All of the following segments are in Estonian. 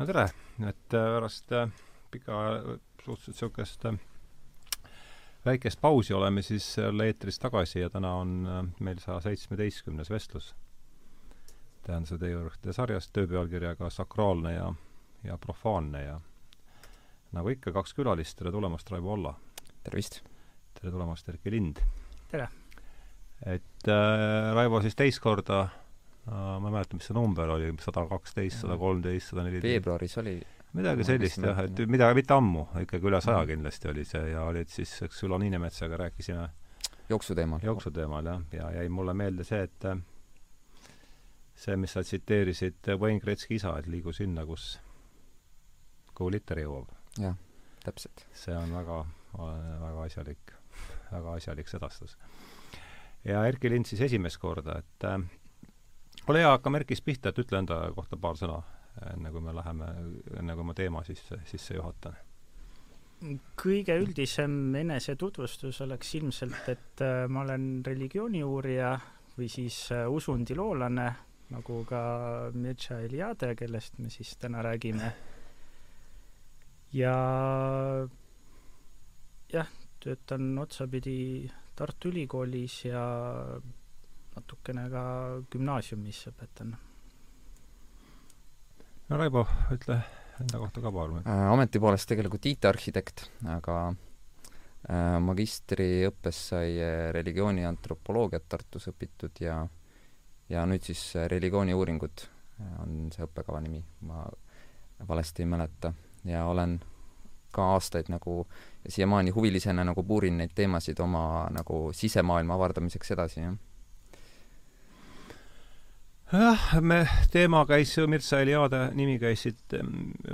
no tere, et äh, pärast äh, pika, suhteliselt niisugust äh, väikest pausi oleme siis jälle eetris tagasi ja täna on meil saja seitsmeteistkümnes vestlus tähenduse teie juurde sarjast töö pealkirjaga Sakraalne ja, ja profaanne ja nagu ikka, kaks külalist, tere tulemast, Raivo Olla! tervist! tere tulemast, Erki Lind! tere! et äh, Raivo siis teist korda ma ei mäleta, mis see number oli, sada kaksteist, sada kolmteist, sada neliteist. veebruaris oli midagi sellist jah, et midagi, mitte ammu, ikkagi üle saja kindlasti oli see ja olid siis, eks Ülo Niinemetsaga rääkisime jooksu teemal. jooksu teemal jah, ja jäi mulle meelde see, et see, mis sa tsiteerisid Wayne Gretzky isa, et liigu sinna, kus, kuhu liter jõuab. jah, täpselt. see on väga, väga asjalik, väga asjalik sedastus. ja Erki Lind siis esimest korda, et ole hea, hakkame Erkist pihta, et ütle enda kohta paar sõna, enne kui me läheme, enne kui ma teema sisse, sisse juhatan. kõige üldisem enesetutvustus oleks ilmselt, et äh, ma olen religiooniuurija või siis äh, usundiloolane, nagu ka Mircea Eliade, kellest me siis täna räägime. ja jah, töötan otsapidi Tartu Ülikoolis ja natukene ka gümnaasiumis õpetan. no Raivo, ütle enda kohta ka paar äh,. ameti poolest tegelikult IT-arhitekt, aga äh, magistriõppes sai äh, religiooni antropoloogiat Tartus õpitud ja ja nüüd siis religiooniuuringud on see õppekava nimi, ma valesti ei mäleta, ja olen ka aastaid nagu siiamaani huvilisena nagu puurin neid teemasid oma nagu sisemaailma avardamiseks edasi, jah jah, me, teema käis, Mirza Eliade nimi käis siit,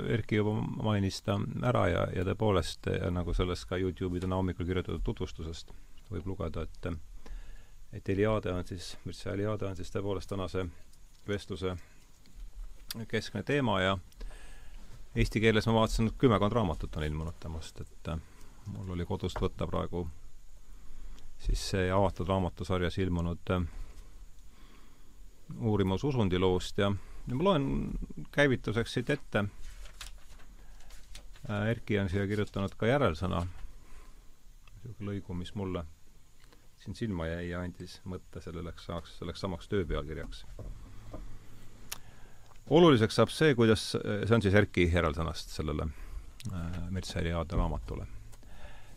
Erki juba mainis ta ära ja, ja tõepoolest, nagu sellest ka Youtube'i täna hommikul kirjutatud tutvustusest võib lugeda, et et Eliade on siis, Mirza Eliade on siis tõepoolest tänase vestluse keskne teema ja eesti keeles ma vaatasin, et kümmekond raamatut on ilmunud temast, et mul oli kodust võtta praegu siis see avatud raamatusarjas ilmunud äh, uurimus usundiloost ja, ja ma loen käivituseks siit ette. Äh, Erki on siia kirjutanud ka järelsõna, niisugune lõigu, mis mulle siin silma jäi ja andis mõtte selleks selleks samaks töö pealkirjaks. oluliseks saab see, kuidas, see on siis Erki järelsõnast sellele äh, Mirtseri Aade raamatule.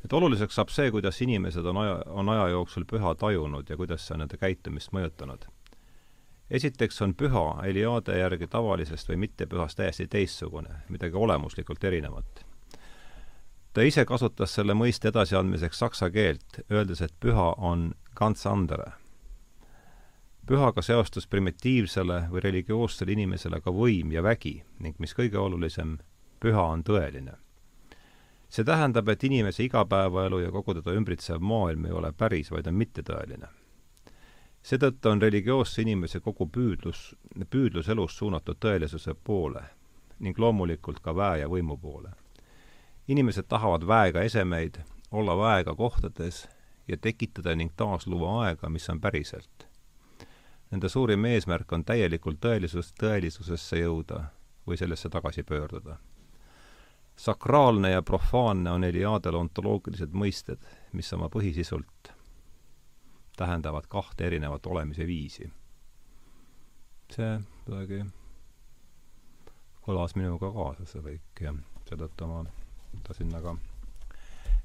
et oluliseks saab see, kuidas inimesed on aja, on aja jooksul püha tajunud ja kuidas see on nende käitumist mõjutanud esiteks on püha Eliade järgi tavalisest või mittepühast täiesti teistsugune, midagi olemuslikult erinevat. ta ise kasutas selle mõiste edasiandmiseks saksa keelt, öeldes, et püha on ganz andere. pühaga seostus primitiivsele või religioossele inimesele ka võim ja vägi ning mis kõige olulisem, püha on tõeline. see tähendab, et inimese igapäevaelu ja kogu teda ümbritsev maailm ei ole päris, vaid on mittetõeline seetõttu on religioosse inimese kogu püüdlus, püüdlus elus suunatud tõelisuse poole ning loomulikult ka väe ja võimu poole. inimesed tahavad väega esemeid, olla väega kohtades ja tekitada ning taasluua aega, mis on päriselt. Nende suurim eesmärk on täielikult tõelisus, tõelisusesse jõuda või sellesse tagasi pöörduda. sakraalne ja profaanne on Eliadel ontoloogilised mõisted, mis oma põhisisult tähendavad kahte erinevat olemise viisi. see kuidagi kõlas minuga kaasa, see kõik, ja seetõttu ma ta sinna ka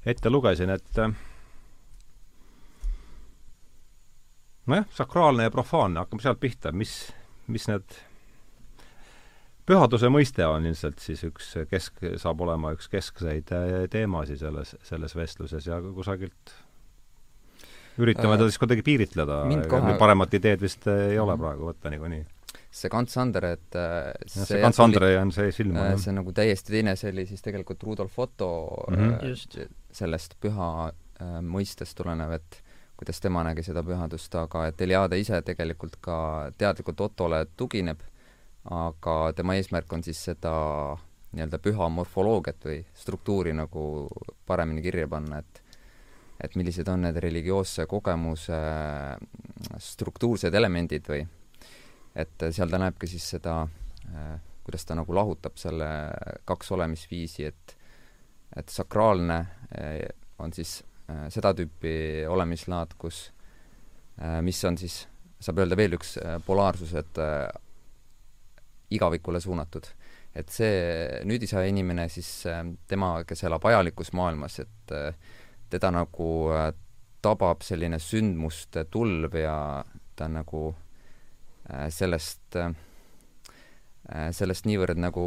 ette lugesin, et nojah, sakraalne ja profaanne, hakkame sealt pihta, mis, mis need pühaduse mõiste on ilmselt siis üks kesk, saab olema üks keskseid teemasid selles, selles vestluses ja kusagilt üritame äh, ta siis kuidagi piiritleda, kohe... paremat ideed vist ei ole mhm. praegu võtta niikuinii. see Gans Andre, et äh, see, see Gans Andre on see silma äh,. see on nagu täiesti teine, see oli siis tegelikult Rudolf Otto mm -hmm. äh, sellest püha äh, mõistest tulenev, et kuidas tema nägi seda pühadust, aga et Eliade ise tegelikult ka teadlikult Ottole tugineb, aga tema eesmärk on siis seda nii-öelda püha morfoloogiat või struktuuri nagu paremini kirja panna, et et millised on need religioosse kogemuse struktuursed elemendid või et seal ta näeb ka siis seda äh, kuidas ta nagu lahutab selle kaks olemisviisi, et et sakraalne on siis seda tüüpi olemislaad, kus, mis on siis, saab öelda veel üks polaarsus, et igavikule suunatud. Et see nüüdisaja inimene siis, tema, kes elab ajalikus maailmas, et teda nagu tabab selline sündmuste tulv ja ta nagu sellest, sellest niivõrd nagu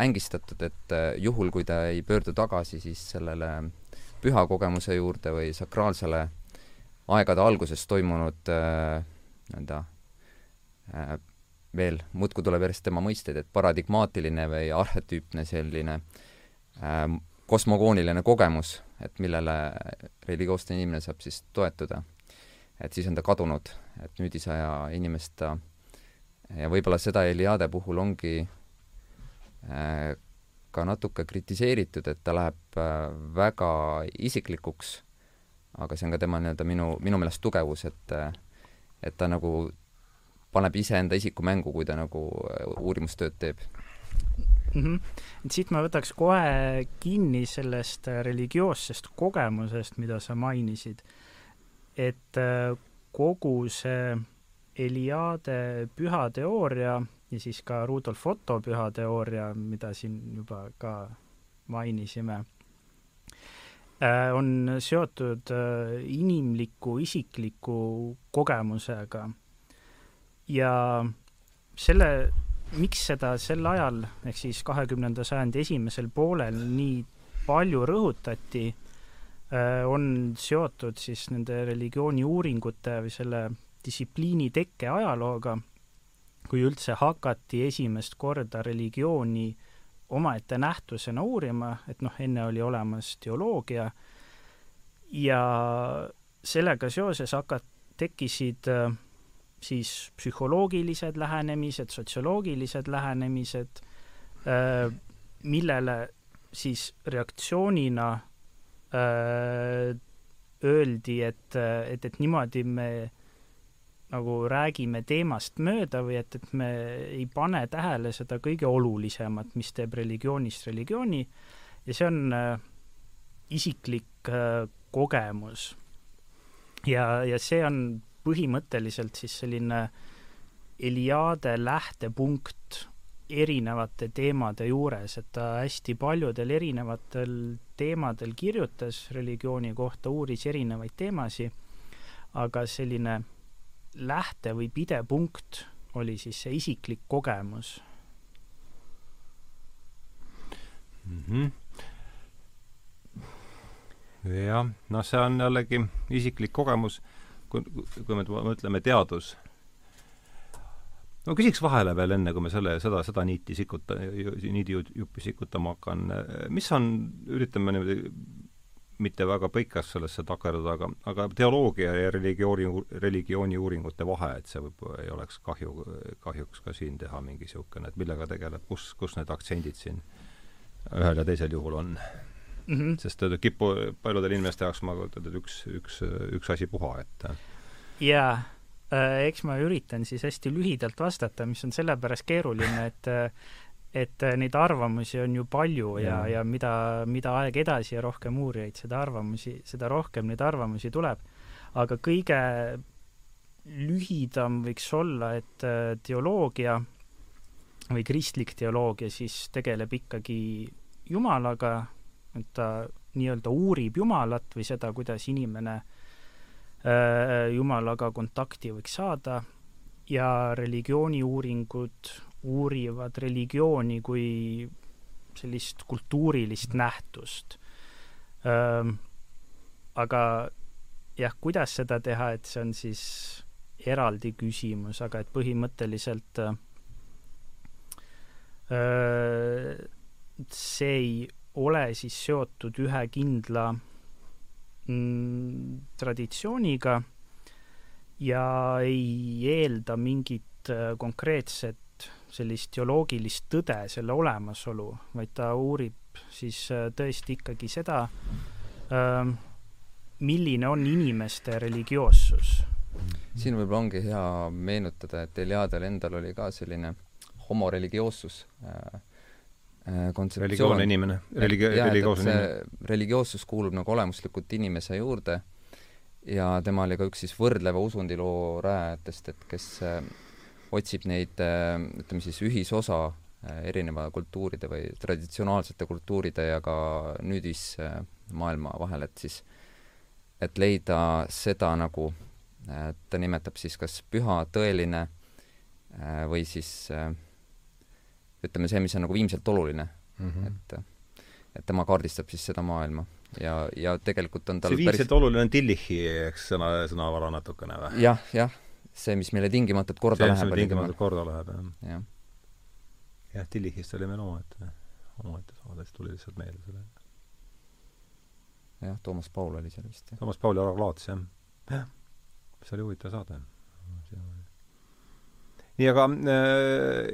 ängistatud, et juhul, kui ta ei pöördu tagasi siis sellele pühakogemuse juurde või sakraalsele aegade alguses toimunud nii-öelda veel, muudkui tuleb järjest tema mõisteid, et paradigmaatiline või arhetüüpne selline äh, kosmogooniline kogemus, et millele religioosne inimene saab siis toetuda. et siis on ta kadunud, et nüüdisaja inimest ta ja võib-olla seda Eliade puhul ongi äh, ka natuke kritiseeritud, et ta läheb äh, väga isiklikuks, aga see on ka tema nii-öelda minu, minu meelest tugevus, et äh, et ta nagu paneb iseenda isiku mängu, kui ta nagu äh, uurimustööd teeb mm. -hmm. et siit ma võtaks kohe kinni sellest äh, religioossest kogemusest, mida sa mainisid. et äh, kogu see Eliade pühateooria ja siis ka Rudolf Otto pühateooria, mida siin juba ka mainisime, on seotud inimliku isikliku kogemusega ja selle, miks seda sel ajal, ehk siis kahekümnenda sajandi esimesel poolel nii palju rõhutati, äh, on seotud siis nende religiooni uuringute või selle distsipliini tekke ajalooga, kui üldse hakati esimest korda religiooni omaette nähtusena uurima, et noh, enne oli olemas teoloogia ja sellega seoses hakat-, tekkisid äh, siis psühholoogilised lähenemised, sotsioloogilised lähenemised, äh, millele siis reaktsioonina äh, öeldi, et, et, et niimoodi me nagu räägime teemast mööda või et, et me ei pane tähele seda kõige olulisemat, mis teeb religioonist religiooni ja see on äh, isiklik äh, kogemus. ja, ja see on põhimõtteliselt siis selline Eliade lähtepunkt erinevate teemade juures, et ta hästi paljudel erinevatel teemadel kirjutas religiooni kohta, uuris erinevaid teemasid, aga selline lähte- või pidepunkt oli siis see isiklik kogemus mm. -hmm. jah, noh, see on jällegi isiklik kogemus kui, kui me mõtleme teadus, no küsiks vahele veel enne, kui me selle, seda, seda niiti sikuta, niidijuppi sikutama hakkan, mis on, üritame niimoodi mitte väga põikas sellesse takerduda, aga, aga teoloogia ja religiooni, religiooni uuringute vahe, et see võib, ei oleks kahju, kahjuks ka siin teha mingi niisugune, et millega tegeleb, kus, kus need aktsendid siin ühel ja teisel juhul on mm. -hmm. sest kipu paljudel inimeste jaoks ma kujutan, et üks, üks, üks asi puha, et jaa äh,, eks ma üritan siis hästi lühidalt vastata, mis on sellepärast keeruline, et et neid arvamusi on ju palju ja, ja, ja mida, mida aeg edasi ja rohkem uurijaid, seda arvamusi, seda rohkem neid arvamusi tuleb. aga kõige lühidam võiks olla, et äh, teoloogia või kristlik teoloogia siis tegeleb ikkagi Jumalaga, et ta nii-öelda uurib Jumalat või seda, kuidas inimene äh, Jumalaga kontakti võiks saada ja religiooniuuringud uurivad religiooni kui sellist kultuurilist nähtust ähm,. aga jah, kuidas seda teha, et see on siis eraldi küsimus, aga et põhimõtteliselt äh, see ei ole siis seotud ühe kindla mm, traditsiooniga ja ei eelda mingit äh, konkreetset sellist teoloogilist tõde, selle olemasolu, vaid ta uurib siis äh, tõesti ikkagi seda, ähm, milline on inimeste religioossus. siin võib-olla ongi hea meenutada, et Eliadel endal oli ka selline homoreligioossus äh, kontseptsioon. religioonne inimene, religi-, religioosne inimene. religioossus kuulub nagu olemuslikult inimese juurde ja tema oli ka üks siis võrdleva usundiloo rajajatest, et kes äh, otsib neid, äh, ütleme siis, ühisosa äh, erineva kultuuride või traditsionaalsete kultuuride ja ka nüüdismaailma vahel, et siis, et leida seda nagu, ta nimetab siis kas püha, tõeline või siis ütleme, see, mis on nagu viimselt oluline mm, -hmm. et, et tema kaardistab siis seda maailma ja, ja tegelikult on tal see viimselt päris... oluline on Tillichi, eks, sõna, sõnavara natukene või? jah, jah. see, mis meile tingimatult korda see, läheb. see, mis tingimatult korda läheb, jah. jah, jah, Tillichist oli meil omaette, omaette saade, siis tuli lihtsalt meelde selle. jah, Toomas Paul oli seal vist. Toomas Paul ja Alar Laats, jah. jah, see oli huvitav saade nii, aga äh,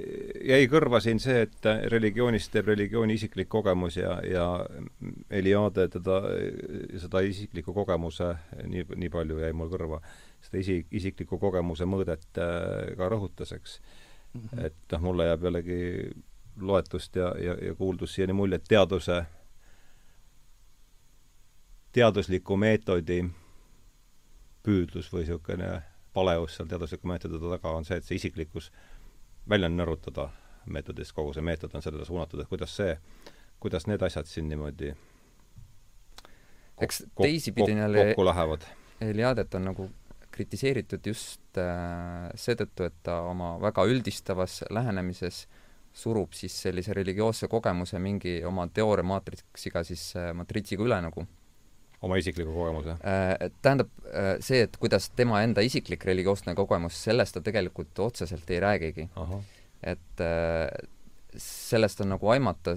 jäi kõrva siin see, et religioonist teeb religiooni isiklik kogemus ja, ja Eliade teda, seda isikliku kogemuse, nii, nii palju jäi mul kõrva, seda isi, isikliku kogemuse mõõdet äh, ka rõhutas, eks mm. -hmm. et noh, mulle jääb jällegi loetust ja, ja, ja kuuldust siiani mulje, et teaduse, teadusliku meetodi püüdlus või niisugune paleus seal teadusliku meetodi taga on see, et see isiklikkus välja nõrutada meetodist, kogu see meetod on sellele suunatud, et kuidas see, kuidas need asjad siin niimoodi eks teisipidi jälle kokku lähevad. Eliadet on nagu kritiseeritud just äh, seetõttu, et ta oma väga üldistavas lähenemises surub siis sellise religioosse kogemuse mingi oma teooriamaatriksiga siis äh, matriitsiga üle nagu oma isikliku kogemuse? Äh, tähendab, äh, see, et kuidas tema enda isiklik religioosne kogemus, sellest ta tegelikult otseselt ei räägigi. et äh, sellest on nagu aimata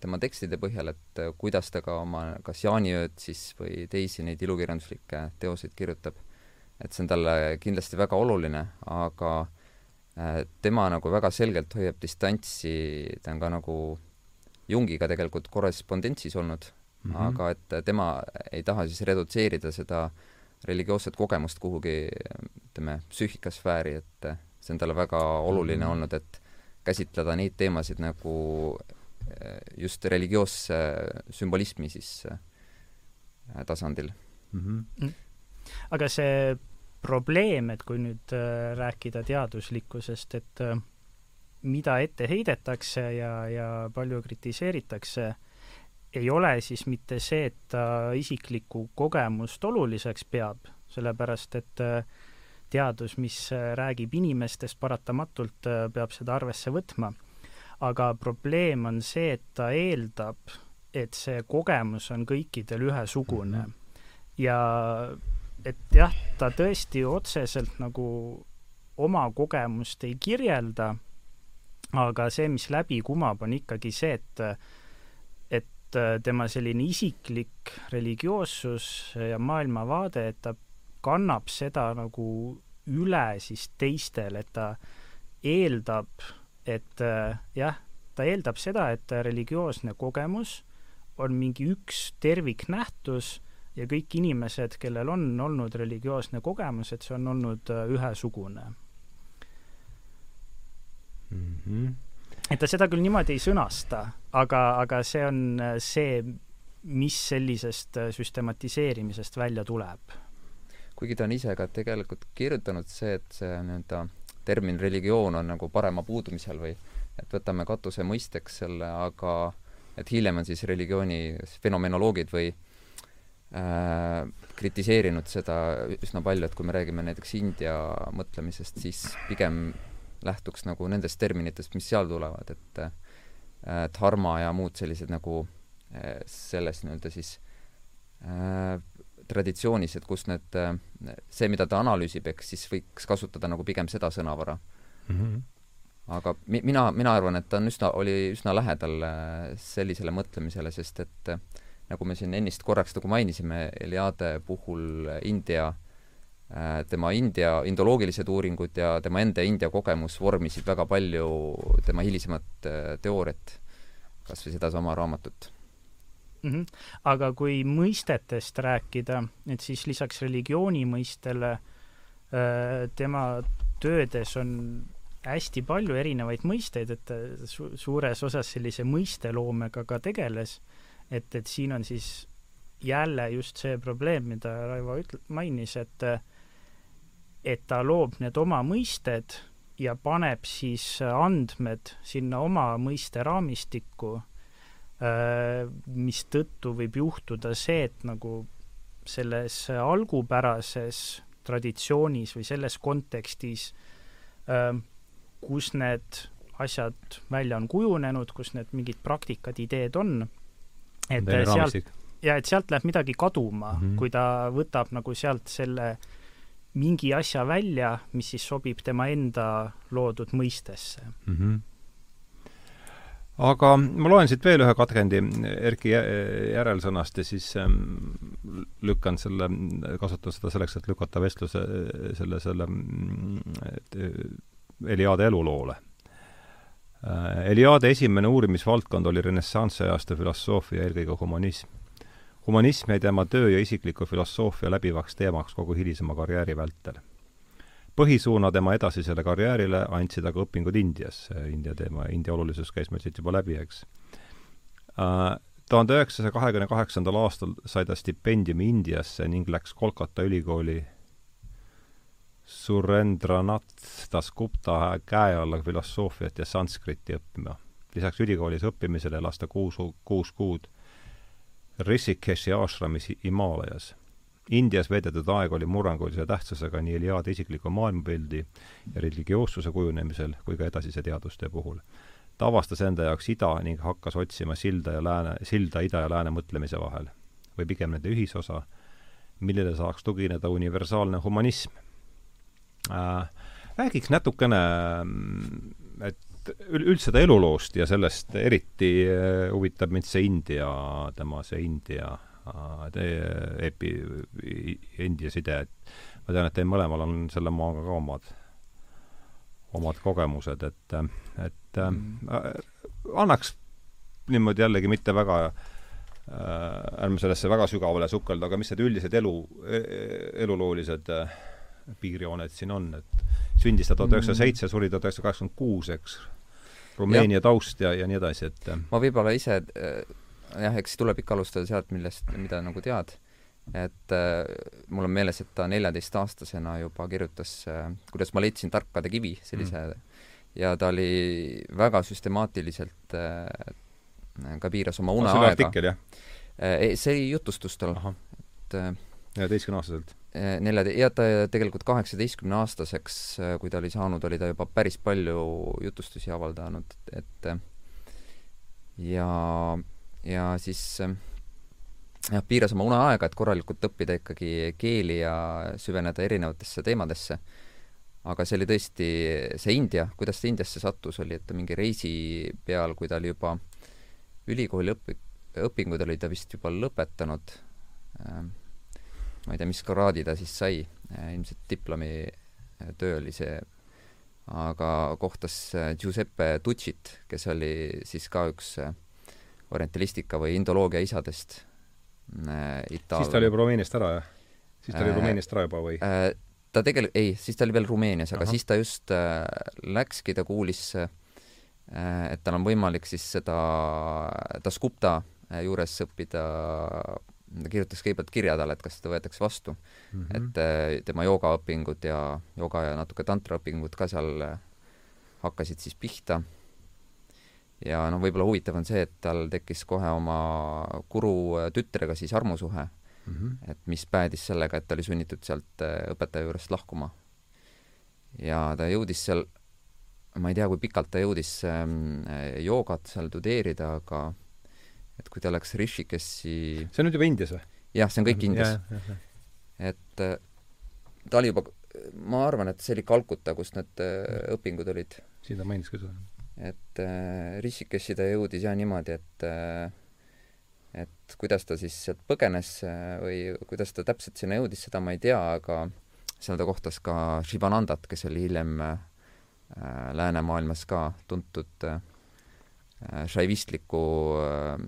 tema tekstide põhjal, et kuidas ta ka oma kas jaaniööd siis või teisi neid ilukirjanduslikke teoseid kirjutab. et see on talle kindlasti väga oluline, aga tema nagu väga selgelt hoiab distantsi, ta on ka nagu Jungiga tegelikult korrespondentsis olnud mm, -hmm. aga et tema ei taha siis redutseerida seda religioosset kogemust kuhugi ütleme, psüühikasfääri, et see on talle väga oluline mm -hmm. olnud, et käsitleda neid teemasid nagu eh, just religioosse sümbolismi siis eh, tasandil mhm. mm. -hmm. aga see probleem, et kui nüüd äh, rääkida teaduslikkusest, et mida ette heidetakse ja, ja palju kritiseeritakse, ei ole siis mitte see, et ta isiklikku kogemust oluliseks peab, sellepärast et äh, teadus, mis äh, räägib inimestest, paratamatult äh, peab seda arvesse võtma. aga probleem on see, et ta eeldab, et see kogemus on kõikidel ühesugune. Mhm. ja et jah, ta tõesti otseselt nagu oma kogemust ei kirjelda, aga see, mis läbi kumab, on ikkagi see, et et äh, tema selline isiklik religioossus ja maailmavaade, et ta kannab seda nagu üle siis teistele, et ta eeldab, et äh, jah, ta eeldab seda, et religioosne kogemus on mingi üks terviknähtus ja kõik inimesed, kellel on olnud religioosne kogemus, et see on olnud äh, ühesugune mm. -hmm et ta seda küll niimoodi ei sõnasta, aga, aga see on äh, see, mis sellisest äh, süstematiseerimisest välja tuleb. kuigi ta on ise ka tegelikult kirjutanud see, et see nii-öelda termin religioon on nagu parema puudumise all või et võtame katuse mõisteks selle, aga et hiljem on siis religiooni fenomenoloogid või äh, kritiseerinud seda üsna palju, et kui me räägime näiteks India mõtlemisest, siis pigem lähtuks nagu nendest terminitest, mis seal tulevad, et äh, dharma ja muud sellised nagu äh, selles nii-öelda siis äh, traditsioonis, et kus need äh,, see, mida ta analüüsib, eks siis võiks kasutada nagu pigem seda sõnavara mm. -hmm. aga mi-, mina, mina arvan, et ta on üsna, oli üsna lähedal äh, sellisele mõtlemisele, sest et äh, nagu me siin ennist korraks nagu mainisime, Eliade puhul India äh, Äh, tema India, indoloogilised uuringud ja tema enda India kogemus vormisid väga palju tema hilisemat äh, teooriat, kas või sedasama raamatut mm. -hmm. aga kui mõistetest rääkida, et siis lisaks religiooni mõistele äh, tema töödes on hästi palju erinevaid mõisteid, et su-, suures osas sellise mõisteloomega ka tegeles, et, et siin on siis jälle just see probleem, mida Raivo ütle-, mainis, et et ta loob need oma mõisted ja paneb siis andmed sinna oma mõisteraamistikku, mistõttu võib juhtuda see, et nagu selles algupärases traditsioonis või selles kontekstis, kus need asjad välja on kujunenud, kus need mingid praktikad, ideed on, et sealt, ja et sealt läheb midagi kaduma mm, -hmm. kui ta võtab nagu sealt selle mingi asja välja, mis siis sobib tema enda loodud mõistesse mm. -hmm aga ma loen siit veel ühe katkendi Erki järelsõnast ja siis ähm, lükkan selle, kasutan seda selleks, et lükata vestluse selle, selle Eliade eluloole. Äh, Eliade esimene uurimisvaldkond oli renessansi ajastu filosoofia, eelkõige humanism. Humanism jäi tema töö ja isikliku filosoofia läbivaks teemaks kogu hilisema karjääri vältel põhisuuna tema edasisele karjäärile andsid aga õpingud Indias, India teema, India olulisus käis meil siit juba läbi, eks. Tuhande üheksasaja kahekümne kaheksandal aastal sai ta stipendiumi Indiasse ning läks Kolkata ülikooli Surendranath Dasgupta käe alla filosoofiat ja sanskriti õppima. lisaks ülikoolis õppimisele elas ta kuus, kuus kuud Rishikeshi ashramis Himaalajas Indias veedetud aeg oli murrangulise tähtsusega nii Eliade isikliku maailmapildi ja religioossuse kujunemisel kui ka edasise teadustöö puhul. ta avastas enda jaoks ida ning hakkas otsima silda ja lääne, silda ida ja lääne mõtlemise vahel. või pigem nende ühisosa, millele saaks tugineda universaalne humanism äh,. Räägiks natukene, et üldse ta eluloost ja sellest eriti äh, huvitab mind see India, tema see India epi, India side, et ma tean, et teil mõlemal on selle maaga ka omad, omad kogemused, et, et mm. äh, annaks niimoodi jällegi mitte väga äh, ärme sellesse väga sügavale sukelda, aga mis need üldised elu, eluloolised äh, piirjooned siin on, et sündis ta tuhat üheksasada seitse, suri tuhat üheksasada kaheksakümmend kuus, eks, Rumeenia taust ja, ja nii edasi, et ma võib-olla ise äh, jah, eks tuleb ikka alustada sealt, millest, mida nagu tead. et äh, mul on meeles, et ta neljateistaastasena juba kirjutas äh, Kuidas ma leidsin tarkade kivi, sellise mm. ja ta oli väga süstemaatiliselt äh, ka piiras oma uneaega. see oli artikkel, jah see oli jutustus tal. et äh, neljateistkümneaastaselt? Äh, nelja, ja ta tegelikult kaheksateistkümneaastaseks, äh, kui ta oli saanud, oli ta juba päris palju jutustusi avaldanud, et ja ja siis jah, piiras oma uneaega, et korralikult õppida ikkagi keeli ja süveneda erinevatesse teemadesse. aga see oli tõesti, see India, kuidas ta Indiasse sattus, oli, et ta mingi reisi peal, kui ta oli juba ülikooli õpi-, õpingud oli ta vist juba lõpetanud, ma ei tea, mis kraadi ta siis sai, ilmselt diplomitöö oli see, aga kohtas Giuseppe Tucit, kes oli siis ka üks orientalistika või indoloogia isadest äh, Itaal-. siis ta oli juba Rumeeniast ära, jah? siis ta oli äh, Rumeeniast ära juba või äh,? ta tegelikult, ei, siis ta oli veel Rumeenias, aga Aha. siis ta just äh, läkski, ta kuulis äh,, et tal on võimalik siis seda Dasgupta äh, juures õppida ta kirjutas kõigepealt kirja talle, et kas seda võetakse vastu mm. -hmm. et äh, tema joogaõpingud ja jooga ja natuke tantraõpingud ka seal äh, hakkasid siis pihta ja noh, võib-olla huvitav on see, et tal tekkis kohe oma guru äh, tütrega siis armusuhe mm, -hmm. et mis päädis sellega, et ta oli sunnitud sealt õpetaja juurest lahkuma. ja ta jõudis seal, ma ei tea, kui pikalt ta jõudis ähm, joogat seal tudeerida, aga et kui ta läks Rishikeshi see on nüüd juba Indias või? jah, see on kõik Indias. et äh, ta oli juba, ma arvan, et see oli Kalkuta, kus need õpingud olid. siin ta mainis ka seda et äh, Rishikeshi ta jõudis jah niimoodi, et äh, et kuidas ta siis sealt põgenes äh, või kuidas ta täpselt sinna jõudis, seda ma ei tea, aga seal ta kohtas ka Shivanandat, kes oli hiljem äh, läänemaailmas ka tuntud äh, šaivistliku äh,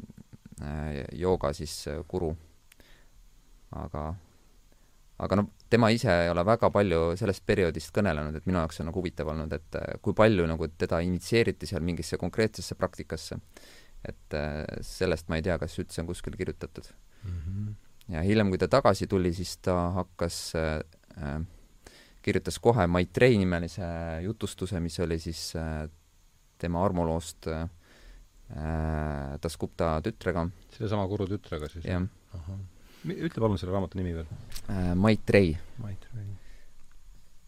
jooga siis äh, guru. aga, aga noh, tema ise ei ole väga palju sellest perioodist kõnelenud, et minu jaoks on nagu huvitav olnud, et äh, kui palju nagu teda initsieeriti seal mingisse konkreetsesse praktikasse. et äh, sellest ma ei tea, kas üldse on kuskil kirjutatud mm. -hmm. ja hiljem, kui ta tagasi tuli, siis ta hakkas äh, kirjutas kohe Maitrei nimelise jutustuse, mis oli siis äh, tema armuloost äh, Dasgupta tütrega. sellesama Kuru tütrega siis? jah ütle palun selle raamatu nimi veel äh,. Maitrei. Maitrei.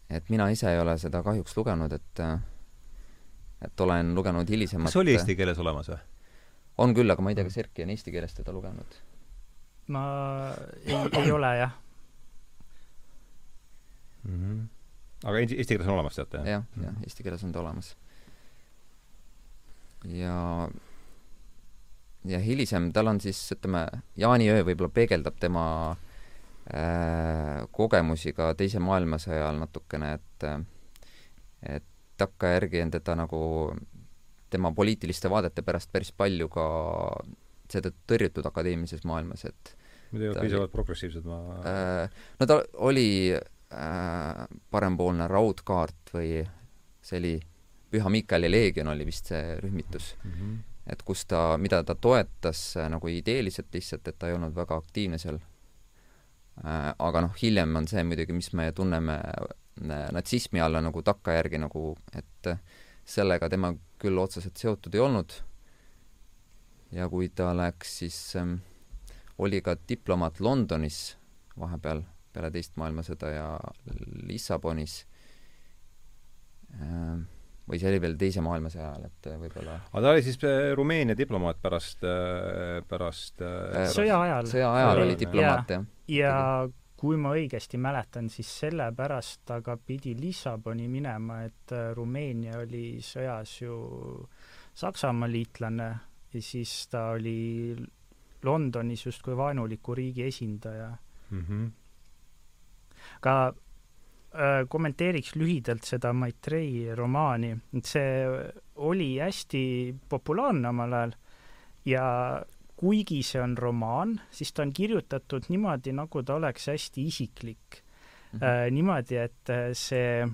et mina ise ei ole seda kahjuks lugenud, et äh, et olen lugenud hilisemat kas see oli eesti keeles olemas või? on küll, aga ma ei tea, kas Erki on eesti keeles teda lugenud. ma ei, ei ole jah mm. -hmm. aga eesti keeles on olemas, teate? jah, jah, jah, eesti keeles on ta olemas. ja ja hilisem, tal on siis, ütleme, Jaaniöö võib-olla peegeldab tema äh, kogemusi ka Teise maailmasõja ajal natukene, et et takkajärgi on teda nagu tema poliitiliste vaadete pärast päris palju ka seetõttu tõrjutud akadeemilises maailmas, et Need ei ole piisavalt progressiivsed, ma äh, no ta oli äh, parempoolne raudkaart või see oli Püha Miikali leegion oli vist see rühmitus mm. -hmm et kus ta, mida ta toetas äh, nagu ideeliselt lihtsalt, et ta ei olnud väga aktiivne seal. Äh, aga noh, hiljem on see muidugi, mis me tunneme äh, natsismi alla nagu takkajärgi nagu, et sellega tema küll otseselt seotud ei olnud. ja kui ta läks, siis ähm, oli ka diplomaat Londonis vahepeal peale teist maailmasõda ja Lissabonis ähm, või see oli veel Teise maailmasõja ajal, et äh, võib-olla aga ta oli siis äh, Rumeenia diplomaat pärast, äh, pärast sõja ajal. sõja ajal oli diplomaat, jah. ja kui ma õigesti mäletan, siis sellepärast ta ka pidi Lissaboni minema, et Rumeenia oli sõjas ju Saksamaa liitlane ja siis ta oli Londonis justkui vaenuliku riigi esindaja mm. -hmm. ka kommenteeriks lühidalt seda Maitrei romaani, et see oli hästi populaarne omal ajal ja kuigi see on romaan, siis ta on kirjutatud niimoodi, nagu ta oleks hästi isiklik mm. -hmm. Äh, niimoodi, et äh, see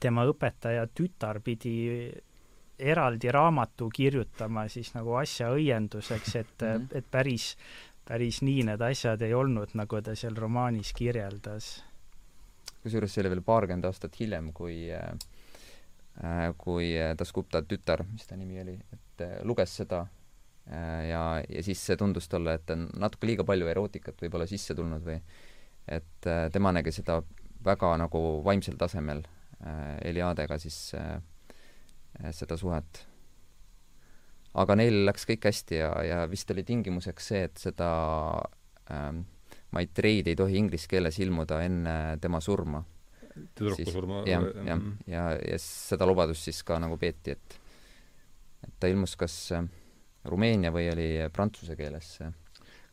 tema õpetaja tütar pidi eraldi raamatu kirjutama siis nagu asja õienduseks, et mm, -hmm. et päris, päris nii need asjad ei olnud, nagu ta seal romaanis kirjeldas kusjuures see oli veel paarkümmend aastat hiljem, kui äh, kui Dasgupta tütar, mis ta nimi oli, et äh, luges seda äh, ja, ja siis see tundus talle, et on natuke liiga palju erootikat võib-olla sisse tulnud või et äh, tema nägi seda väga nagu vaimsel tasemel äh, Eliadega siis äh, seda suhet. aga neil läks kõik hästi ja, ja vist oli tingimuseks see, et seda äh, My Trade ei tohi inglise keeles ilmuda enne tema surma. tüdruku surma? jah, jah, mm. ja, ja seda lubadust siis ka nagu peeti, et et ta ilmus kas äh, rumeenia või oli prantsuse keeles.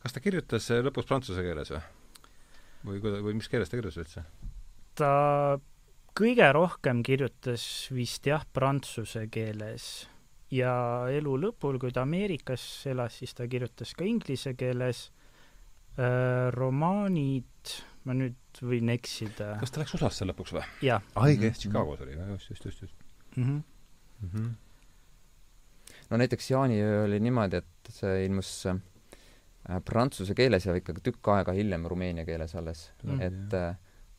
kas ta kirjutas äh, lõpus prantsuse keeles või? või kuida-, või mis keeles ta kirjutas üldse? ta kõige rohkem kirjutas vist jah, prantsuse keeles ja elu lõpul, kui ta Ameerikas elas, siis ta kirjutas ka inglise keeles Äh, romaanid, ma nüüd võin eksida. kas ta läks USA-sse lõpuks või? jah. õige, Chicagos oli, just, just, just, just mm. -hmm. Mm -hmm. no näiteks Jaaniöö oli niimoodi, et see ilmus äh, prantsuse keeles ja ikkagi tükk aega hiljem rumeenia keeles alles mm, -hmm. et äh,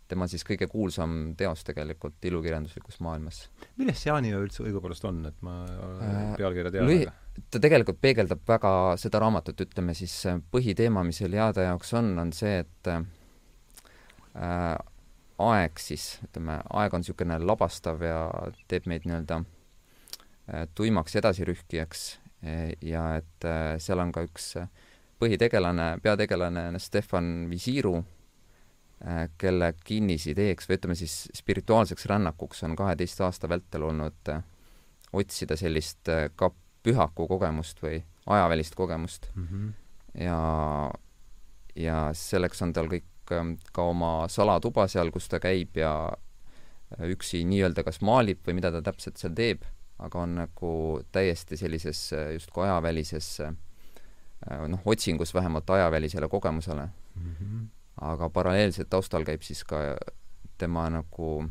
tema siis kõige kuulsam teos tegelikult ilukirjanduslikus maailmas. millest see Jaaniöö üldse õigupoolest on, et ma äh, pealkirja tean lühi-, ta tegelikult peegeldab väga seda raamatut, ütleme siis põhiteema, mis Eliade jaoks on, on see, et äh, aeg siis, ütleme, aeg on niisugune labastav ja teeb meid nii-öelda äh, tuimaks edasirühkijaks e, ja et äh, seal on ka üks põhitegelane, peategelane Stefan Visiru äh,, kelle kinnisideeks või ütleme siis spirituaalseks rännakuks on kaheteist aasta vältel olnud äh, otsida sellist äh, kap-, pühaku kogemust või ajavälist kogemust mm. -hmm. ja, ja selleks on tal kõik ähm, ka oma salatuba seal, kus ta käib ja äh, üksi nii-öelda kas maalib või mida ta täpselt seal teeb, aga on nagu täiesti sellises äh, justkui ajavälises äh, noh, otsingus vähemalt ajavälisele kogemusele mm. -hmm. Aga paralleelselt taustal käib siis ka tema nagu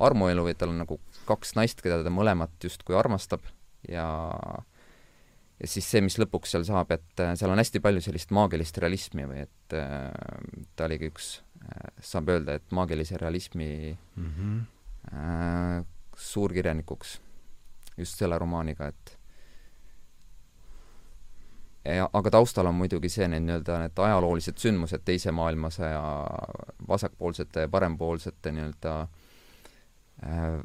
armuelu või tal on nagu kaks naist, keda ta mõlemat justkui armastab ja ja siis see, mis lõpuks seal saab, et äh, seal on hästi palju sellist maagilist realismi või et äh, ta oligi üks äh,, saab öelda, et maagilise realismi mm -hmm. suurkirjanikuks just selle romaaniga, et aga taustal on muidugi see, need nii-öelda need ajaloolised sündmused Teise maailmasõja vasakpoolsete ja parempoolsete nii-öelda äh,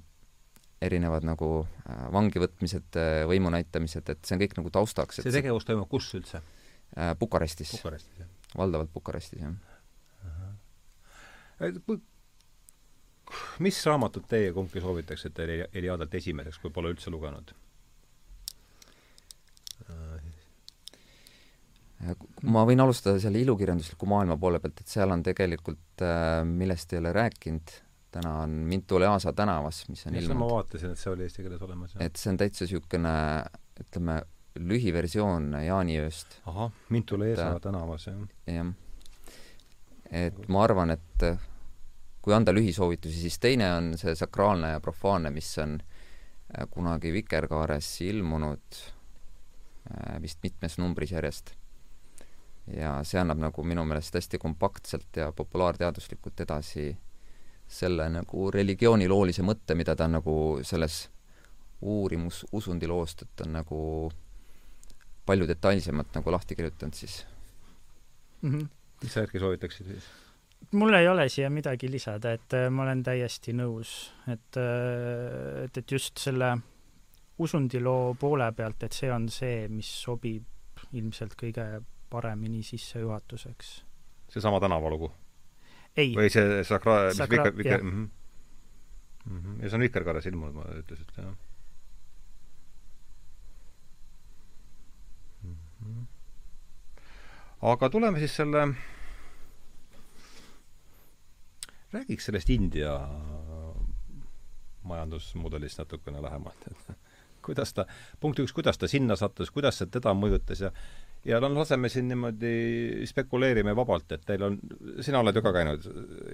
erinevad nagu äh, vangivõtmised äh,, võimu näitamised, et see on kõik nagu taustaks. see tegevus toimub kus üldse äh,? Bukarestis. Bukarestis, valdavalt Bukarestis, jah. mis raamatut teie kumbki soovitaksite Eliadat esimeseks, kui pole üldse lugenud? Ma võin alustada selle ilukirjandusliku maailma poole pealt, et seal on tegelikult äh,, millest ei ole rääkinud, täna on Mintu Leasa tänavas, mis on ilmunud. ma vaatasin, et see oli eesti keeles olemas. et see on täitsa niisugune, ütleme, lühiversioon jaaniööst. ahah, Mintu Leasa et, tänavas, jah. jah. et ma arvan, et kui anda lühisoovitusi, siis teine on see sakraalne ja profaanne, mis on äh, kunagi Vikerkaares ilmunud äh, vist mitmes numbris järjest ja see annab nagu minu meelest hästi kompaktselt ja populaarteaduslikult edasi selle nagu religiooniloolise mõtte, mida ta on nagu selles uurimus usundiloost, et on nagu palju detailsemalt nagu lahti kirjutanud siis mm. -hmm. mis sa Erki soovitaksid siis? mul ei ole siia midagi lisada, et äh, ma olen täiesti nõus, et, äh, et, et just selle usundiloo poole pealt, et see on see, mis sobib ilmselt kõige paremini sissejuhatuseks. seesama tänavalugu? või see Sakra-, mis Sakra, Viker, Viker. Mm -hmm. ja see on Vikerkaares ilmunud, ma ütlesite, jah? -hmm. aga tuleme siis selle, räägiks sellest India majandusmudelist natukene lähemalt, et kuidas ta, punkt üks, kuidas ta sinna sattus, kuidas see teda mõjutas ja ja no laseme siin niimoodi, spekuleerime vabalt, et teil on, sina oled ju ka käinud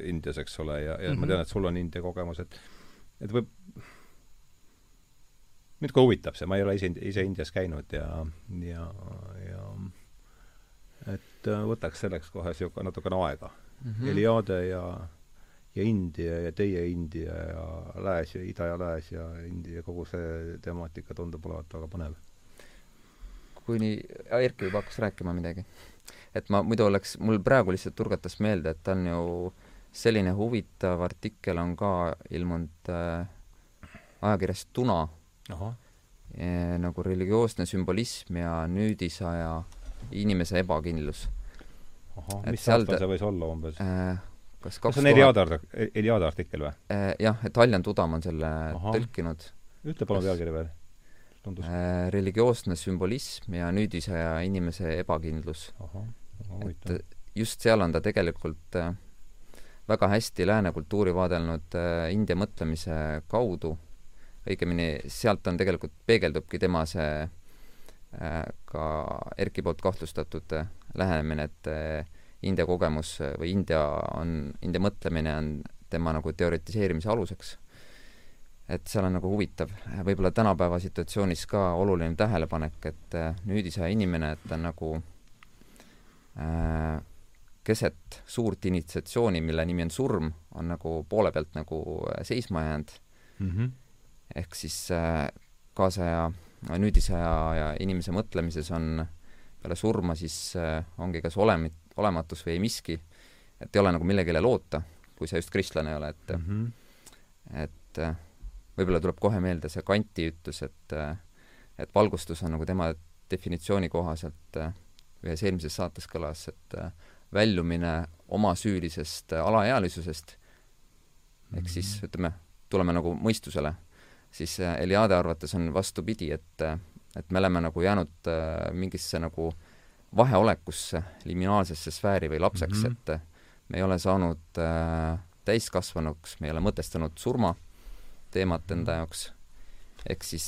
Indias, eks ole, ja, ja mm -hmm. ma mhm. tean, et sul on India kogemus, et et võib, mind ka huvitab see, ma ei ole ise, ise Indias käinud ja, ja, ja et äh, võtaks selleks kohe niisugune natukene aega mm. -hmm. Eliade ja ja India ja teie India ja lääs ja ida ja lääs ja India, kogu see temaatika tundub olevat väga põnev kuni Erki juba hakkas rääkima midagi. et ma muidu oleks, mul praegu lihtsalt turgatas meelde, et on ju selline huvitav artikkel on ka ilmunud äh, ajakirjas Tuna, e, nagu religioosne sümbolism ja nüüdisaja inimese ebakindlus. mis aasta see võis olla umbes äh,? kas kaks see on Eliada, Eliada artikkel või äh,? jah, et Aljan Tudam on selle Aha. tõlkinud. ütle palun pealkiri veel tundus? Äh, religioosne sümbolism ja nüüdisaja inimese ebakindlus. et just seal on ta tegelikult äh, väga hästi lääne kultuuri vaadelnud äh, India mõtlemise kaudu, õigemini sealt on tegelikult, peegeldubki tema see ka Erki poolt kahtlustatud lähenemine, et India kogemus või India on, India mõtlemine on tema nagu teoritiseerimise aluseks et seal on nagu huvitav, võib-olla tänapäeva situatsioonis ka oluline tähelepanek, et äh, nüüdisaja inimene, et ta on nagu äh, keset suurt initsiatsiooni, mille nimi on surm, on nagu poole pealt nagu äh, seisma jäänud mm. -hmm. ehk siis äh, kaasaja, nüüdisaja ja inimese mõtlemises on peale surma siis äh, ongi kas olemit, olematus või ei miski, et ei ole nagu millegile loota, kui sa just kristlane ei ole, et mm, -hmm. et äh, võib-olla tuleb kohe meelde see Kanti ütlus, et et valgustus on nagu tema definitsiooni kohaselt ühes eelmises saates kõlas, et väljumine omasüülisest alaealisusest, ehk siis mhm. ütleme, tuleme nagu mõistusele, siis Eliade arvates on vastupidi, et et me oleme nagu jäänud mingisse nagu vaheolekusse, liminaalsesse sfääri või lapseks mm, -hmm. et me ei ole saanud äh, täiskasvanuks, me ei ole mõtestanud surma teemat enda jaoks. ehk siis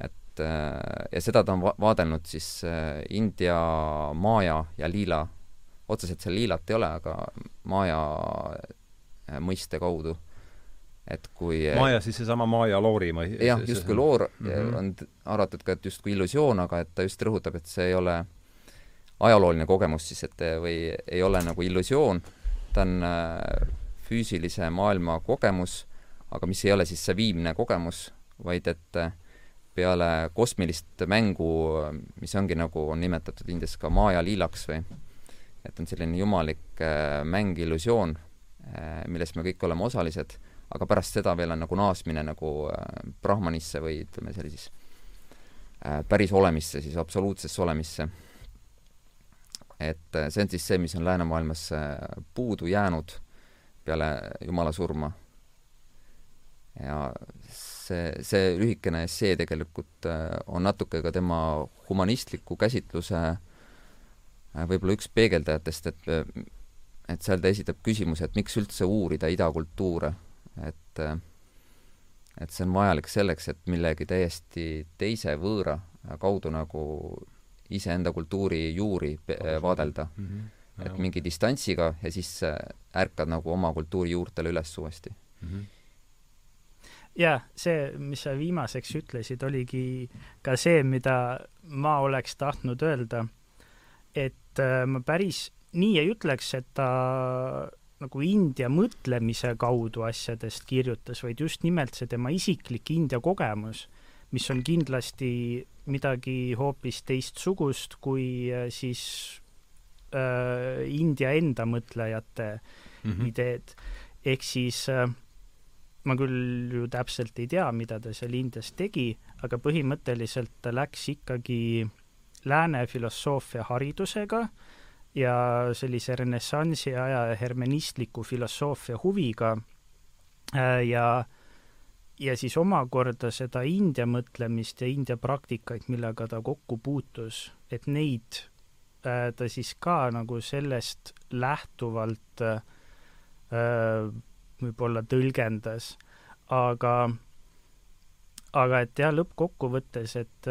et ja seda ta on va vaadelnud siis India maja ja liila otseselt seal liilat ei ole, aga Maja mõiste kaudu et kui Maja siis seesama Maja loori ma jah, justkui loor mm -hmm. on arvatud ka, et justkui illusioon, aga et ta just rõhutab, et see ei ole ajalooline kogemus siis, et või ei ole nagu illusioon, ta on äh, füüsilise maailma kogemus, aga mis ei ole siis see viimne kogemus, vaid et äh, peale kosmilist mängu, mis ongi nagu on nimetatud Indias ka Maja liilaks või et on selline jumalik äh, mäng, illusioon, milles me kõik oleme osalised aga pärast seda veel on nagu naasmine nagu äh, Brahmanisse või ütleme, äh, päris olemisse, siis absoluutsesse olemisse. et äh, see on siis see, mis on läänemaailmas puudu jäänud peale Jumala surma. Ja see, see lühikene essee tegelikult on natuke ka tema humanistliku käsitluse võib-olla üks peegeldajatest, et et seal ta esitab küsimuse, et miks üldse uurida idakultuure et et see on vajalik selleks, et millegi täiesti teise võõra kaudu nagu iseenda kultuuri juuri vaadelda mm. -hmm. et mingi distantsiga ja siis ärkad nagu oma kultuuri juurtele üles uuesti mm. -hmm jaa, see, mis sa viimaseks ütlesid, oligi ka see, mida ma oleks tahtnud öelda, et äh, ma päris nii ei ütleks, et ta nagu India mõtlemise kaudu asjadest kirjutas, vaid just nimelt see tema isiklik India kogemus, mis on kindlasti midagi hoopis teistsugust kui äh, siis äh, India enda mõtlejate mm -hmm. ideed. ehk siis äh, ma küll ju täpselt ei tea, mida ta seal Indias tegi, aga põhimõtteliselt ta läks ikkagi lääne filosoofia haridusega ja sellise renessansi aja hermenistliku filosoofia huviga äh, ja ja siis omakorda seda India mõtlemist ja India praktikaid, millega ta kokku puutus, et neid äh, ta siis ka nagu sellest lähtuvalt äh, võib-olla tõlgendas, aga aga et jah, lõppkokkuvõttes, et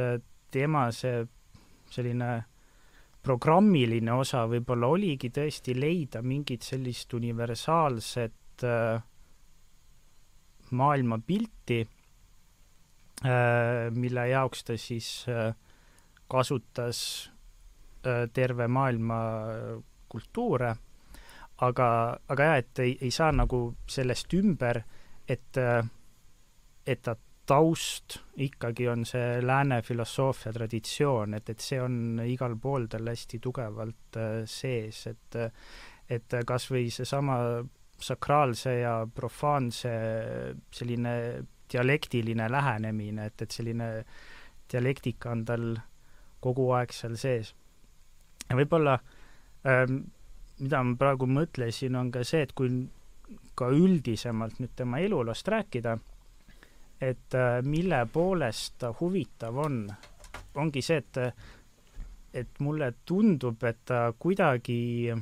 tema see selline programmiline osa võib-olla oligi tõesti leida mingit sellist universaalset äh, maailmapilti äh,, mille jaoks ta siis äh, kasutas äh, terve maailma kultuure, aga, aga jah, et ei, ei saa nagu sellest ümber, et, et ta taust ikkagi on see lääne filosoofia traditsioon, et, et see on igal pool tal hästi tugevalt sees, et et kas või seesama sakraalse ja profaanse selline dialektiline lähenemine, et, et selline dialektika on tal kogu aeg seal sees. ja võib-olla ähm, mida ma praegu mõtlesin, on ka see, et kui ka üldisemalt nüüd tema eluloost rääkida, et äh, mille poolest ta huvitav on, ongi see, et et mulle tundub, et ta kuidagi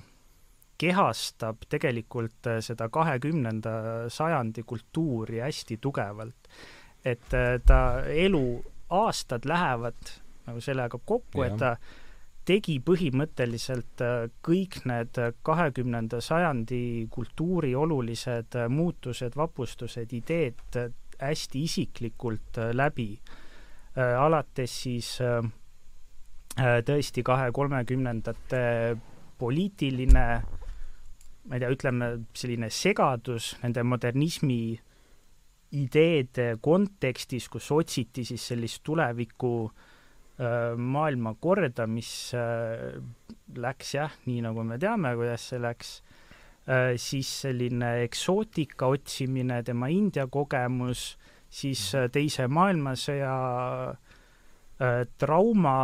kehastab tegelikult äh, seda kahekümnenda sajandi kultuuri hästi tugevalt. et äh, ta eluaastad lähevad nagu sellega kokku, et ta tegi põhimõtteliselt kõik need kahekümnenda sajandi kultuuri olulised muutused, vapustused, ideed hästi isiklikult äh, läbi, äh, alates siis äh, tõesti kahe-kolmekümnendate poliitiline, ma ei tea, ütleme selline segadus nende modernismi ideede kontekstis, kus otsiti siis sellist tuleviku maailmakorda, mis läks jah, nii nagu me teame, kuidas see läks Äh, siis selline eksootika otsimine, tema India kogemus, siis äh, Teise maailmasõja äh, trauma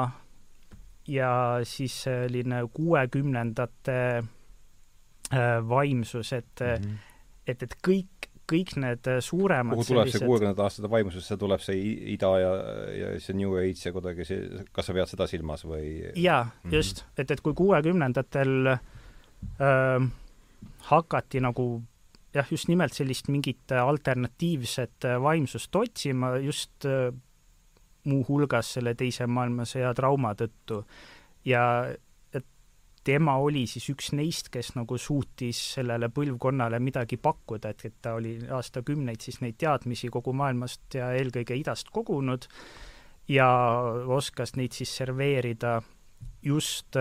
ja siis selline kuuekümnendate vaimsus, et mm, -hmm. et, et kõik, kõik need suuremad kuhu tuleb sellised... see kuuekümnendate aastate vaimsus, see tuleb see ida ja, ja see New Age ja kuidagi see, kas sa pead seda silmas või? jaa, just mm, -hmm. et, et kui kuuekümnendatel äh, hakati nagu jah, just nimelt sellist mingit alternatiivset vaimsust otsima just äh, muuhulgas selle Teise maailmasõja trauma tõttu. ja tema oli siis üks neist, kes nagu suutis sellele põlvkonnale midagi pakkuda, et, et ta oli aastakümneid siis neid teadmisi kogu maailmast ja eelkõige idast kogunud ja oskas neid siis serveerida just,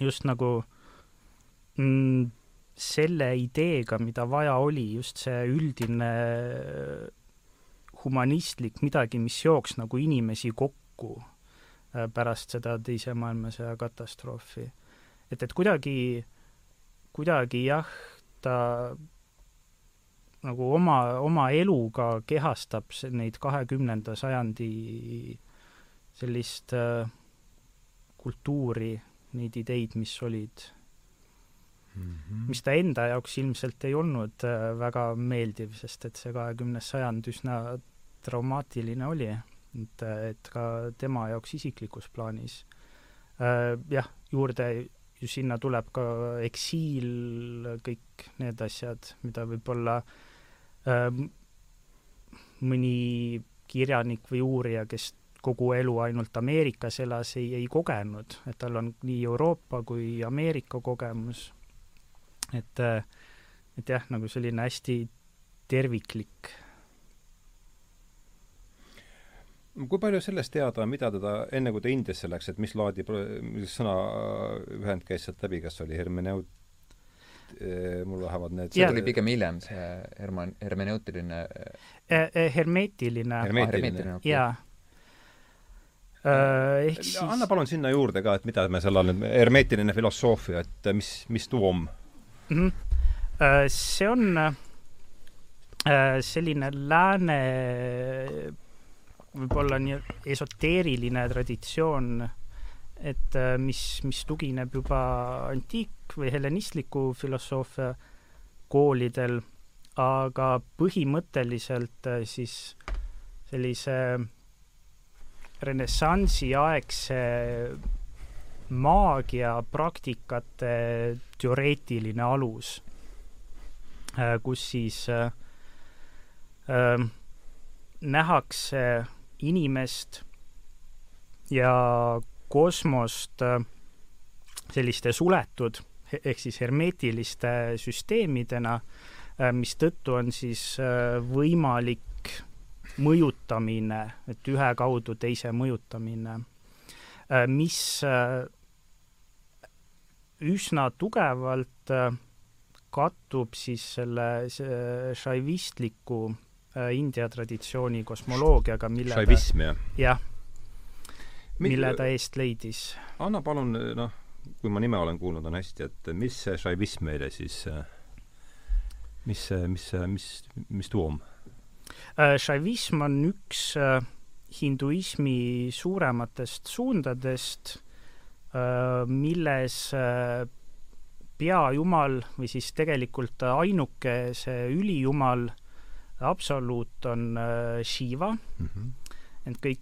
just nagu mm, selle ideega, mida vaja oli, just see üldine humanistlik midagi, mis jooks nagu inimesi kokku pärast seda Teise maailmasõja katastroofi. et, et kuidagi, kuidagi jah, ta nagu oma, oma eluga kehastab neid kahekümnenda sajandi sellist äh, kultuuri, neid ideid, mis olid mm, -hmm. mis ta enda jaoks ilmselt ei olnud äh, väga meeldiv, sest et see kahekümnes sajand üsna traumaatiline oli, et, et ka tema jaoks isiklikus plaanis. Äh, jah, juurde ju sinna tuleb ka eksiil, kõik need asjad, mida võib-olla äh, mõni kirjanik või uurija, kes kogu elu ainult Ameerikas elas, ei, ei kogenud, et tal on nii Euroopa kui Ameerika kogemus et, äh, et jah, nagu selline hästi terviklik. Kui palju sellest teada, mida teda, enne kui ta Indiasse läks, et mis laadi, mis sõna ühend käis sealt läbi, kas oli hermeneut-, äh, mul lähevad need see tuli pigem hiljem, see herma-, hermeneutiline eh, hermeetiline. hermeetiline, jaa ehk siis anna palun sinna juurde ka, et mida me selle all nüüd, hermeetiline filosoofia, et mis, mis tuum mm. -hmm. see on äh, selline lääne võib-olla nii esoteeriline traditsioon, et äh, mis, mis tugineb juba antiik- või helenistliku filosoofia koolidel, aga põhimõtteliselt siis sellise renessansi aegse maagiapraktikate teoreetiline alus, äh, kus siis äh, äh, nähakse inimest ja kosmost äh, selliste suletud ehk siis hermeetiliste süsteemidena äh,, mistõttu on siis äh, võimalik mõjutamine, et ühe kaudu teise mõjutamine, mis üsna tugevalt kattub siis selle šaivistliku India traditsiooni kosmoloogiaga, mille šaivism, jah? jah, mille ta eest leidis. anna palun, noh, kui ma nime olen kuulnud, on hästi, et mis see šaivism meile siis, mis, mis, mis, mis tuum? šaivism on üks hinduismi suurematest suundadest Äh, milles äh, peajumal või siis tegelikult ainuke see ülijumal, absoluut on äh, Shiva mm, -hmm. ent kõik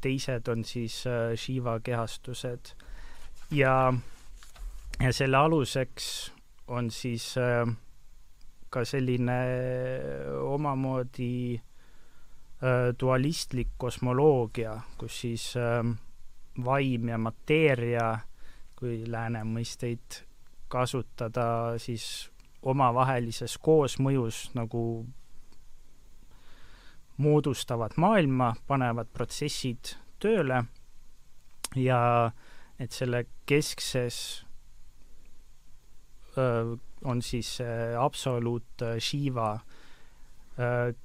teised on siis Shiva kehastused. ja, ja selle aluseks on siis ka selline omamoodi dualistlik kosmoloogia, kus siis äh, vaim ja mateeria, kui lääne mõisteid kasutada, siis omavahelises koosmõjus nagu moodustavad maailma, panevad protsessid tööle ja et selle keskses öö, on siis absoluut Shiva,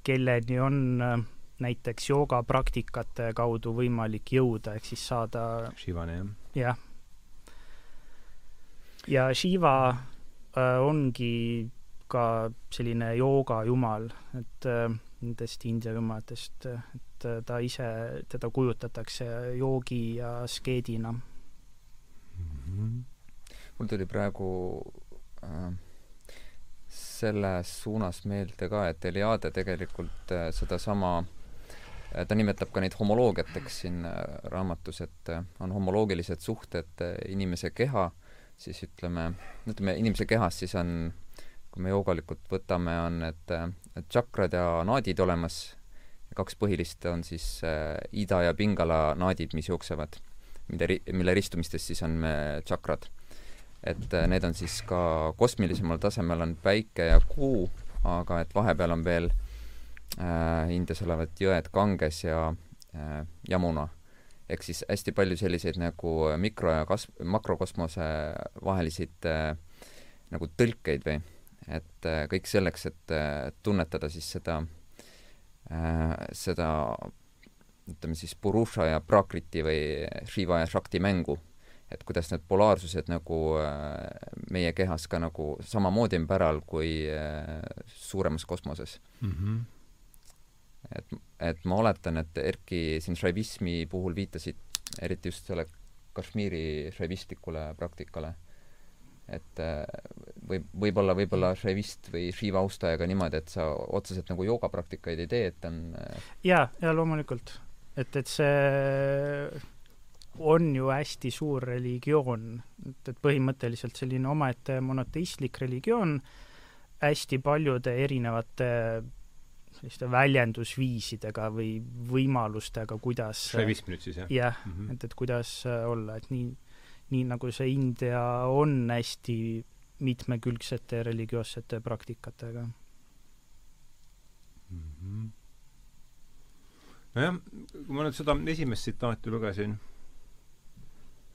kelleni on öö, näiteks joogapraktikate kaudu võimalik jõuda, ehk siis saada Shivani, jah? jah. ja Shiva äh, ongi ka selline joogajumal, et äh, nendest India jumalatest, et äh, ta ise, teda kujutatakse joogi ja skeedina mm. -hmm. mul tuli praegu äh, selles suunas meelde ka, et Eliade tegelikult äh, sedasama äh, Äh, ta nimetab ka neid homoloogiateks siin äh, raamatus, et äh, on homoloogilised suhted inimese keha, siis ütleme, ütleme inimese kehas siis on, kui me joogalikult võtame, on need, tšakrad ja naadid olemas, kaks põhilist on siis ida ja pingala naadid, mis jooksevad, mille, mille ristumistest siis on tšakrad. et äh, need on siis ka kosmilisemal tasemel on päike ja kuu, aga et vahepeal on veel äh, Indias olevad jõed Ganges ja äh, Yamuna. ehk siis hästi palju selliseid nagu mikro- ja kas-, makrokosmose vaheliseid äh, nagu tõlkeid või et äh, kõik selleks, et äh, tunnetada siis seda äh,, seda ütleme siis Purusha ja Prakriti või Shiva ja Shakti mängu et kuidas need polaarsused nagu meie kehas ka nagu samamoodi on päral kui suuremas kosmoses mm. -hmm. et, et ma oletan, et Erki siin šaivismi puhul viitasid eriti just selle Kashmiri šaivistlikule praktikale. Et äh, võib, võib-olla, võib-olla šaivist või šiiva austajaga niimoodi, et sa otseselt nagu joogapraktikaid ei tee, et on jaa, jaa loomulikult. et, et see on ju hästi suur religioon, et, et põhimõtteliselt selline omaette monoteistlik religioon hästi paljude erinevate selliste väljendusviisidega või võimalustega, kuidas šaivism nüüd siis, jah? jah mm -hmm., et, et kuidas olla, et nii, nii nagu see India on hästi mitmekülgsete religioossete praktikatega mm. -hmm. nojah, kui ma nüüd seda esimest tsitaati lugesin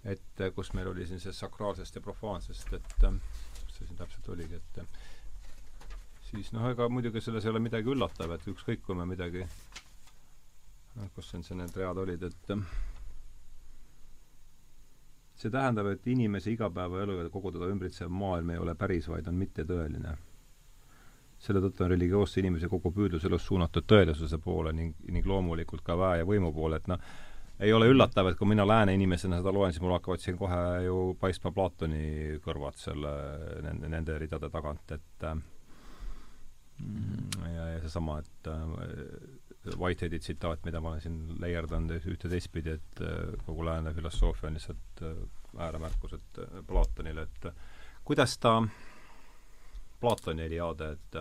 et äh, kus meil oli siin see sakraalsest ja profaansest, et kus see siin täpselt oligi, et äh, siis noh, ega muidugi selles ei ole midagi üllatavat, ükskõik kui me midagi kus siin see need read olid, et see tähendab, et inimese igapäevaelu ja kogu teda ümbritsev maailm ei ole päris, vaid on mittetõeline. selle tõttu on religioosse inimese kogu püüdlus elus suunatud tõelisuse poole ning, ning loomulikult ka väe ja võimu poole, et noh, ei ole üllatav, et kui mina lääne inimesena seda loen, siis mul hakkavad siin kohe ju paistma Platoni kõrvad selle, nende, nende ridade tagant, et mm, ja, ja seesama, et Whiteheadi tsitaat, mida ma olen siin leierdanud ühte teistpidi, et äh, kogu lääne filosoofia on lihtsalt äh, ääremärkused Platonile, et kuidas ta, Platoni Eliade, et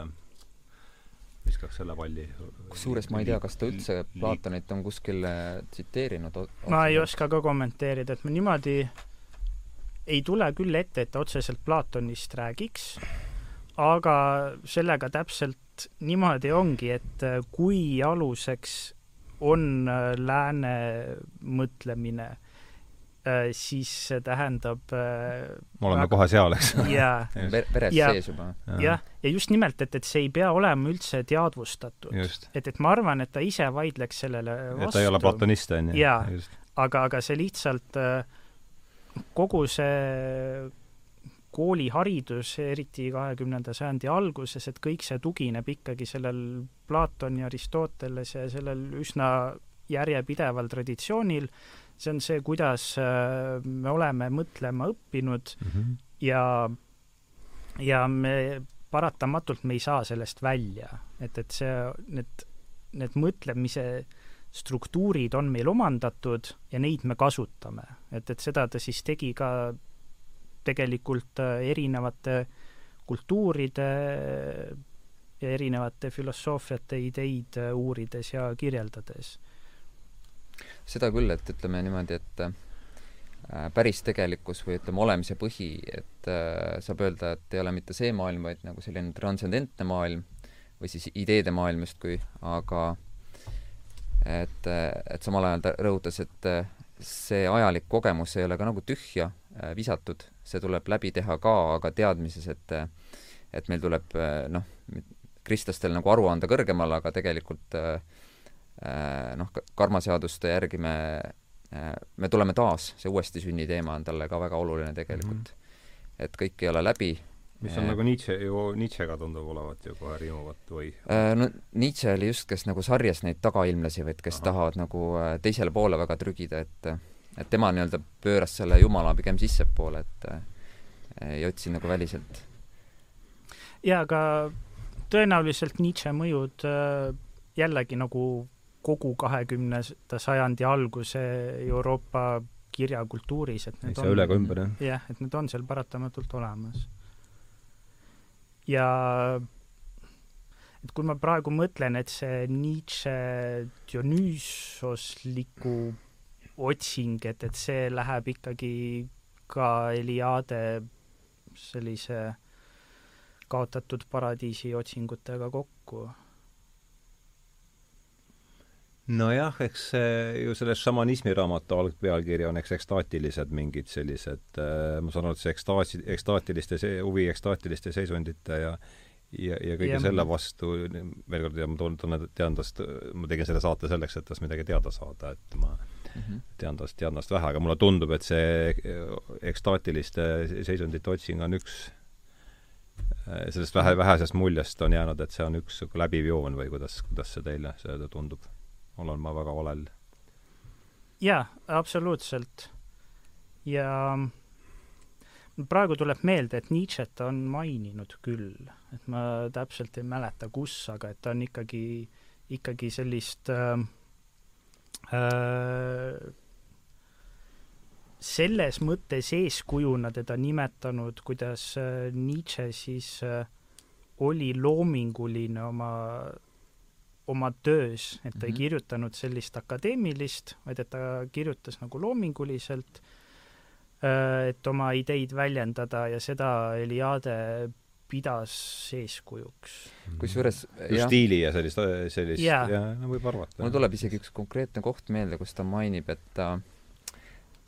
viskaks selle palli. kusjuures ma ei tea, kas ta üldse Platonit on kuskil äh, tsiteerinud. ma ei oska ka kommenteerida, et ma niimoodi ei tule küll ette, et ta otseselt Platonist räägiks, aga sellega täpselt niimoodi ongi, et äh, kui aluseks on äh, lääne mõtlemine Äh, siis see tähendab äh, me oleme väga... kohe seal, eks jaa. veres sees juba. jah, ja just nimelt, et, et see ei pea olema üldse teadvustatud. et, et ma arvan, et ta ise vaidleks sellele vastu. et ta ei ole platonist, on ju. jaa, aga, aga see lihtsalt, kogu see kooliharidus, eriti kahekümnenda sajandi alguses, et kõik see tugineb ikkagi sellel Platoni, Aristoteles ja sellel üsna järjepideval traditsioonil, see on see, kuidas äh, me oleme mõtlema õppinud mm -hmm. ja, ja me paratamatult me ei saa sellest välja, et, et see, need, need mõtlemise struktuurid on meil omandatud ja neid me kasutame. et, et seda ta siis tegi ka tegelikult äh, erinevate kultuuride ja erinevate filosoofiate ideid äh, uurides ja kirjeldades. Seda küll, et ütleme niimoodi, et äh, päris tegelikkus või ütleme, olemise põhi, et äh, saab öelda, et ei ole mitte see maailm, vaid nagu selline transcendentne maailm või siis ideede maailm justkui, aga et, et samal ajal ta rõhutas, et äh, see ajalik kogemus ei ole ka nagu tühja äh, visatud, see tuleb läbi teha ka, aga teadmises, et et meil tuleb äh, noh, kristlastel nagu aru anda kõrgemal, aga tegelikult äh, Äh, noh, karmaseaduste järgi me, äh, me tuleme taas, see uuesti sünni teema on talle ka väga oluline tegelikult mm. -hmm. et kõik ei ole läbi. mis on äh, nagu Nietzsche ju, Nietzschega tundub olevat ju kohe riimuvat või? No Nietzsche oli just, kes nagu sarjas neid tagailmlasi et kes Aha. tahavad nagu teisele poole väga trügida, et et tema nii-öelda pööras selle jumala pigem sissepoole, et ei otsi nagu väliselt. jaa, aga tõenäoliselt Nietzsche mõjud jällegi nagu kogu kahekümnenda sajandi alguse Euroopa kirjakultuuris, et need ei saa üle ega ümber, jah? jah, et need on seal paratamatult olemas. ja et kui ma praegu mõtlen, et see Nietzsche Dionüüsosliku otsing, et, et see läheb ikkagi ka Eliade sellise kaotatud paradiisi otsingutega kokku nojah, eks see ju selle šamanismi raamatu algpealkiri on eks ekstaatilised mingid sellised äh,, ma saan aru, et see ekstaasi, ekstaatiliste huvi ekstaatiliste seisundite ja ja, ja kõige ja, selle vastu, veel kord, ja ma tunnen, tean tast, ma tegin selle saate selleks, et tast midagi teada saada, et ma. Tean tast, tean tast vähe, aga mulle tundub, et see ekstaatiliste seisundite otsing on üks äh, sellest vähe, vähesest muljest on jäänud, et see on üks läbiv joon või kuidas, kuidas see teile, see tundub? olen ma väga valel. jaa, absoluutselt. ja praegu tuleb meelde, et Nietzsche't on maininud küll, et ma täpselt ei mäleta, kus, aga et ta on ikkagi, ikkagi sellist äh, selles mõttes eeskujuna teda nimetanud, kuidas äh, Nietzsche siis äh, oli loominguline oma oma töös, et ta mm -hmm. ei mhm. kirjutanud sellist akadeemilist, vaid et ta kirjutas nagu loominguliselt, äh, et oma ideid väljendada ja seda Eliade pidas eeskujuks. Kusjuures stiili ja sellist, sellist yeah. ja no võib arvata. mul tuleb isegi üks konkreetne koht meelde, kus ta mainib, et ta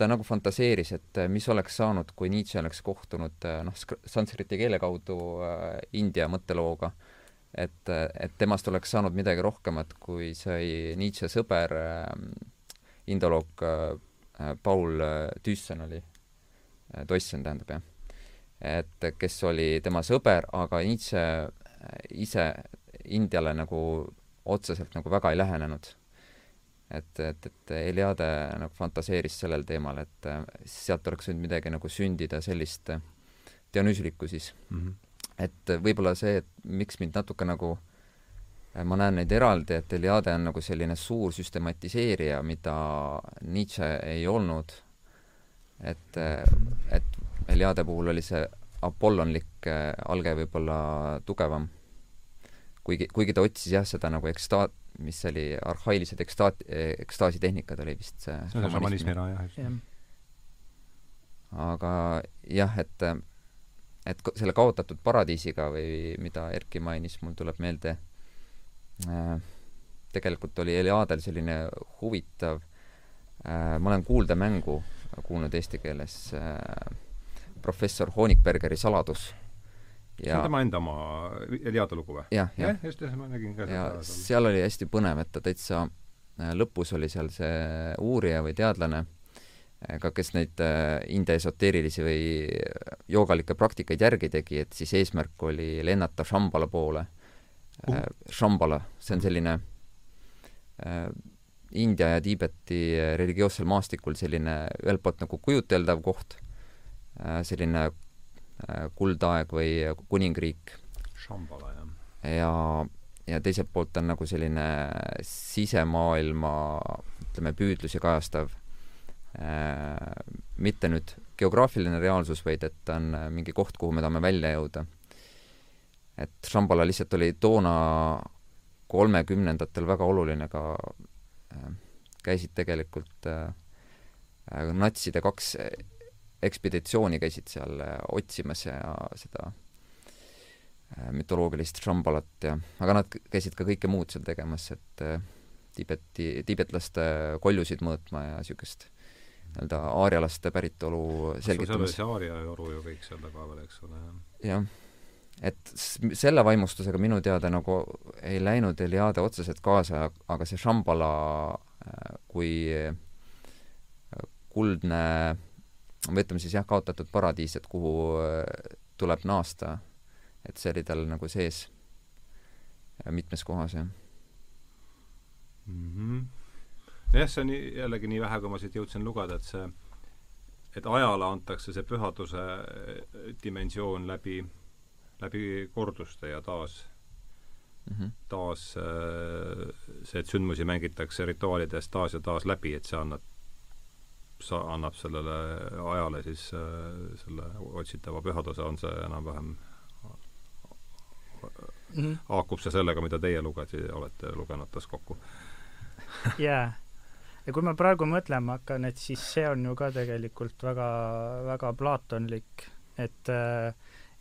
ta nagu fantaseeris, et mis oleks saanud, kui Nietzsche oleks kohtunud noh, sanskriti keele kaudu äh, India mõttelooga äh, et, et temast oleks saanud midagi rohkemat, kui sai Nietzsche sõber äh,, indoloog äh, Paul äh, Thyssen oli äh,, Toissen tähendab jah, et kes oli tema sõber, aga Nietzsche äh, ise Indiale nagu otseselt nagu väga ei lähenenud. et, et, et Eliade nagu fantaseeris sellel teemal, et äh, sealt oleks võinud midagi nagu sündida, sellist dionüüslikku siis mm. -hmm et võib-olla see, et miks mind natuke nagu ma näen neid eraldi, et Eliade on nagu selline suur süstematiseerija, mida Nietzsche ei olnud. et, et Eliade puhul oli see apollonlik äh, alge võib-olla tugevam. kuigi, kuigi ta otsis jah, seda nagu ekstaat, mis oli arhailised ekstaat-, ekstaasitehnikad oli vist see. see on šamanismi ära jah, just. aga jah, et et selle kaotatud paradiisiga või mida Erki mainis, mul tuleb meelde äh,, tegelikult oli Eliadel selline huvitav äh,, ma olen kuuldemängu kuulnud eesti keeles äh,, professor Honigbergeri saladus. see on tema enda oma Eliade lugu või? jah, jah. just, jah, ma nägin ka ja seda. seal oli hästi põnev, et ta täitsa äh, lõpus oli seal see uurija või teadlane ka kes neid äh, India esoteerilisi või joogalikke praktikaid järgi tegi, et siis eesmärk oli lennata Shambhala poole uh.. Shambhala, see on selline äh, India ja Tiibeti religioossel maastikul selline ühelt poolt nagu kujuteldav koht äh,, selline äh, kuldaeg või kuningriik. Shambhala, jah. ja, ja teiselt poolt on nagu selline sisemaailma, ütleme, püüdlusi kajastav Äh, mitte nüüd geograafiline reaalsus, vaid et ta on äh, mingi koht, kuhu me tahame välja jõuda. et Shambhala lihtsalt oli toona kolmekümnendatel väga oluline ka, äh, käisid tegelikult natside kaks ekspeditsiooni käisid seal otsimas ja seda mütoloogilist Shambhalat ja, aga nad käisid ka kõike muud seal tegemas, et Tiibeti, tiibetlaste koljusid mõõtma ja niisugust nii-öelda aarialaste päritolu selgitamas. see aaria joru ju kõik seal taga veel, eks ole. jah. et selle vaimustusega minu teada nagu ei läinud Eliade otseselt kaasa, aga see Shambhala äh, kui äh, kuldne, või ütleme siis jah, kaotatud paradiis, et kuhu äh, tuleb naasta, et see oli tal nagu sees mitmes kohas, jah mm. -hmm jah, see on jällegi nii vähe, kui ma siit jõudsin lugeda, et see, et ajale antakse see pühaduse äh, dimensioon läbi, läbi korduste ja taas mm, -hmm. taas äh, see, et sündmusi mängitakse rituaalides taas ja taas läbi, et see annab, annab sellele ajale siis äh, selle otsitava pühaduse, on see enam-vähem mm -hmm. haakub see sellega, mida teie lugeti, olete lugenud tas kokku? jaa ja kui ma praegu mõtlema hakkan, et siis see on ju ka tegelikult väga, väga plaatonlik, et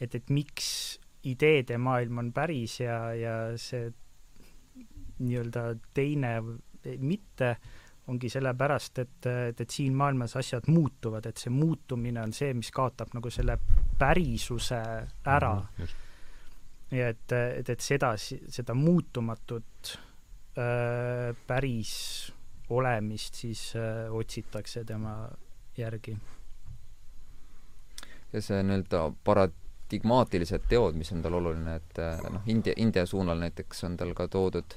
et, et miks ideede maailm on päris ja, ja see nii-öelda teine mitte, ongi sellepärast, et, et, et siin maailmas asjad muutuvad, et see muutumine on see, mis kaotab nagu selle pärisuse ära mm. -hmm, ja et, et, et seda, seda muutumatut äh, päris olemist siis äh, otsitakse tema järgi. ja see nii-öelda paradigmaatilised teod, mis on tal oluline, et noh, India, India suunal näiteks on tal ka toodud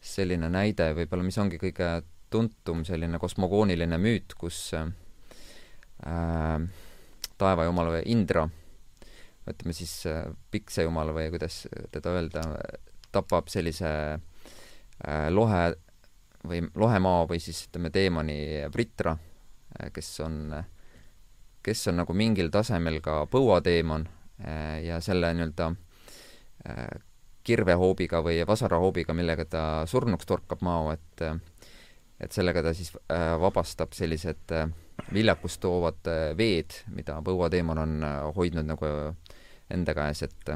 selline näide võib-olla, mis ongi kõige tuntum selline kosmogooniline müüt, kus äh, taevajumal või Indra, ütleme siis äh, piksejumal või kuidas teda öelda, tapab sellise äh, lohe või lohemaa või siis ütleme, teemani Britra äh,, kes on, kes on nagu mingil tasemel ka põuateemon äh, ja selle nii-öelda äh, kirvehoobiga või vasarahoobiga, millega ta surnuks torkab mao, et et sellega ta siis äh, vabastab sellised äh, viljakust toovad äh, veed, mida põuateemon on hoidnud nagu enda käes, et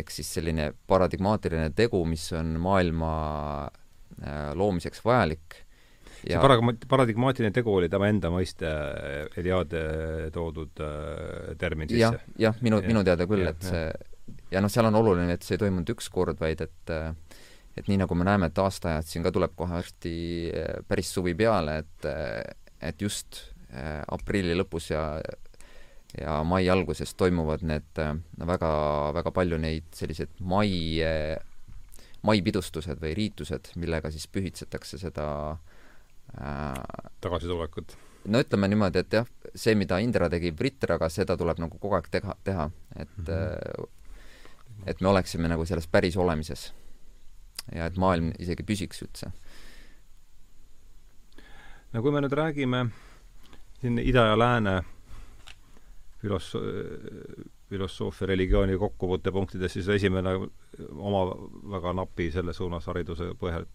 ehk siis selline paradigmaatiline tegu, mis on maailma loomiseks vajalik ja see parag-, paradigmaatiline tegu oli tema enda mõiste Eliade toodud termin sisse ja,? jah, minu, minu teada küll, et see ja noh, seal on oluline, et see ei toimunud üks kord, vaid et et nii, nagu me näeme, et aastaajad siin ka tuleb kohe varsti eh, päris suvi peale, et et just eh, aprilli lõpus ja ja mai alguses toimuvad need väga, väga palju neid selliseid mai, maipidustused või riitused, millega siis pühitsetakse seda äh, tagasitulekut? no ütleme niimoodi, et jah, see, mida Indra tegi Britraga, seda tuleb nagu kogu aeg teha, teha, et mm -hmm et me oleksime nagu selles päris olemises. Ja et maailm isegi püsiks üldse. no kui me nüüd räägime siin ida ja lääne filos-, filosoofia, religiooni kokkuvõttepunktidest, siis esimene oma väga napi selles suunas hariduse põhjal,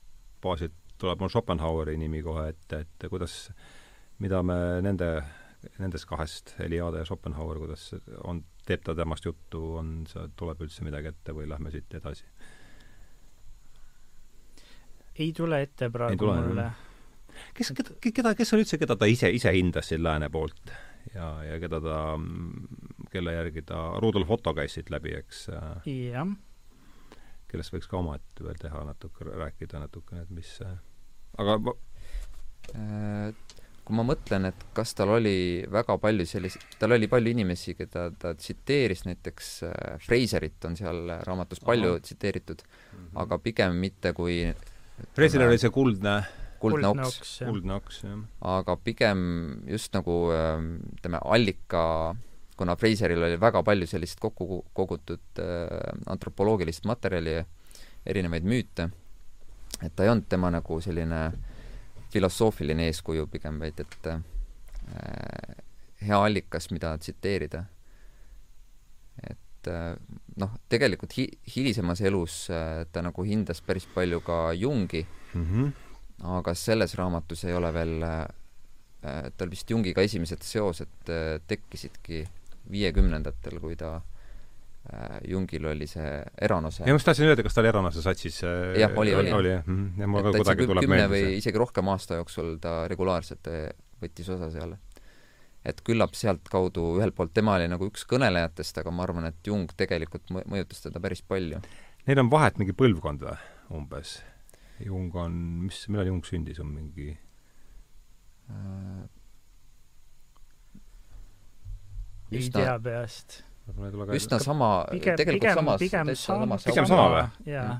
baasilt tuleb mul Schopenhaueri nimi kohe ette, et kuidas, mida me nende, nendest kahest, Eliade ja Schopenhauer, kuidas on teeb ta temast juttu, on tuleb üldse midagi ette või lähme siit edasi? Ei tule ette praegu tule, mulle. kes, keda, keda, kes on üldse, keda ta ise, ise hindas siin lääne poolt ja, ja keda ta, kelle järgi ta, Rudolf Otto käis siit läbi, eks? jah. kellest võiks ka omaette veel teha natuke, rääkida natukene, et mis aga ma... äh, kui ma mõtlen, et kas tal oli väga palju selliseid, tal oli palju inimesi, keda ta tsiteeris, näiteks äh, Fraserit on seal raamatus palju Aha. tsiteeritud mm, -hmm. aga pigem mitte kui Fraser oli see kuldne kuldne oks, kuldne oks, jah. aga pigem just nagu ähm, ütleme, allika, kuna Fraseril oli väga palju sellist kokku kogutud äh, antropoloogilist materjali, erinevaid müüte, et ta ei olnud tema nagu selline filosoofiline eeskuju pigem, vaid et äh, hea allikas, mida tsiteerida. Et äh, noh, tegelikult hi-, hilisemas elus äh, ta nagu hindas päris palju ka Jungi mm, -hmm. aga selles raamatus ei ole veel äh, tal vist Jungiga esimesed seosed tekkisidki viiekümnendatel, kui ta Jungil oli see Eranose. ja ma just tahtsin öelda, kas ta oli Eranose satsis jah, oli, oli. oli jah mm, -hmm. ja mul ka kuidagi tuleb meelde see. või isegi rohkem aasta jooksul ta regulaarselt võttis osa seal. Et küllap sealtkaudu ühelt poolt tema oli nagu üks kõnelejatest, aga ma arvan, et Jung tegelikult mõjutas teda päris palju. Neil on vahet mingi põlvkond või, umbes? Jung on, mis, millal Jung sündis, on mingi äh... ei tea peast üsna sama, tegelikult pigem, samas, pigem sama, pigem sama või? jaa.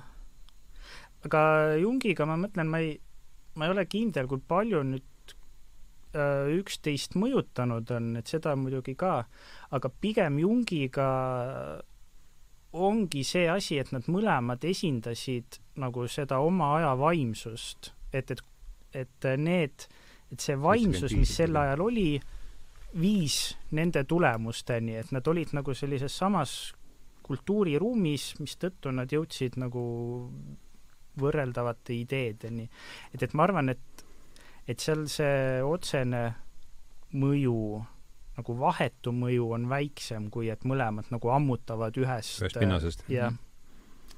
aga Jungiga ma mõtlen, ma ei, ma ei ole kindel, kui palju nüüd üksteist mõjutanud on, et seda muidugi ka, aga pigem Jungiga ongi see asi, et nad mõlemad esindasid nagu seda oma aja vaimsust, et, et, et need, et see vaimsus, mis sel ajal oli, viis nende tulemusteni, et nad olid nagu sellises samas kultuuriruumis, mistõttu nad jõudsid nagu võrreldavate ideedeni. et, et ma arvan, et, et seal see otsene mõju nagu vahetu mõju on väiksem, kui et mõlemad nagu ammutavad ühest ühest pinnasest. jah.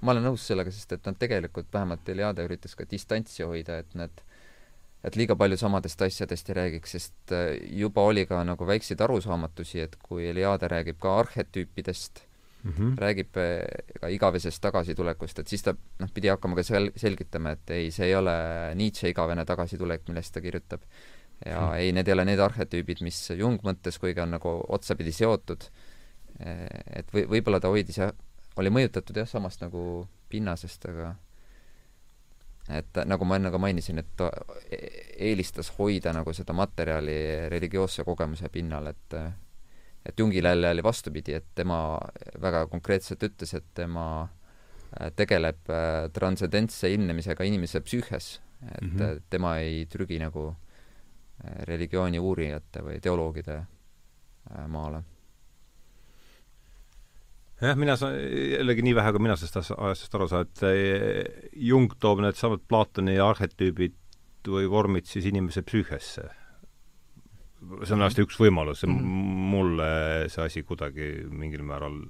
ma olen nõus sellega, sest et nad tegelikult, vähemalt Eliade üritas ka distantsi hoida, et need et liiga palju samadest asjadest ei räägiks, sest äh, juba oli ka nagu väikseid arusaamatusi, et kui Eliade räägib ka arhetüüpidest mm, -hmm. räägib äh, ka igavesest tagasitulekust, et siis ta noh, pidi hakkama ka sel-, selgitama, et ei, see ei ole Nietzsche igavene tagasitulek, millest ta kirjutab. ja hmm. ei, need ei ole need arhetüübid, mis Jung mõttes, kuigi on nagu otsapidi seotud, et või, võib-olla ta hoidis jah, oli mõjutatud jah, samast nagu pinnasest, aga et nagu ma enne ka mainisin, et ta eelistas hoida nagu seda materjali religioosse kogemuse pinnal, et et Jungil jälle oli vastupidi, et tema väga konkreetselt ütles, et tema äh, tegeleb äh, transcendentse ilmnemisega inimese psüühes, et mm -hmm. tema ei trügi nagu religiooni uurijate või teoloogide maale jah, mina saan, jällegi nii vähe, kui mina sellest asjast aru saan, et Jung toob needsamad Platoni arhetüübid või vormid siis inimese psüühesse. See on hästi üks võimalus, -hmm. mulle see asi kuidagi mingil määral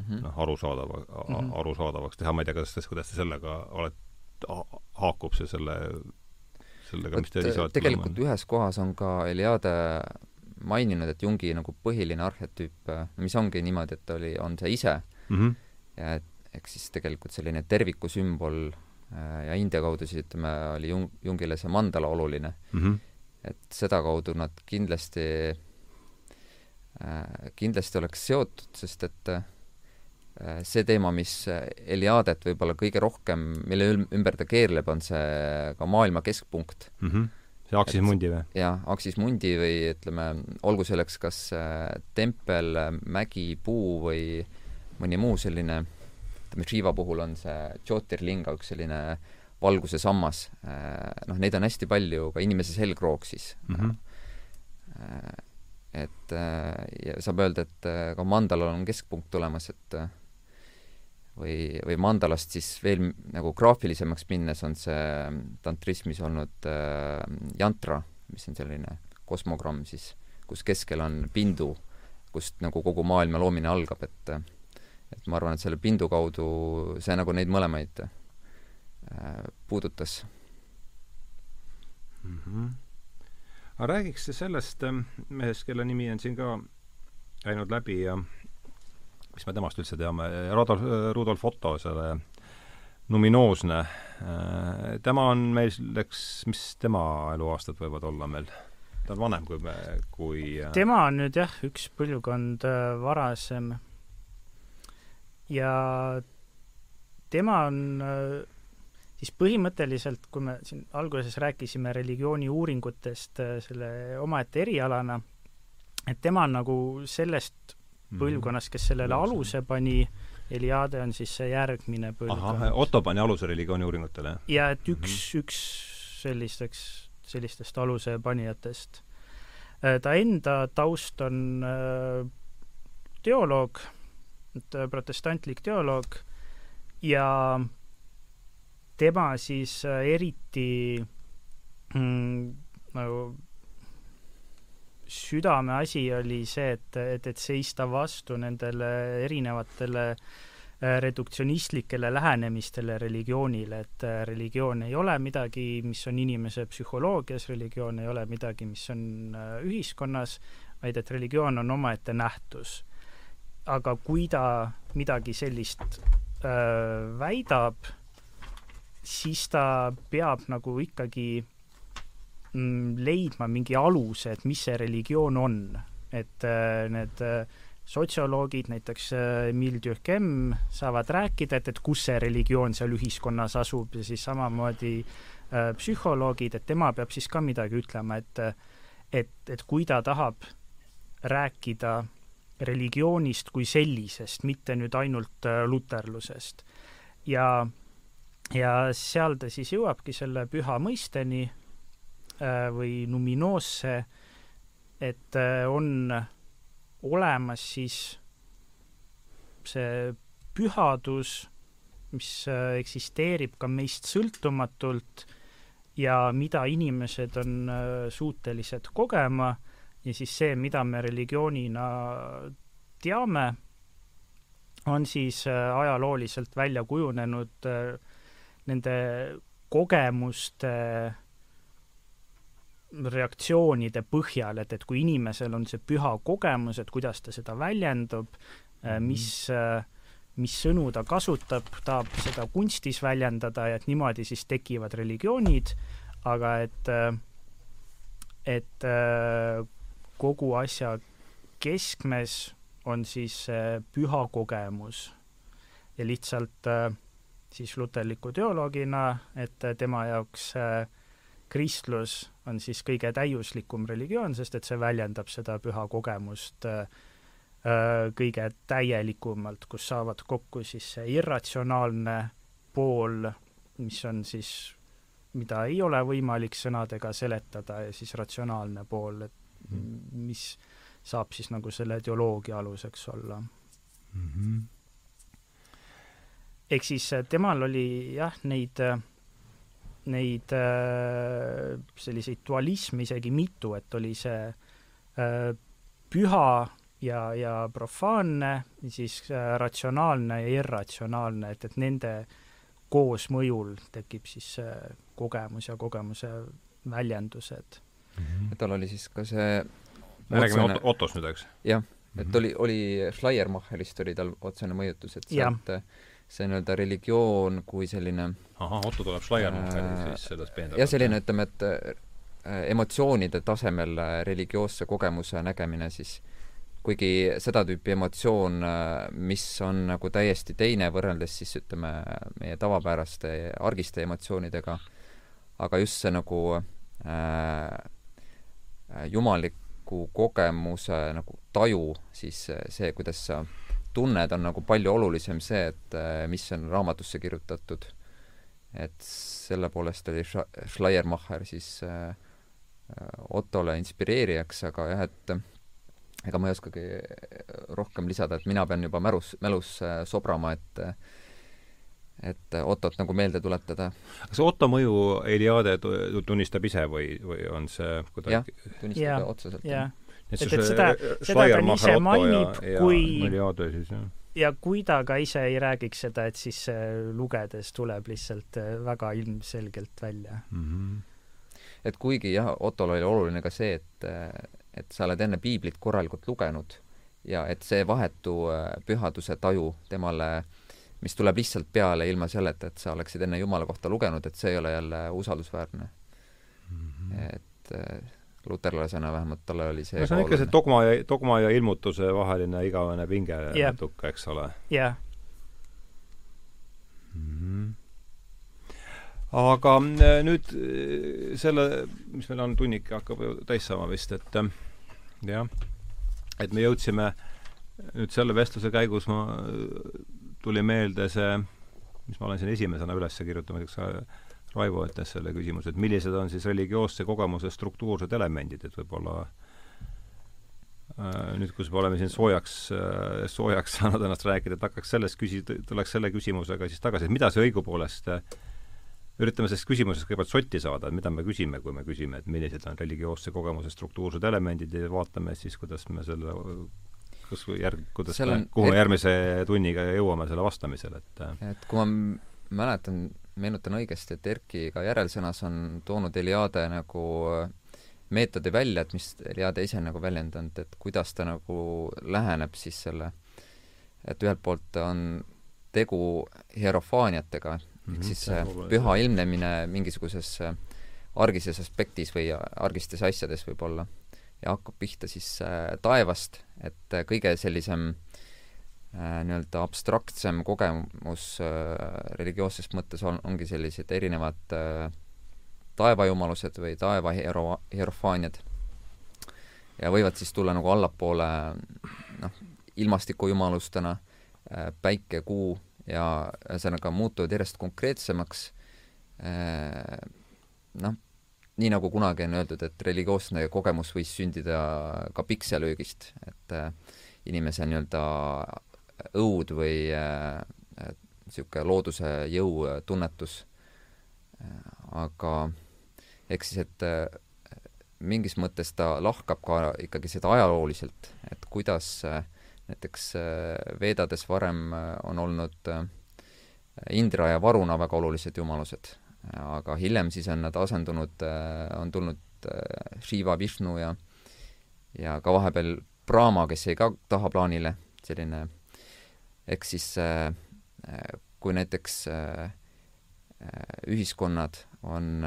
-hmm. noh, arusaadava mm, -hmm. arusaadavaks teha, ma ei tea, kas, kuidas te sellega olete, haakub see selle, sellega, mis te ise olete tegelikult ühes kohas on ka Eliade maininud, et Jungi nagu põhiline arhetüüp, äh, mis ongi niimoodi, et oli, on see ise mm -hmm. ja et ehk siis tegelikult selline terviku sümbol äh, ja India kaudu siis ütleme, oli Jung, Jungile see mandala oluline mm. -hmm. Et sedakaudu nad kindlasti äh,, kindlasti oleks seotud, sest et äh, see teema, mis Eliadet võib-olla kõige rohkem, mille ümber ta keerleb, on see ka maailma keskpunkt mm. -hmm see Aksis Mundi või? jah, Aksis Mundi või ütleme, olgu selleks kas äh, tempel, mägi, puu või mõni muu selline, ütleme Shiva puhul on see Jyotirlinga üks selline valguse sammas, äh, noh, neid on hästi palju ka inimese selgrooksis mm. -hmm. et ja saab öelda, et ka mandalal on keskpunkt tulemas, et või, või mandalast siis veel nagu graafilisemaks minnes on see tantrismis olnud äh, jantra, mis on selline kosmogramm siis, kus keskel on pindu, kust nagu kogu maailma loomine algab, et et ma arvan, et selle pindu kaudu see nagu neid mõlemaid äh, puudutas mm. -hmm. aga räägiks sellest äh, mehest, kelle nimi on siin ka käinud läbi ja mis me temast üldse teame, Rudolf, Rudolf Otto, selle numinoosne, tema on meil, eks, mis tema eluaastad võivad olla meil? ta on vanem kui me, kui tema on nüüd jah, üks põlvkond äh, varasem. ja tema on äh, siis põhimõtteliselt, kui me siin alguses rääkisime religiooni uuringutest äh, selle omaette erialana, et tema on nagu sellest Mhm. põlvkonnas, kes sellele aluse pani, Eliade on siis see järgmine põlvkond. Otto pani aluse religiooni uuringutele? ja et üks mm, -hmm. üks sellisteks, sellistest aluse panijatest. Äh, ta enda taust on äh, teoloog, protestantlik teoloog ja tema siis eriti mm, nagu südameasi oli see, et, et, et seista vastu nendele erinevatele äh, reduktsionistlikele lähenemistele religioonile, et äh, religioon ei ole midagi, mis on inimese psühholoogias, religioon ei ole midagi, mis on äh, ühiskonnas, vaid et religioon on omaette nähtus. aga kui ta midagi sellist öö, väidab, siis ta peab nagu ikkagi Mm, leidma mingi aluse, et mis see religioon on. et äh, need äh, sotsioloogid, näiteks äh, Emile Durkheim, saavad rääkida, et, et kus see religioon seal ühiskonnas asub ja siis samamoodi psühholoogid, et tema peab siis ka midagi ütlema, et et, et kui ta tahab rääkida religioonist kui sellisest, mitte nüüd ainult luterlusest. ja, ja seal ta siis jõuabki selle püha mõisteni Äh, või numinoosse, et äh, on olemas siis see pühadus, mis äh, eksisteerib ka meist sõltumatult ja mida inimesed on suutelised kogema ja siis see, mida me religioonina teame, on siis ajalooliselt välja kujunenud äh, nende kogemuste reaktsioonide põhjal, et, et kui inimesel on see püha kogemus, et kuidas ta seda väljendub, mhm. mis, mis sõnu ta kasutab, tahab seda kunstis väljendada ja et niimoodi siis tekivad religioonid, aga et, et kogu asja keskmes on siis püha kogemus ja lihtsalt siis luterliku teoloogina, et tema jaoks äh, kristlus on siis kõige täiuslikum religioon, sest et see väljendab seda püha kogemust äh, äh, kõige täielikumalt, kus saavad kokku siis see irratsionaalne pool, mis on siis, mida ei ole võimalik sõnadega seletada, ja siis ratsionaalne pool, et mhm. mis saab siis nagu selle teoloogia aluseks olla mm. -hmm. Ehk siis äh, temal oli jah, neid äh, neid äh, selliseid dualisme isegi mitu, et oli see äh, püha ja, ja profaanne, siis ratsionaalne ja irratsionaalne, et, et nende koosmõjul tekib siis see kogemus ja kogemuse väljendused mm. -hmm. tal oli siis ka see me räägime Otto, Ottost nüüd, eks? jah, et mhm. oli, oli Schleiermacherist oli tal otsene mõjutus, et sealt ja see nii-öelda religioon kui selline ahah, Otto tuleb Schleiermacheri äh, siis sellest peendab. jah, selline ütleme, et äh, emotsioonide tasemel äh, religioosse kogemuse nägemine siis kuigi seda tüüpi emotsioon, äh, mis on nagu täiesti teine võrreldes siis ütleme, meie tavapäraste argiste emotsioonidega, aga just see nagu äh, jumaliku kogemuse nagu taju, siis see, kuidas sa tunned, on nagu palju olulisem see, et äh, mis on raamatusse kirjutatud. et selle poolest oli Schleiermacher siis äh, äh, Ottole inspireerijaks, aga jah, et ega ma ei oskagi rohkem lisada, et mina pean juba mälus, mälus sobrama, et et Ottot nagu meelde tuletada. kas Otto mõju Eliade tunnistab ise või, või on see kuidagi jah, tunnistab otseselt. jah et, et seda, seda ta ise mainib, kui ja kui ta ka ise ei räägiks seda, et siis lugedes tuleb lihtsalt äh, väga ilmselgelt välja mm. -hmm. et kuigi jah, Ottol oli oluline ka see, et, et sa oled enne piiblit korralikult lugenud ja et see vahetu äh, pühaduse taju temale, mis tuleb lihtsalt peale ilma selleta, et sa oleksid enne Jumala kohta lugenud, et see ei ole jälle usaldusväärne mm. -hmm. et äh, luterlasena vähemalt talle oli see no see on ikka see dogma ja, dogma ja ilmutuse vaheline igavene pinge yeah. natuke, eks ole. jah yeah. mm. -hmm. aga äh, nüüd äh, selle, mis meil on, tunnik hakkab ju täis saama vist, et äh, jah, et me jõudsime nüüd selle vestluse käigus ma, tuli meelde see, mis ma olen siin esimesena üles kirjutanud, eks Raivo ütles selle küsimuse, et millised on siis religioosse kogemuse struktuursed elemendid, et võib-olla äh, nüüd, kus me oleme siin soojaks äh,, soojaks saanud ennast rääkida, et hakkaks sellest küsi-, tuleks selle küsimusega siis tagasi, et mida see õigupoolest äh, üritame sellest küsimusest kõigepealt sotti saada, et mida me küsime, kui me küsime, et millised on religioosse kogemuse struktuursed elemendid ja vaatame siis, kuidas me selle kus järg-, kuidas kuhu me järgmise tunniga jõuame selle vastamisele, et et kui ma mäletan meenutan õigesti, et Erki ka järelsõnas on toonud Eliade nagu äh, meetodi välja, et mis Eliade ise nagu väljendanud, et kuidas ta nagu läheneb siis selle, et ühelt poolt on tegu hierofaaniatega mm, -hmm, ehk siis püha ilmnemine mingisuguses äh, argises aspektis või argistes asjades võib-olla. ja hakkab pihta siis äh, taevast, et kõige sellisem Äh, nii-öelda abstraktsem kogemus äh, religioosses mõttes on, ongi sellised erinevad äh, taevajumalused või taeva hiero-, hierofaaniad. ja võivad siis tulla nagu allapoole noh, ilmastikujumalustena, päike, kuu ja ühesõnaga muutuvad järjest konkreetsemaks, noh, nii nagu kunagi on öeldud, et religioosne kogemus võis sündida ka pikselöögist, et inimese nii-öelda õud või niisugune äh, looduse jõu tunnetus. aga ehk siis, et mingis mõttes ta lahkab ka ikkagi seda ajalooliselt, et kuidas näiteks Veedades varem on olnud Indra ja Varuna väga olulised jumalused, aga hiljem siis on nad asendunud, on tulnud Shiva, Vishnu ja ja ka vahepeal Brahma, kes jäi ka tahaplaanile, selline ehk siis kui näiteks ühiskonnad on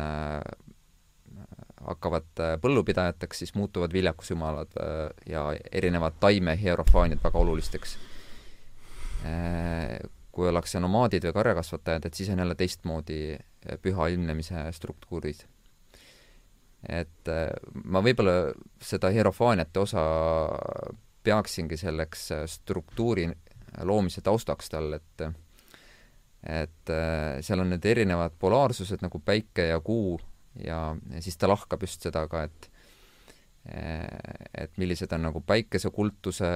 hakkavad äh, põllupidajateks, siis muutuvad viljakusjumalad äh, ja erinevad taime hierofaaniad väga olulisteks. Äh, kui ollakse nomaadid või karjakasvatajad, et siis on jälle teistmoodi püha ilmnemise struktuurid. et ma võib-olla seda hierofaaniate osa peaksingi selleks struktuuri loomise taustaks tal, et et seal on need erinevad polaarsused nagu päike ja kuu ja, siis ta lahkab just seda ka, et et millised on nagu päikesekultuse,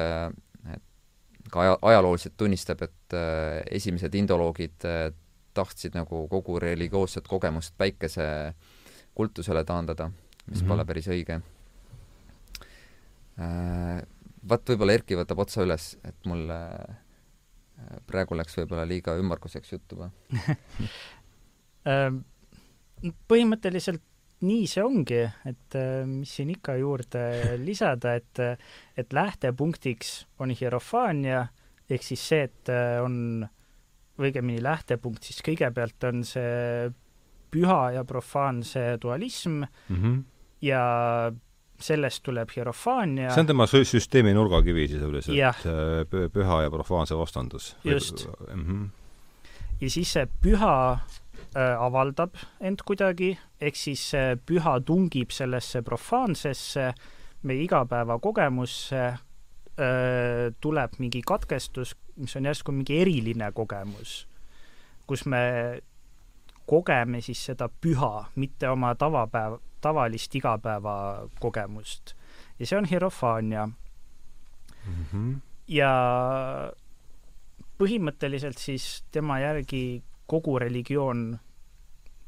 ka aja, ajalooliselt tunnistab, et äh, esimesed indoloogid äh, tahtsid nagu kogu religioosset kogemust päikesekultusele taandada, mis mm -hmm. pole päris õige. Äh, Vaat võib-olla Erki võtab otsa üles, et mul praegu läks võib-olla liiga ümmarguseks juttu või põhimõtteliselt nii see ongi, et äh, mis siin ikka juurde lisada, et, et lähtepunktiks on hierofaania, ehk siis see, et äh, on, õigemini lähtepunkt siis kõigepealt on see püha ja profaanse dualism mm -hmm. ja sellest tuleb hierofaania. see on tema süsteemi nurgakivi sisuliselt, äh, püha ja profaanse vastandus. just mm. -hmm. ja siis see püha Äh, avaldab end kuidagi, ehk siis see püha tungib sellesse profaansesse, meie igapäevakogemusse, äh, tuleb mingi katkestus, mis on järsku mingi eriline kogemus, kus me kogeme siis seda püha, mitte oma tavapäev, tavalist igapäevakogemust. ja see on hierofaania mm. -hmm. ja põhimõtteliselt siis tema järgi kogu religioon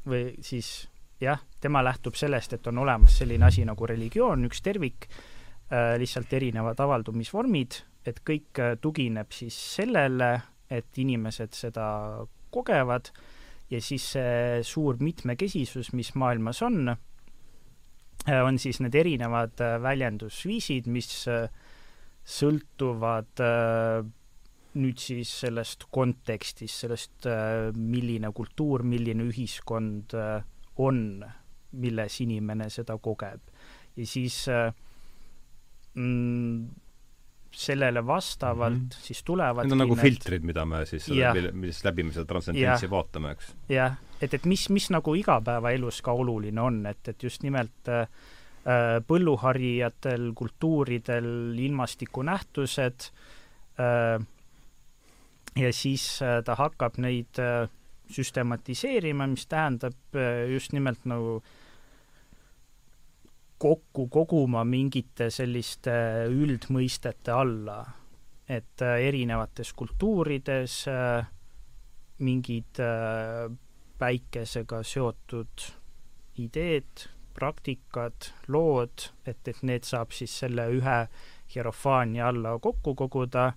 või siis jah, tema lähtub sellest, et on olemas selline asi nagu religioon, üks tervik äh,, lihtsalt erinevad avaldumisvormid, et kõik äh, tugineb siis sellele, et inimesed seda kogevad ja siis see suur mitmekesisus, mis maailmas on on siis need erinevad äh, väljendusviisid, mis äh, sõltuvad äh, nüüd siis sellest kontekstist, sellest, äh, milline kultuur, milline ühiskond äh, on, milles inimene seda kogeb. ja siis äh, mm, sellele vastavalt mm -hmm. siis tulevad Need on nagu need... filtrid, mida me siis, millest läbi me seda transcendentsi vaatame, eks? jah, et, et mis, mis nagu igapäevaelus ka oluline on, et, et just nimelt äh, põlluharijatel, kultuuridel ilmastikunähtused äh,, ja siis äh, ta hakkab neid äh, süstematiseerima, mis tähendab äh, just nimelt nagu kokku koguma mingite selliste üldmõistete alla, et erinevates kultuurides mingid päikesega seotud ideed, praktikad, lood, et, et need saab siis selle ühe hierofaania alla kokku koguda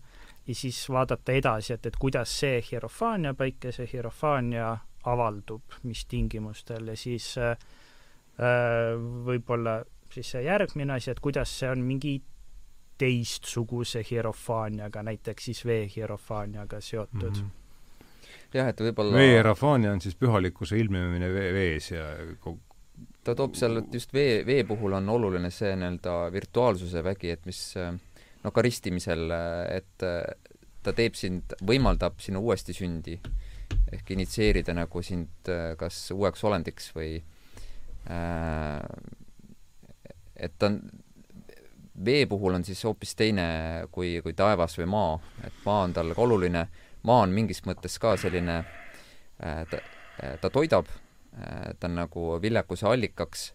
ja siis vaadata edasi, et, et kuidas see hierofaania, päikese hierofaania avaldub, mis tingimustel. Ja siis äh, äh, võib-olla siis see järgmine asi, et kuidas see on mingi teistsuguse hierofaaniaga, näiteks siis vee hierofaaniaga seotud mm. -hmm. jah, et võib-olla vee hierofaania on siis pühalikkuse ilmnemine vee, vees ja ta toob seal, et just vee, vee puhul on oluline see nii-öelda virtuaalsuse vägi, et mis no karistimisel, et ta teeb sind, võimaldab sinu uuesti sündi ehk initsieerida nagu sind kas uueks olendiks või äh, et ta on, vee puhul on siis hoopis teine kui, kui taevas või maa, et maa on talle ka oluline, maa on mingis mõttes ka selline äh,, ta, ta toidab äh,, ta on nagu viljakuse allikaks,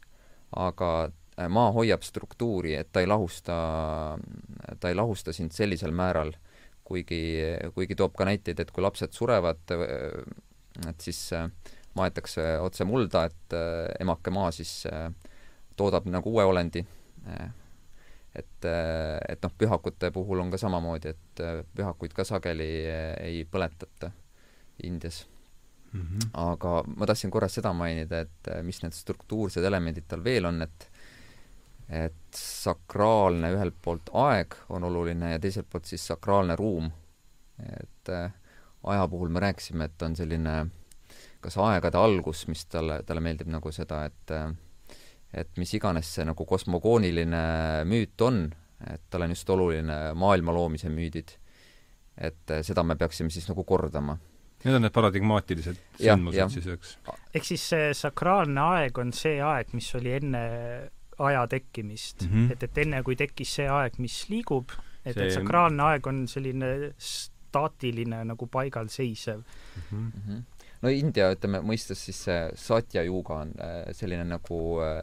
aga Äh, maa hoiab struktuuri, et ta ei lahusta, ta ei lahusta sind sellisel määral, kuigi, kuigi toob ka näiteid, et kui lapsed surevad, et siis äh, maetakse otse mulda, et äh, emake maa siis toodab nagu uue olendi. et, et noh, pühakute puhul on ka samamoodi, et pühakuid ka sageli ei põletata Indias mm. -hmm. aga ma tahtsin korra seda mainida, et mis need struktuursed elemendid tal veel on, et et sakraalne ühelt poolt aeg on oluline ja teiselt poolt siis sakraalne ruum. et aja puhul me rääkisime, et on selline kas aegade algus, mis talle, talle meeldib nagu seda, et et mis iganes see nagu kosmogooniline müüt on, et tal on just oluline maailma loomise müüdid. et seda me peaksime siis nagu kordama. Need on need paradigmaatilised sündmused siis, eks? ehk siis see sakraalne aeg on see aeg, mis oli enne aja tekkimist mm. -hmm. et, et enne, kui tekkis see aeg, mis liigub, et see..., et sakraalne aeg on selline staatiline nagu paigal seisev mm. -hmm. Mm -hmm no India, ütleme, mõistes siis see satya yuga on äh, selline nagu äh,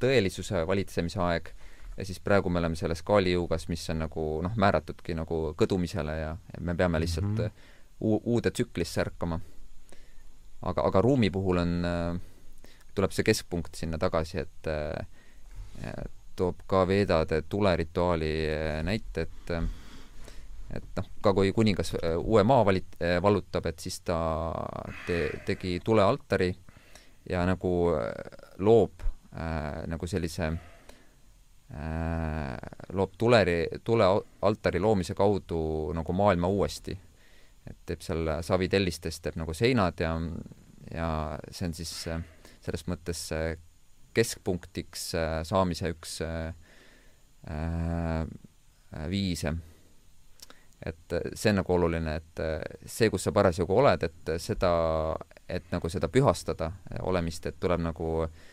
tõelisuse valitsemise aeg ja siis praegu me oleme selles Kali yugas, mis on nagu noh, määratudki nagu kõdumisele ja, ja me peame lihtsalt mm -hmm. uu-, uude tsüklisse ärkama. aga, aga ruumi puhul on, tuleb see keskpunkt sinna tagasi, et toob ka Vedade tulerituaali näite, et et noh, ka kui kuningas äh, uue maa valit-, äh, vallutab, et siis ta te-, tegi tulealtari ja nagu äh, loob äh, nagu sellise äh, loob tuleri, tulealtari loomise kaudu nagu maailma uuesti. et teeb seal savitellistest, teeb nagu seinad ja, ja see on siis äh, selles mõttes keskpunktiks saamise üks äh, viise et äh, see on nagu oluline, et äh, see, kus sa parasjagu oled, et äh, seda, et nagu seda pühastada olemist, et tuleb nagu äh,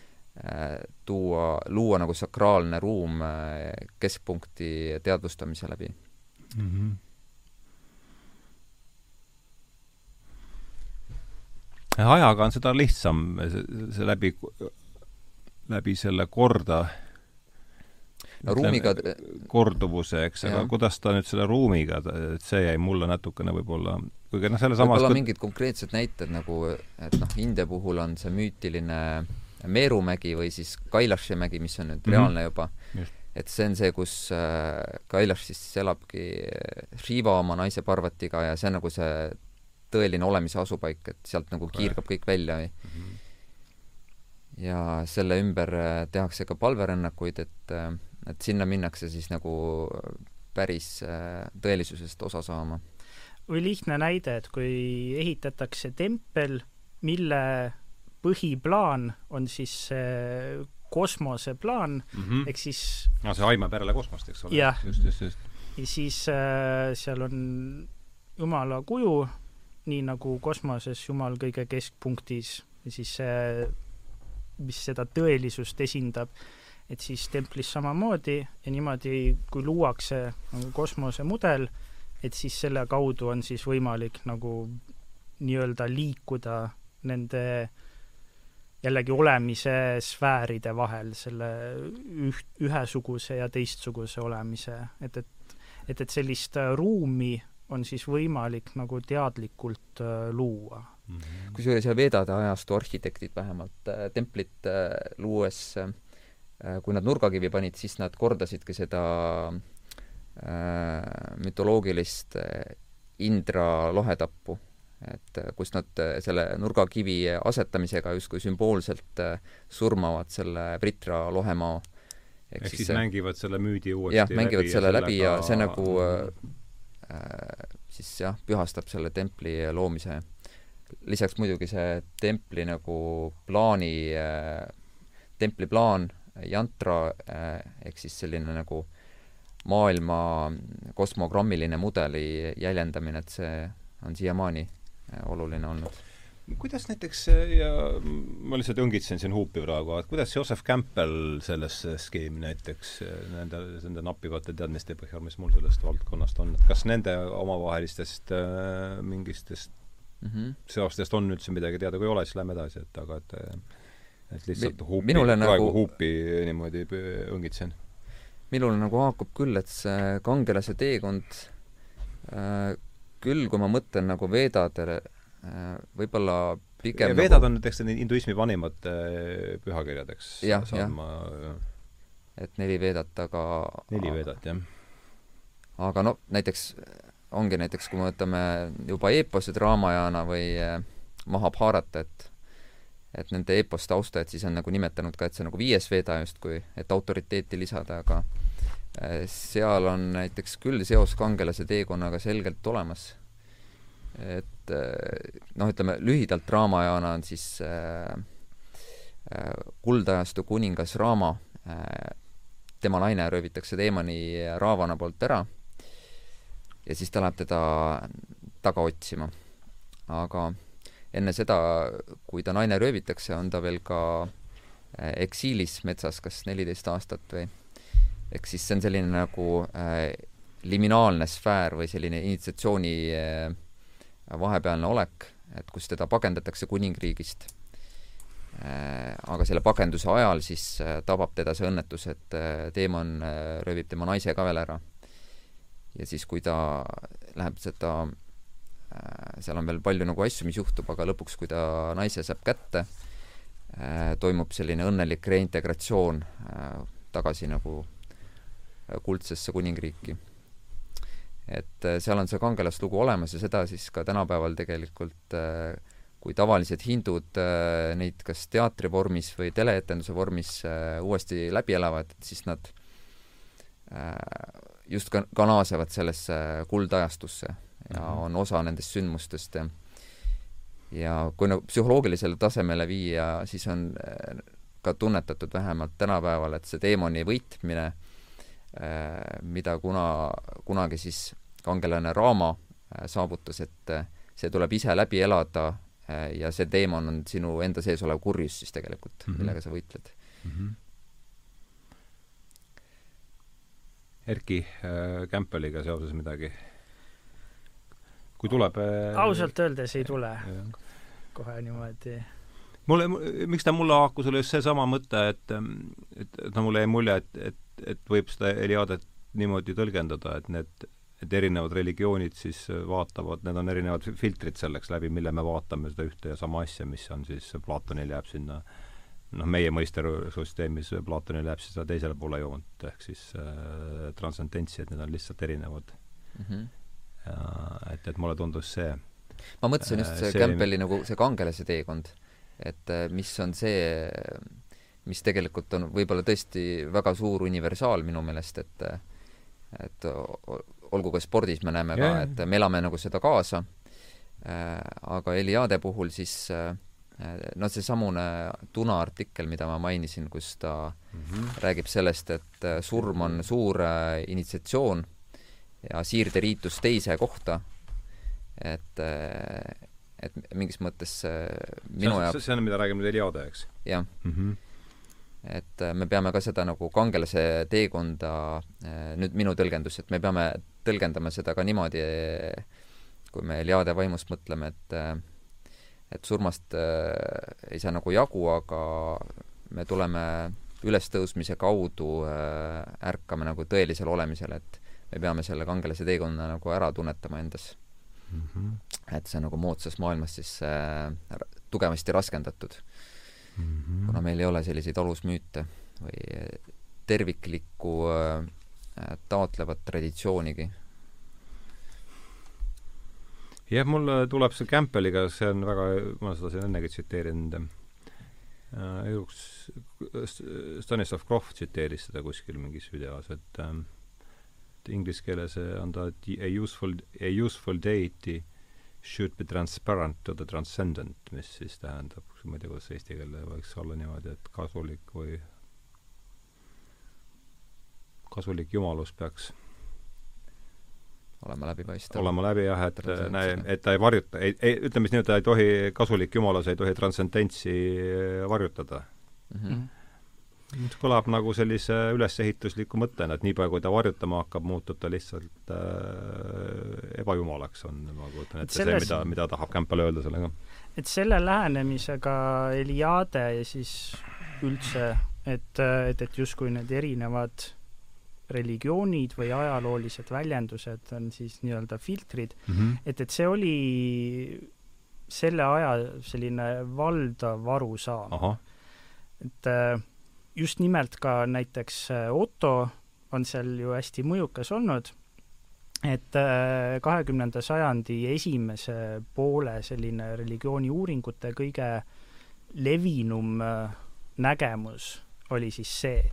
tuua, luua nagu sakraalne ruum äh, keskpunkti teadvustamise läbi mm. -hmm. ajaga on seda lihtsam, see läbi, läbi selle korda no ruumiga korduvuse, eks, aga kuidas ta nüüd selle ruumiga, et see jäi mulle natukene võib-olla, kuigi noh, selle samas võib-olla mingid konkreetsed näited nagu, et noh, India puhul on see müütiline Meerumägi või siis Kailashi mägi, mis on nüüd mm -hmm. reaalne juba. et see on see, kus äh, Kailash siis elabki Shiva oma naise Parvatiga ja see on nagu see tõeline olemise asupaik, et sealt nagu kiirgab kõik välja või mm -hmm. ja selle ümber äh, tehakse ka palverännakuid, et äh, et sinna minnakse siis nagu päris äh, tõelisusest osa saama. või lihtne näide, et kui ehitatakse tempel, mille põhiplaan on siis see kosmoseplaan mm, -hmm. ehk siis no see aimab järele kosmost, eks ole? just, just, just. ja siis äh, seal on Jumala kuju, nii nagu kosmoses Jumal kõige keskpunktis ja siis see, mis seda tõelisust esindab et siis templis samamoodi ja niimoodi, kui luuakse nagu kosmosemudel, et siis selle kaudu on siis võimalik nagu nii-öelda liikuda nende jällegi olemise sfääride vahel, selle üht, ühesuguse ja teistsuguse olemise, et, et et, et sellist ruumi on siis võimalik nagu teadlikult äh, luua. Mm -hmm.. kusjuures ja Vedade ajastu arhitektid vähemalt äh, templit äh, luues äh, Äh, kui nad nurgakivi panid, siis nad kordasidki seda äh, mütoloogilist äh, Indra lohetappu, et kus nad selle nurgakivi asetamisega justkui sümboolselt surmavad selle Pritra lohemaa. ehk siis, siis mängivad selle müüdi uuesti jah, mängivad selle läbi ja see nagu äh, siis jah, pühastab selle templi loomise. lisaks muidugi see templi nagu plaani äh,, templi plaan jantra äh, ehk siis selline nagu maailma kosmogrammiline mudeli jäljendamine, et see on siiamaani äh, oluline olnud. kuidas näiteks, ja ma lihtsalt õngitsen siin huupi praegu, et kuidas Joseph Campbell sellesse skeemi näiteks nende, nende nappivate teadmiste põhjal, mis mul sellest valdkonnast on, et kas nende omavahelistest äh, mingistest mm -hmm. seostest on üldse midagi teada, kui ei ole, siis lähme edasi, et aga et et lihtsalt huupi, praegu nagu, huupi niimoodi õngitsen. minule nagu haakub küll, et see kangelase teekond äh, küll, kui ma mõtlen nagu Vedadele äh,, võib-olla pigem ja Vedad nagu... on näiteks hinduismi vanimad äh, pühakirjad, eks? jah, jah. et neli Vedat, aga neli Vedat, jah. aga no näiteks ongi näiteks, kui me võtame juba eeposed Raamajana või äh, Mahabharata, et et nende eeposte austajad siis on nagu nimetanud ka, et see on nagu viies Veda justkui, et autoriteeti lisada, aga seal on näiteks küll seos kangelase teekonnaga selgelt olemas. et äh, noh, ütleme lühidalt Raamajana on siis äh, kuldajastu kuningas Raama äh,, tema naine röövitakse teemani Raavana poolt ära ja siis ta läheb teda taga otsima. aga enne seda, kui ta naine röövitakse, on ta veel ka äh, eksiilis metsas kas neliteist aastat või ehk siis see on selline nagu äh, liminaalne sfäär või selline initsiatsiooni äh, vahepealne olek, et kus teda pagendatakse kuningriigist äh,. aga selle pagenduse ajal siis äh, tabab teda see õnnetus, et äh, teemon äh, röövib tema naise ka veel ära. ja siis, kui ta läheb seda Äh, seal on veel palju nagu asju, mis juhtub, aga lõpuks, kui ta naise saab kätte, äh, toimub selline õnnelik reintegratsioon äh, tagasi nagu kuldsesse kuningriiki. et seal on see kangelaslugu olemas ja seda siis ka tänapäeval tegelikult kui tavalised hindud neid kas teatrivormis või teleetenduse vormis uuesti läbi elavad, et siis nad just ka, ka naasevad sellesse kuldajastusse ja mm -hmm. on osa nendest sündmustest ja ja kui nagu psühholoogilisele tasemele viia, siis on äh, ka tunnetatud vähemalt tänapäeval, et see teemani võitmine, äh, mida kuna, kunagi siis kangelane Raama äh, saavutas, et see tuleb ise läbi elada ja see teemon on sinu enda sees olev kurjus siis tegelikult mm, -hmm. millega sa võitled mm. -hmm. Erki äh, Kämpeliga seoses midagi? kui tuleb äh, ausalt öeldes ei tule kohe niimoodi. mulle, miks ta mulle haakus, oli just seesama mõte, et, et, et no mulle jäi mulje, et, et, et võib seda Eliadet niimoodi tõlgendada, et need, et erinevad religioonid siis vaatavad, need on erinevad filtrid selleks, läbi mille me vaatame seda ühte ja sama asja, mis on siis, Platonil jääb sinna noh, meie mõistesüsteemis Platonil jääb siis teisele poole joont, ehk siis äh, transcendentsi, et need on lihtsalt erinevad mm. -hmm ja et, et mulle tundus see ma mõtlesin just see, see Campbelli nagu see kangelase teekond, et äh, mis on see, mis tegelikult on võib-olla tõesti väga suur universaal minu meelest, et et olgu ka spordis me näeme ka, et me elame nagu seda kaasa, aga Eliade puhul siis noh, seesamune Tuna artikkel, mida ma mainisin, kus ta mm -hmm. räägib sellest, et surm on suur initsiatsioon ja siirderiitus teise kohta, et et mingis mõttes minu jaoks see on, mida räägime nüüd Eliade, eks? jah mm. -hmm. Et me peame ka seda nagu kangelase teekonda, nüüd minu tõlgendus, et me peame tõlgendama seda ka niimoodi, kui me Eliade vaimust mõtleme, et et surmast äh, ei saa nagu jagu, aga me tuleme ülestõusmise kaudu äh,, ärkame nagu tõelisele olemisele, et me peame selle kangelase teekonna nagu ära tunnetama endas mm. -hmm. et see on nagu moodsas maailmas siis äh, tugevasti raskendatud mm. -hmm. kuna meil ei ole selliseid alusmüüte või terviklikku äh, taotlevat traditsioonigi. jah, mulle tuleb see Campbelliga, see on väga, ma seda siin ennegi tsiteerinud äh,, üks Stanislav Grof tsiteeris seda kuskil mingis videos, et äh, inglise keeles on ta a useful, a useful deity should be transparent to the transcendent, mis siis tähendab, ma ei tea, kuidas eesti keelde võiks olla niimoodi, et kasulik või kasulik jumalus peaks olema läbipaistev. olema läbi jah, et näe, et ta ei varjuta, ei, ei, ütleme siis nii, et ta ei tohi, kasulik jumalus ei tohi transcendentsi varjutada mm. -hmm kõlab nagu sellise ülesehitusliku mõttena, et niipea, kui ta varjutama hakkab, muutub ta lihtsalt äh, ebajumalaks, on, ma kujutan ette, see, mida, mida tahab Campbell öelda sellega. et selle lähenemisega Eliade ja siis üldse, et, et, et justkui need erinevad religioonid või ajaloolised väljendused on siis nii-öelda filtrid mm, -hmm. et, et see oli selle aja selline valdav arusaam. et äh, just nimelt ka näiteks äh, Otto on seal ju hästi mõjukas olnud, et äh, kahekümnenda sajandi esimese poole selline religiooniuuringute kõige levinum nägemus oli siis see.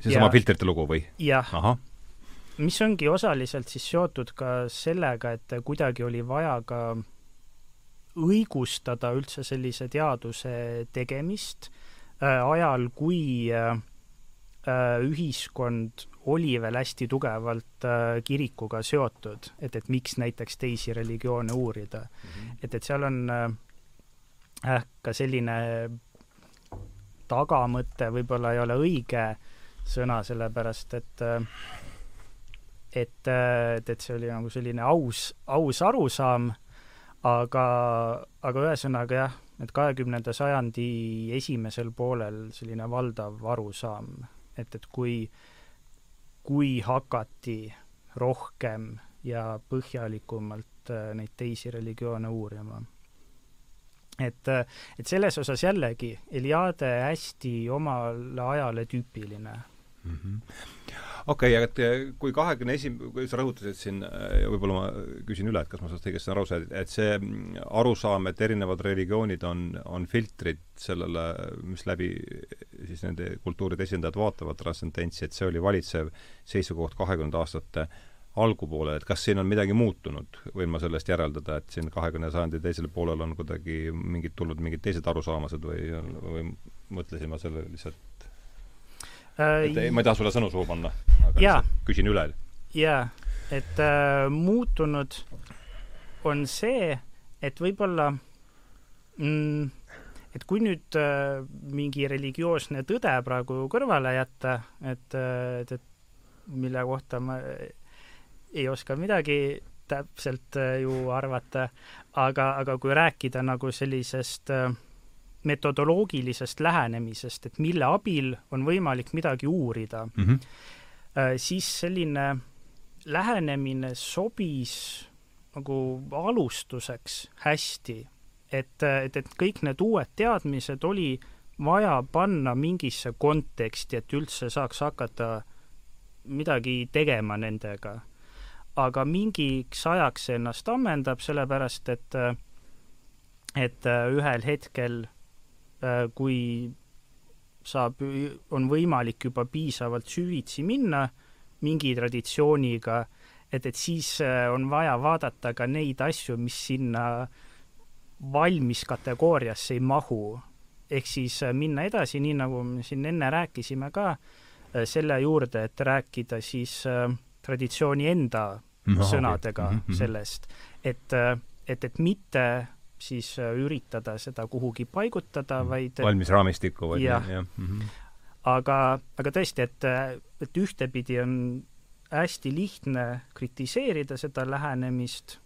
seesama filtrite lugu või? jah mis ongi osaliselt siis seotud ka sellega, et kuidagi oli vaja ka õigustada üldse sellise teaduse tegemist äh, ajal, kui äh, äh, ühiskond oli veel hästi tugevalt äh, kirikuga seotud, et, et miks näiteks teisi religioone uurida mm. -hmm. et, et seal on äh, äh, ka selline tagamõte võib-olla ei ole õige sõna, sellepärast et äh, et, et, et see oli nagu selline aus, aus arusaam, aga, aga ühesõnaga jah, et kahekümnenda sajandi esimesel poolel selline valdav arusaam, et, et kui, kui hakati rohkem ja põhjalikumalt äh, neid teisi religioone uurima. et, et selles osas jällegi Eliade hästi omale ajale tüüpiline mm. -hmm okei okay,, aga et eh, kui kahekümne esim-, sa rõhutasid siin eh, võib-olla ma küsin üle, et kas ma sellest õigesti aru sain, et see mm, arusaam, et erinevad religioonid on, on filtrid sellele, mis läbi siis nende kultuuride esindajad vaatavad transcendentsi, et see oli valitsev seisukoht kahekümnenda aastate algupoole, et kas siin on midagi muutunud, võin ma sellest järeldada, et siin kahekümne sajandi teisel poolel on kuidagi mingid tulnud mingid teised arusaamased või, või mõtlesin ma selle lihtsalt et ei, ma ei taha sulle sõnu suhu panna, aga jaa. küsin üle. jaa, et äh, muutunud on see, et võib-olla mm, et kui nüüd äh, mingi religioosne tõde praegu kõrvale jätta, et, äh, et, et mille kohta ma ei oska midagi täpselt äh, ju arvata, aga, aga kui rääkida nagu sellisest äh, metodoloogilisest lähenemisest, et mille abil on võimalik midagi uurida mm, -hmm. siis selline lähenemine sobis nagu alustuseks hästi, et, et, et kõik need uued teadmised oli vaja panna mingisse konteksti, et üldse saaks hakata midagi tegema nendega. aga mingiks ajaks see ennast ammendab, sellepärast et, et ühel hetkel kui saab, on võimalik juba piisavalt süvitsi minna mingi traditsiooniga, et, et siis äh, on vaja vaadata ka neid asju, mis sinna valmis kategooriasse ei mahu. ehk siis äh, minna edasi, nii nagu me siin enne rääkisime ka, selle juurde, et rääkida siis traditsiooni enda no, sõnadega okay. sellest, et, et, et mitte siis äh, üritada seda kuhugi paigutada, mm. vaid valmis raamistikku või jah ja. mm -hmm. aga, aga tõesti, et, et ühtepidi on hästi lihtne kritiseerida seda lähenemist,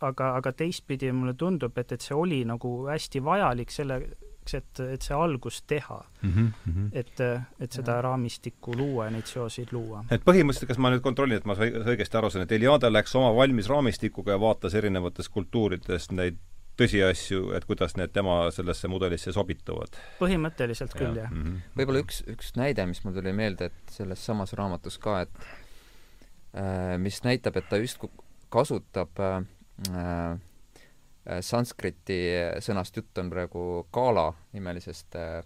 aga, aga teistpidi mulle tundub, et, et see oli nagu hästi vajalik selleks, et, et see algus teha mm. -hmm. et, et seda ja. raamistikku luua ja neid seoseid luua. et põhimõtteliselt, kas ma nüüd kontrollin, et ma õigesti aru saan, et Eliade läks oma valmis raamistikuga ja vaatas erinevatest kultuuridest neid tõsiasju, et kuidas need tema sellesse mudelisse sobituvad. põhimõtteliselt küll, jah. Mm -hmm.. võib-olla üks, üks näide, mis mul tuli meelde, et selles samas raamatus ka, et äh, mis näitab, et ta justkui kasutab äh, äh, sanskriti sõnast jutt on praegu kala nimelisest äh,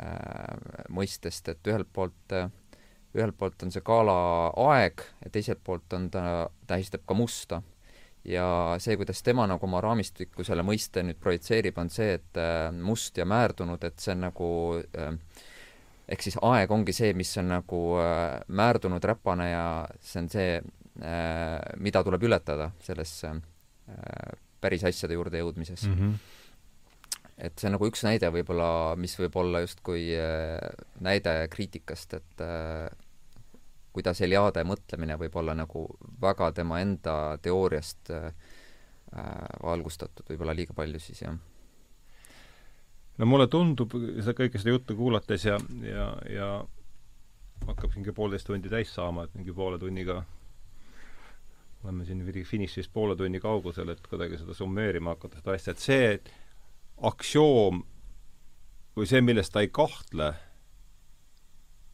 äh, mõistest, et ühelt poolt äh, ühelt poolt on see kala aeg ja teiselt poolt on ta, tähistab ka musta ja see, kuidas tema nagu oma raamistikku selle mõiste nüüd projitseerib, on see, et äh, must ja määrdunud, et see on nagu äh, ehk siis aeg ongi see, mis on nagu äh, määrdunud räpane ja see on see, mida tuleb ületada selles päris asjade juurde jõudmises mm. -hmm. et see on nagu üks näide võib-olla, mis võib olla justkui näide kriitikast, et kuidas Eliade mõtlemine võib olla nagu väga tema enda teooriast äh, valgustatud võib-olla liiga palju siis, jah. no mulle tundub seda kõike seda juttu kuulates ja, ja, ja hakkab mingi poolteist tundi täis saama, et mingi poole tunniga oleme siin finišist poole tunni kaugusel, et kuidagi seda summeerima hakata, seda asja, et see aktsioom või see, milles ta ei kahtle,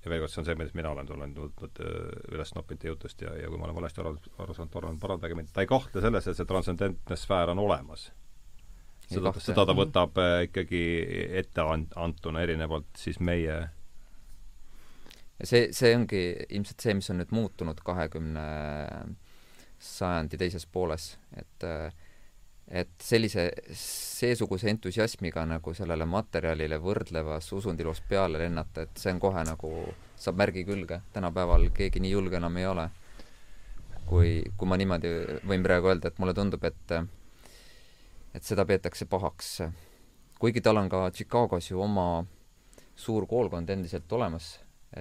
ja veel kord, see on see, millest mina olen tulnud, võtnud üles noppinud teie jutust ja, ja kui ma olen valesti aru, aru saanud, palun parandage mind, ta ei kahtle selles, et see transcendentne sfäär on olemas. seda, seda ta võtab äh, ikkagi ette antuna, erinevalt siis meie ja see, see ongi ilmselt see, mis on nüüd muutunud kahekümne sajandi teises pooles, et et sellise, seesuguse entusiasmiga nagu sellele materjalile võrdlevas usundiloos peale lennata, et see on kohe nagu, saab märgi külge, tänapäeval keegi nii julge enam ei ole. kui, kui ma niimoodi võin praegu öelda, et mulle tundub, et et seda peetakse pahaks. kuigi tal on ka Chicagos ju oma suur koolkond endiselt olemas,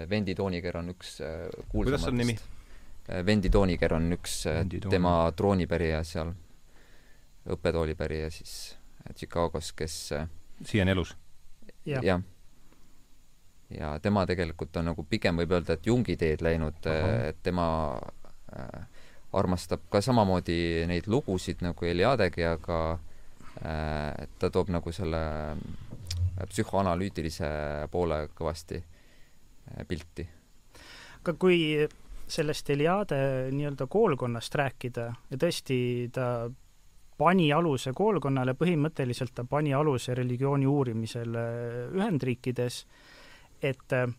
Vendi Tooniger on üks kuulsamatest. kuidas on nimi? Vendi Tooniger on üks Vendi tema troonipärija seal, õppetoolipärija siis Chicagos, kes siiani elus ja.? jah. ja tema tegelikult on nagu pigem võib öelda, et Jungi teed läinud, et tema äh, armastab ka samamoodi neid lugusid nagu Eliadegi, aga äh, ta toob nagu selle äh, psühhoanalüütilise poole kõvasti äh, pilti. aga kui sellest Eliade nii-öelda koolkonnast rääkida ja tõesti ta pani aluse koolkonnale, põhimõtteliselt ta pani aluse religiooni uurimisele Ühendriikides, et äh,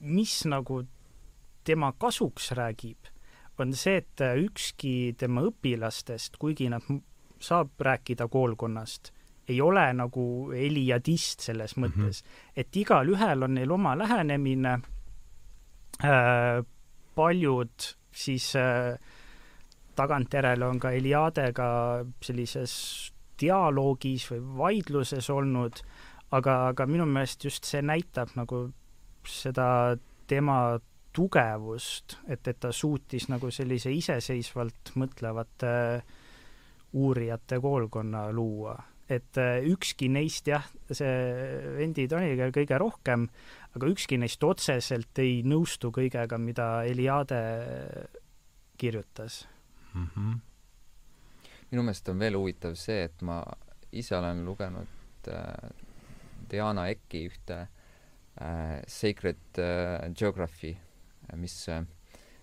mis nagu tema kasuks räägib, on see, et äh, ükski tema õpilastest, kuigi nad saab rääkida koolkonnast, ei ole nagu eliadist selles mhm. mõttes mm, -hmm. et igalühel on neil oma lähenemine Äh, paljud siis äh, tagantjärele on ka Eliadega sellises dialoogis või vaidluses olnud, aga, aga minu meelest just see näitab nagu seda tema tugevust, et, et ta suutis nagu sellise iseseisvalt mõtlevate uurijate koolkonna luua. et ükski neist jah, see Vendi Toniga kõige rohkem, aga ükski neist otseselt ei nõustu kõigega, mida Eliade kirjutas mm. -hmm. minu meelest on veel huvitav see, et ma ise olen lugenud äh, Diana Ecki ühte äh, Sacred äh, Geography, mis äh,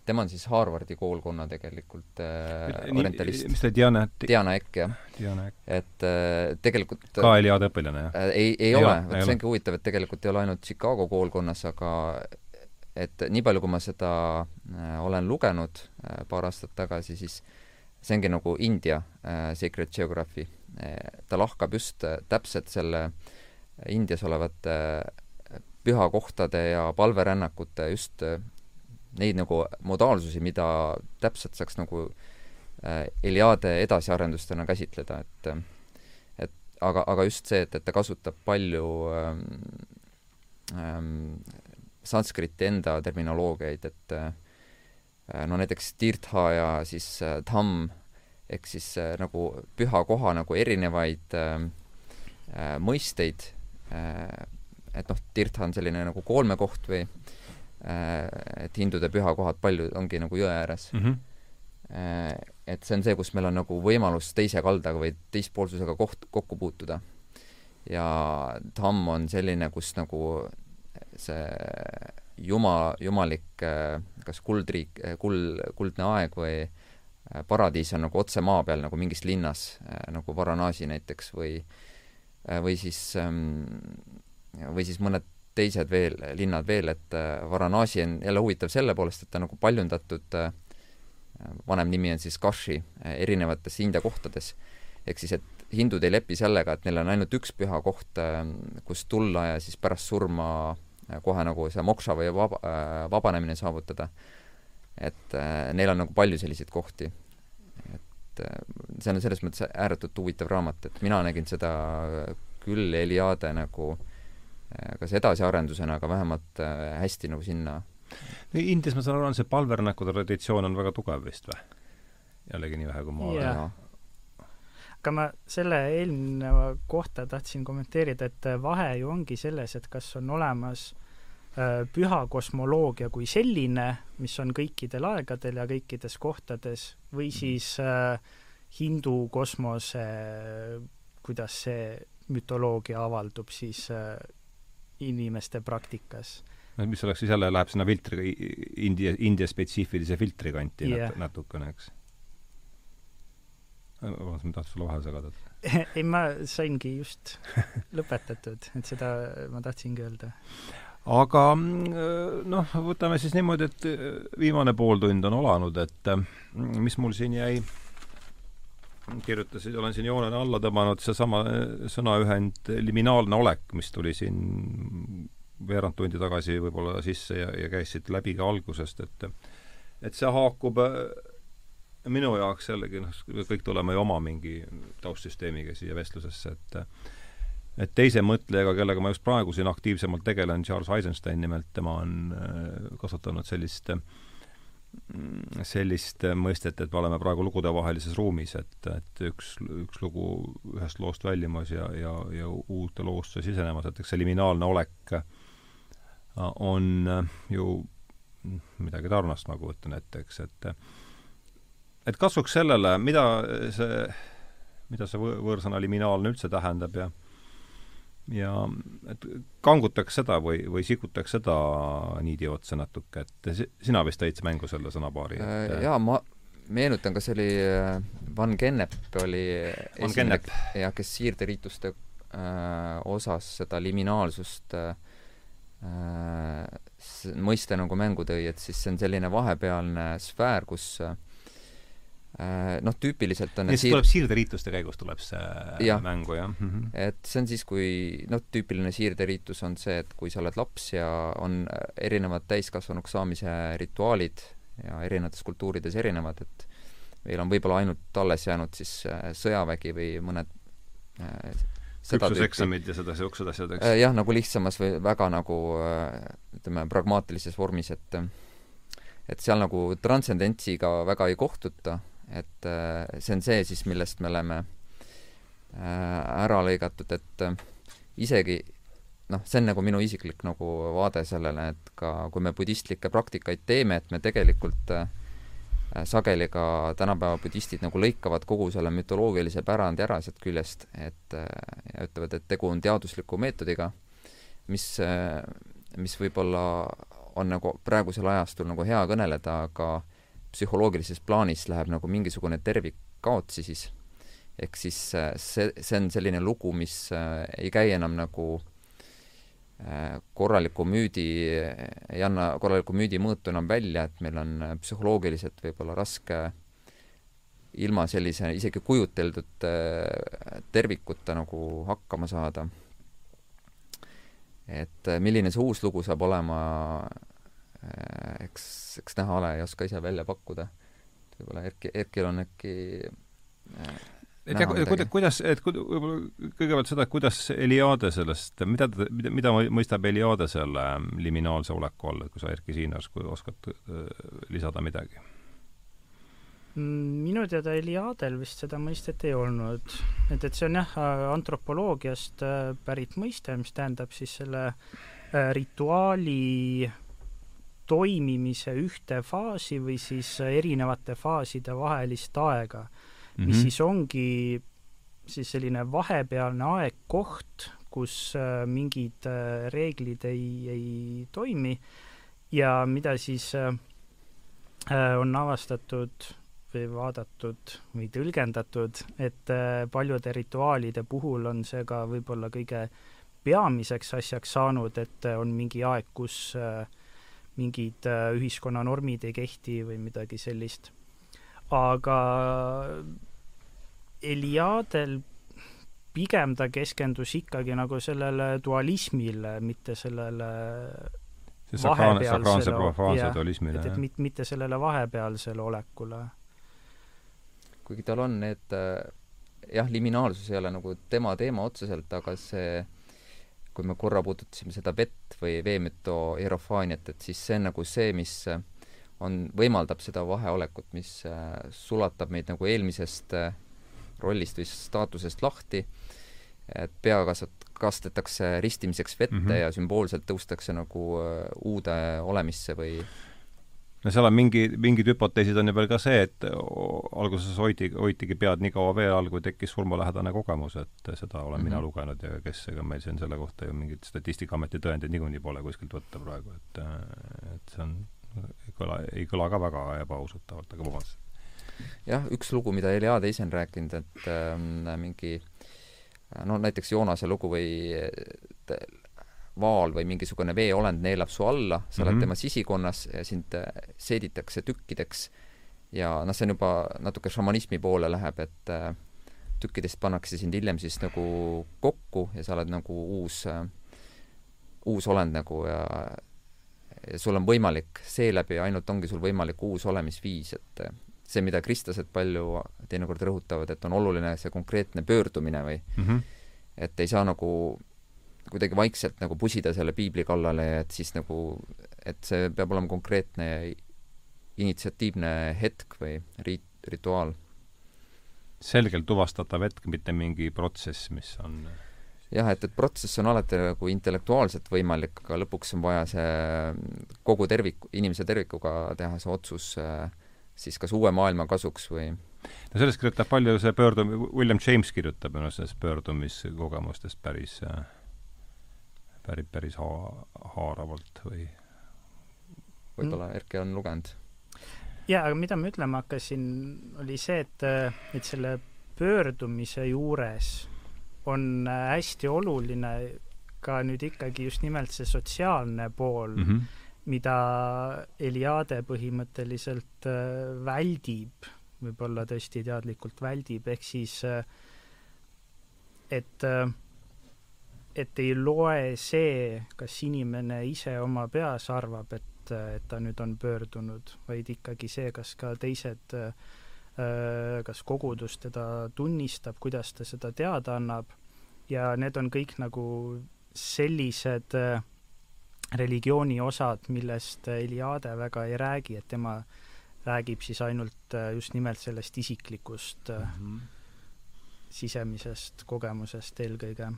tema on siis Harvardi koolkonna tegelikult äh, orientalist. mis ta Diana Diana Ekk, jah. et äh, tegelikult ka Eliade õpilane, jah äh,? ei, ei, ei ole, vot see ongi huvitav, et tegelikult ei ole ainult Chicago koolkonnas, aga et nii palju, kui ma seda äh, olen lugenud äh, paar aastat tagasi, siis see ongi nagu India äh, Sacred Geography. Ta lahkab just täpselt selle Indias olevate pühakohtade ja palverännakute just neid nagu modaalsusi, mida täpselt saaks nagu Eliade edasiarendustena käsitleda, et et aga, aga just see, et, et ta kasutab palju ähm, ähm, sanskriti enda terminoloogiaid, et äh, no näiteks tirtha ja siis äh, dhamm ehk siis äh, nagu püha koha nagu erinevaid äh, äh, mõisteid äh,, et noh, tirtha on selline nagu koolmekoht või äh, Äh, et hindude pühakohad palju ongi nagu jõe ääres mm. -hmm. et see on see, kus meil on nagu võimalus teise kaldaga või teispoolsusega koht, kokku puutuda. ja tamm on selline, kus nagu see juma, jumalik äh, kas kuldriik, kuld, kuldne aeg või paradiis on nagu otse maa peal nagu mingis linnas, nagu Varanasi näiteks või või siis ähm, või siis mõned teised veel, linnad veel, et äh, Varanasi on jälle huvitav selle poolest, et ta nagu paljundatud, äh, vanem nimi on siis Kashi, äh, erinevates India kohtades. ehk siis, et hindud ei lepi sellega, et neil on ainult üks püha koht, kus tulla ja siis pärast surma kohe nagu see mokša või vaba, vabanemine saavutada. et neil on nagu palju selliseid kohti. et see on selles mõttes ääretult huvitav raamat, et mina nägin seda küll Eliade nagu äh, Äh, kas edasiarendusena, aga vähemalt äh, hästi nagu sinna Indias, ma saan aru, on see palverännaku traditsioon on väga tugev vist või? jällegi nii vähe, kui ma olen yeah. aga ma selle eelneva kohta tahtsin kommenteerida, et vahe ju ongi selles, et kas on olemas äh, püha kosmoloogia kui selline, mis on kõikidel aegadel ja kõikides kohtades, või mhm. siis äh, hindu kosmose, kuidas see mütoloogia avaldub siis äh, inimeste praktikas no mis oleks siis jälle, läheb sinna filtri, India, India spetsiifilise filtri kanti yeah. nat natukene, eks? vabandust, ma tahtsin sulle vahele segada ei, ma saingi just lõpetatud, et seda ma tahtsingi öelda. Aga mm, noh, võtame siis niimoodi, et äh, viimane pooltund on alanud, et äh, mis mul siin jäi, kirjutasin, olen siin joonena alla tõmmanud seesama äh, sõnaühend liminaalne olek, mis tuli siin veerand tundi tagasi võib-olla sisse ja, ja käis siit läbi ka algusest, et et see haakub minu jaoks jällegi noh, kõik tuleme ju oma mingi taustsüsteemiga siia vestlusesse, et et teise mõtlejaga, kellega ma just praegu siin aktiivsemalt tegelen, Charles Eisenstein nimelt, tema on äh, kasutanud sellist mm, sellist mõistet, et me oleme praegu lugudevahelises ruumis, et, et üks, üks lugu ühest loost väljumas ja, ja, ja uute loosse sisenemas, et eks see liminaalne olek on ju midagi tarnast, ma kujutan ette, eks, et et kasvuks sellele, mida see, mida see võõrsõna liminaalne üldse tähendab ja ja et kangutaks seda või, või sikutaks seda niidi otsa natuke, et sina vist tõid mängu selle sõnapaari et...? Äh, jaa, ma meenutan, kas oli äh, Van Gennep oli Van Gennep. jah, kes siirderiituste äh, osas seda liminaalsust äh, mõiste nagu mängu tõi, et siis see on selline vahepealne sfäär, kus Äh, noh, tüüpiliselt on nii et siir... tuleb siirderiituste käigus tuleb see ja. mängu, jah mm? -hmm. et see on siis, kui noh, tüüpiline siirderiitus on see, et kui sa oled laps ja on erinevad täiskasvanuks saamise rituaalid ja erinevates kultuurides erinevad, et meil on võib-olla ainult alles jäänud siis äh, sõjavägi või mõned äh, küpsuseksamid ja seda, niisugused asjad, eks? jah, nagu lihtsamas või väga nagu ütleme, pragmaatilises vormis, et et seal nagu transcendentsiga väga ei kohtuta et äh, see on see siis, millest me oleme äh, ära lõigatud, et äh, isegi noh, see on nagu minu isiklik nagu vaade sellele, et ka kui me budistlikke praktikaid teeme, et me tegelikult äh, sageli ka tänapäeva budistid nagu lõikavad kogu selle mütoloogilise pärandi ära sealt küljest, et ja ütlevad, et tegu on teadusliku meetodiga, mis mis võib-olla on nagu praegusel ajastul nagu hea kõneleda, aga psühholoogilises plaanis läheb nagu mingisugune tervik kaotsi siis. ehk siis äh, see, see on selline lugu, mis äh, ei käi enam nagu äh, korraliku müüdi, ei anna korraliku müüdi mõõtu enam välja, et meil on psühholoogiliselt võib-olla raske ilma sellise isegi kujuteldud tervikuta nagu hakkama saada. et milline see uus lugu saab olema, eks, eks näha ole, ei oska ise välja pakkuda. võib-olla Erki, Erkil on äkki äh, et jah, kuida-, kuidas, et võib-olla kõigepealt seda, kuidas Eliade sellest, mida ta, mida, mida mõistab Eliade selle ähm, liminaalse oleku all, et kui sa, Erki Siinas, kui oskad äh, lisada midagi? Mm, minu teada Eliadel vist seda mõistet ei olnud. et, et see on jah, antropoloogiast pärit mõiste, mis tähendab siis selle rituaali toimimise ühte faasi või siis erinevate faaside vahelist aega mm, -hmm. mis mhm. siis ongi siis selline vahepealne aeg, koht, kus äh, mingid äh, reeglid ei, ei toimi ja mida siis äh, on avastatud või vaadatud või tõlgendatud, et paljude rituaalide puhul on see ka võib-olla kõige peamiseks asjaks saanud, et on mingi aeg, kus äh, mingid äh, ühiskonna normid ei kehti või midagi sellist. aga Eliadel pigem ta keskendus ikkagi nagu sellele dualismile, mitte sellele dualismile, jah. et, et mit, mitte sellele vahepealsele olekule. kuigi tal on need jah, liminaalsus ei ole nagu tema teema otseselt, aga see kui me korra puudutasime seda vett või veemüto hierofaaniat, et siis see on nagu see, mis on, võimaldab seda vaheolekut, mis äh, sulatab meid nagu eelmisest äh, rollist või staatusest lahti, et pea kasvat-, kastetakse ristimiseks vette mm -hmm. ja sümboolselt tõustakse nagu äh, uude olemisse või no seal on mingi, mingid hüpoteesid on ju veel ka see, et alguses hoiti, hoitigi pead nii kaua vee all, kui tekkis surmalähedane kogemus, et seda olen mm -hmm. mina mhm. lugenud ja kes, ega meil siin selle kohta ju mingit Statistikaameti tõendeid niikuinii pole kuskilt võtta praegu, et et see on, ei kõla, ei kõla ka väga ebausutavalt, aga vabandust. jah, üks lugu, mida Eliade ise on rääkinud, et äh, mingi no näiteks Joonase lugu või vaal või mingisugune veeolend neelab su alla, sa mm -hmm. oled tema sisikonnas ja sind äh, seeditakse tükkideks ja noh, see on juba natuke šamanismi poole läheb, et äh, tükkidest pannakse sind hiljem siis nagu kokku ja sa oled nagu uus äh,, uus olend nagu ja ja sul on võimalik, seeläbi ainult ongi sul võimalik uus olemisviis, et äh, see, mida kristlased palju teinekord rõhutavad, et on oluline see konkreetne pöördumine või mm -hmm. et ei saa nagu kuidagi vaikselt nagu pusida selle piibli kallale, et siis nagu, et see peab olema konkreetne initsiatiivne hetk või riit, rituaal. selgelt tuvastatav hetk, mitte mingi protsess, mis on jah, et, et protsess on alati nagu intellektuaalselt võimalik, aga lõpuks on vaja see kogu tervik, inimese tervikuga teha see otsus siis kas uue maailma kasuks või no sellest kirjutab palju see pöördum-, William James kirjutab minu arust sellest pöördumiskogemustest päris äh, päris, päris ha-, haaravalt või võib-olla. Erki on lugenud? jaa, aga mida ma ütlema hakkasin, oli see, et, et selle pöördumise juures on hästi oluline ka nüüd ikkagi just nimelt see sotsiaalne pool mm, -hmm. mida Eliade põhimõtteliselt äh, väldib, võib-olla tõesti teadlikult väldib, ehk siis äh, et äh, et ei loe see, kas inimene ise oma peas arvab, et, et ta nüüd on pöördunud, vaid ikkagi see, kas ka teised, kas kogudus teda tunnistab, kuidas ta seda teada annab ja need on kõik nagu sellised religiooni osad, millest Eliade väga ei räägi, et tema räägib siis ainult just nimelt sellest isiklikust mm -hmm. sisemisest kogemusest eelkõige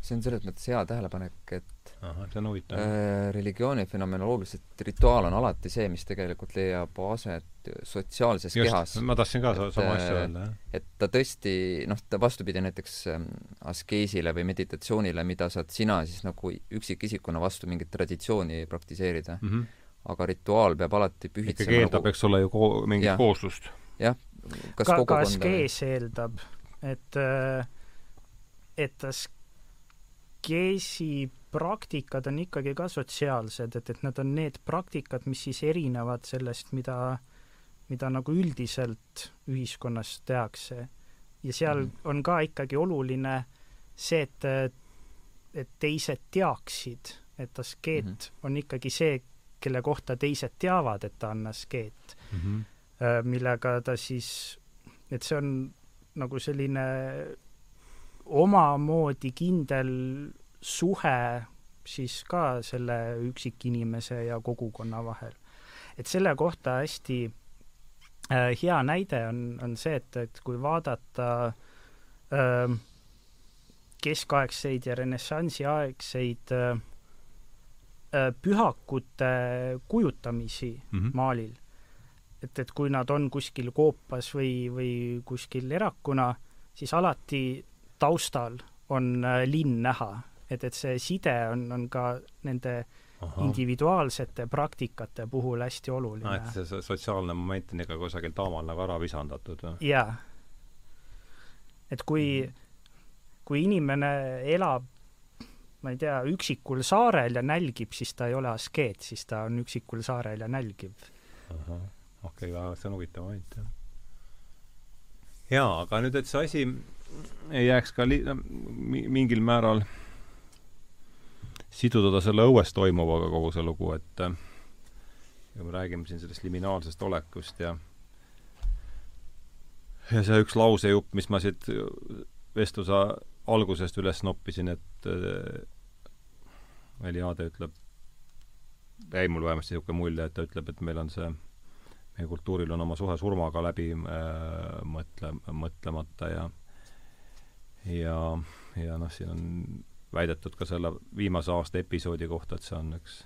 see on selles mõttes hea tähelepanek, et ahah, see on huvitav äh,. religiooni fenomenoloogiliselt rituaal on alati see, mis tegelikult leiab aset sotsiaalses Just, kehas. ma tahtsin ka et, sama asja öelda, jah. et ta tõesti, noh, ta vastupidi näiteks ähm, askeesile või meditatsioonile, mida saad sina siis nagu üksikisikuna vastu mingit traditsiooni praktiseerida mm. -hmm. aga rituaal peab alati pühitsema ikkagi eeldab nagu..., eks ole ju ko-, mingit ja, kooslust. jah, kas ka, kogukonda ka askees eeldab, et äh, et as-, Geesi praktikad on ikkagi ka sotsiaalsed, et, et need on need praktikad, mis siis erinevad sellest, mida, mida nagu üldiselt ühiskonnas tehakse. ja seal mm. on ka ikkagi oluline see, et, et teised teaksid, et askeet mm -hmm. on ikkagi see, kelle kohta teised teavad, et ta on askeet mm. -hmm. millega ta siis, et see on nagu selline omamoodi kindel suhe siis ka selle üksikinimese ja kogukonna vahel. et selle kohta hästi äh, hea näide on, on see, et, et kui vaadata äh, keskaegseid ja renessansiaegseid äh, äh, pühakute kujutamisi mm -hmm. maalil, et, et kui nad on kuskil koopas või, või kuskil erakuna, siis alati taustal on äh, linn näha, et, et see side on, on ka nende Aha. individuaalsete praktikate puhul hästi oluline no,. et see sotsiaalne moment on ikka kusagil taamal nagu ära visandatud või? jaa. et kui mm., kui inimene elab ma ei tea, üksikul saarel ja nälgib, siis ta ei ole askeet, siis ta on üksikul saarel ja nälgib. okei okay,, see on huvitav moment, jah. jaa, aga nüüd, et see asi ei jääks ka li-, mingil määral siduda selle õues toimuvaga, kogu see lugu, et ja me räägime siin sellest liminaalsest olekust ja ja see üks lausejupp, mis ma siit vestluse algusest üles noppisin, et äh, Eliade ütleb, jäi mul vähemasti niisugune mulje, et ta ütleb, et meil on see, meie kultuuril on oma suhe surmaga läbi äh, mõtle, mõtlemata ja ja, ja noh, siin on väidetud ka selle viimase aasta episoodi kohta, et see on üks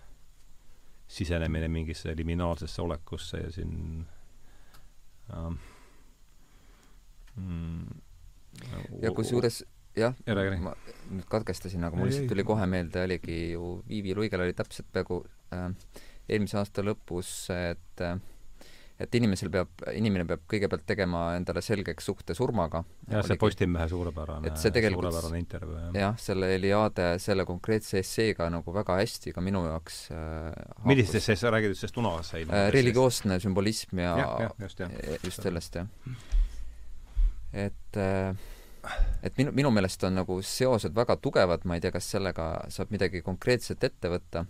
sisenemine mingisse liminaalsesse olekusse ja siin ähm, mm, ja kusjuures jah, ma nüüd katkestasin, aga mul lihtsalt tuli kohe meelde, oligi ju Viivi Luigel oli täpselt peaaegu äh, eelmise aasta lõpus, et äh, et inimesel peab, inimene peab kõigepealt tegema endale selgeks suhte surmaga. jah, see Postimehe suurepärane, suurepärane intervjuu, jah. jah, selle Eliade selle konkreetse esseega nagu väga hästi ka minu jaoks äh, millisest esseest sa räägid, sellest Unavas äh, religioosne sümbolism ja, ja, ja just, jah. E, just sellest, jah. et äh, et minu, minu meelest on nagu seosed väga tugevad, ma ei tea, kas sellega saab midagi konkreetset ette võtta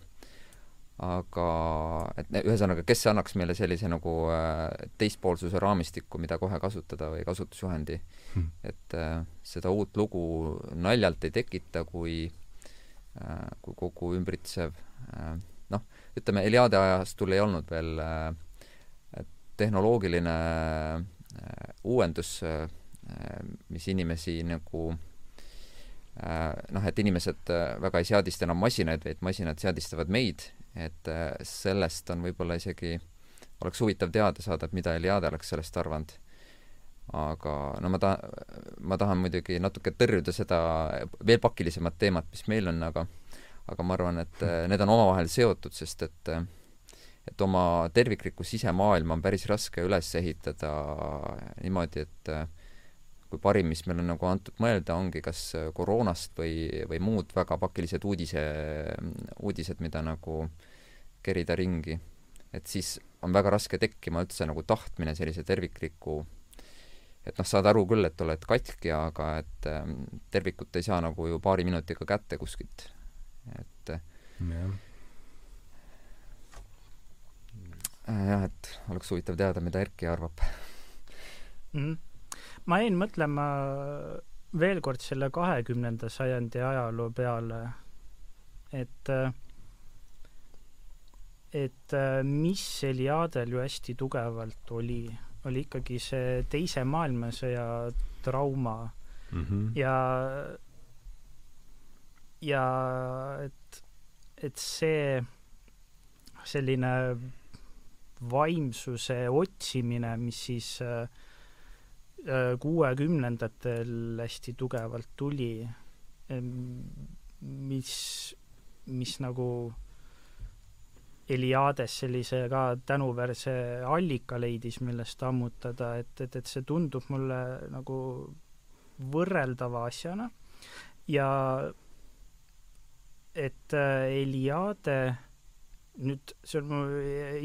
aga et ühesõnaga, kes annaks meile sellise nagu äh, teispoolsuse raamistiku, mida kohe kasutada või kasutusjuhendi hmm., et äh, seda uut lugu naljalt ei tekita, kui äh, kui kogu ümbritsev noh, ütleme, Eliade ajastul ei olnud veel tehnoloogiline uuendus mis inimesi nagu noh, et inimesed väga ei seadista enam masinaid, vaid masinad seadistavad meid et äh, sellest on võib-olla isegi, oleks huvitav teada saada, et mida Eliade oleks sellest arvanud. aga no ma ta-, ma tahan muidugi natuke tõrjuda seda veel pakilisemat teemat, mis meil on, aga aga ma arvan, et äh, need on omavahel seotud, sest et äh, et oma terviklikku sisemaailma on päris raske üles ehitada niimoodi, et kui parim, mis meil on nagu antud mõelda, ongi kas koroonast või, või muud väga pakilised uudise, uudised, mida nagu kerida ringi. et siis on väga raske tekkima üldse nagu tahtmine sellise tervikliku et noh, saad aru küll, et oled katki, aga et ähm, tervikut ei saa nagu ju paari minutiga kätte kuskilt. et jah äh, jah, et oleks huvitav teada, mida Erki arvab mm. Ma jäin mõtlema veel kord selle kahekümnenda sajandi ajaloo peale, et et mis Eliadel ju hästi tugevalt oli, oli ikkagi see Teise maailmasõja trauma mm -hmm. ja ja et, et see selline vaimsuse otsimine, mis siis Äh, kuuekümnendatel hästi tugevalt tuli, mis, mis nagu Eliades sellise ka tänuväärse allika leidis, millest ammutada, et, et, et see tundub mulle nagu võrreldava asjana ja et äh, Eliade nüüd see on mu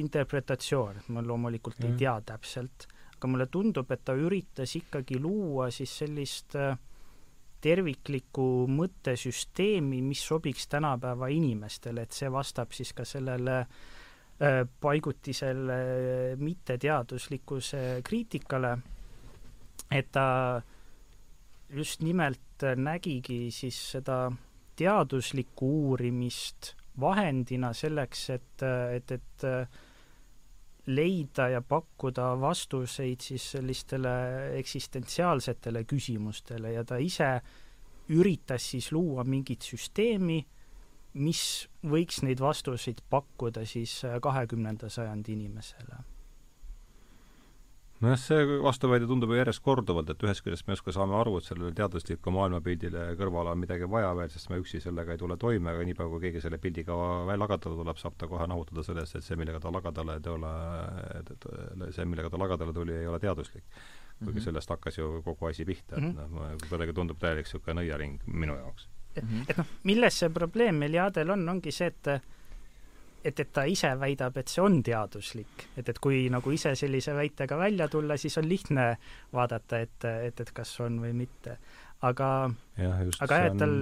interpretatsioon, et ma loomulikult mm. ei tea täpselt aga mulle tundub, et ta üritas ikkagi luua siis sellist äh, terviklikku mõttesüsteemi, mis sobiks tänapäeva inimestele, et see vastab siis ka sellele äh, paigutisele mitteteaduslikkuse kriitikale, et ta just nimelt nägigi siis seda teaduslikku uurimist vahendina selleks, et, et, et leida ja pakkuda vastuseid siis sellistele eksistentsiaalsetele küsimustele ja ta ise üritas siis luua mingit süsteemi, mis võiks neid vastuseid pakkuda siis kahekümnenda sajandi inimesele nojah, see vastuväide tundub ju järjest korduvalt, et ühest küljest me justkui saame aru, et sellele teaduslikule maailmapildile kõrvale on midagi vaja veel, sest me üksi sellega ei tule toime, aga niipea, kui keegi selle pildiga lagatada tuleb, saab ta kohe nahutada sellest, et see, millega ta lagadale ei tule, see, millega ta lagadale tuli, ei ole teaduslik. kuigi mm -hmm. sellest hakkas ju kogu asi pihta, et -hmm. noh, kuidagi tundub täielik niisugune nõiaring minu jaoks. et, et noh, milles see probleem Meliadel on, ongi see, et et, et ta ise väidab, et see on teaduslik, et, et kui nagu ise sellise väitega välja tulla, siis on lihtne vaadata, et, et, et kas on või mitte. aga, aga jah, et tal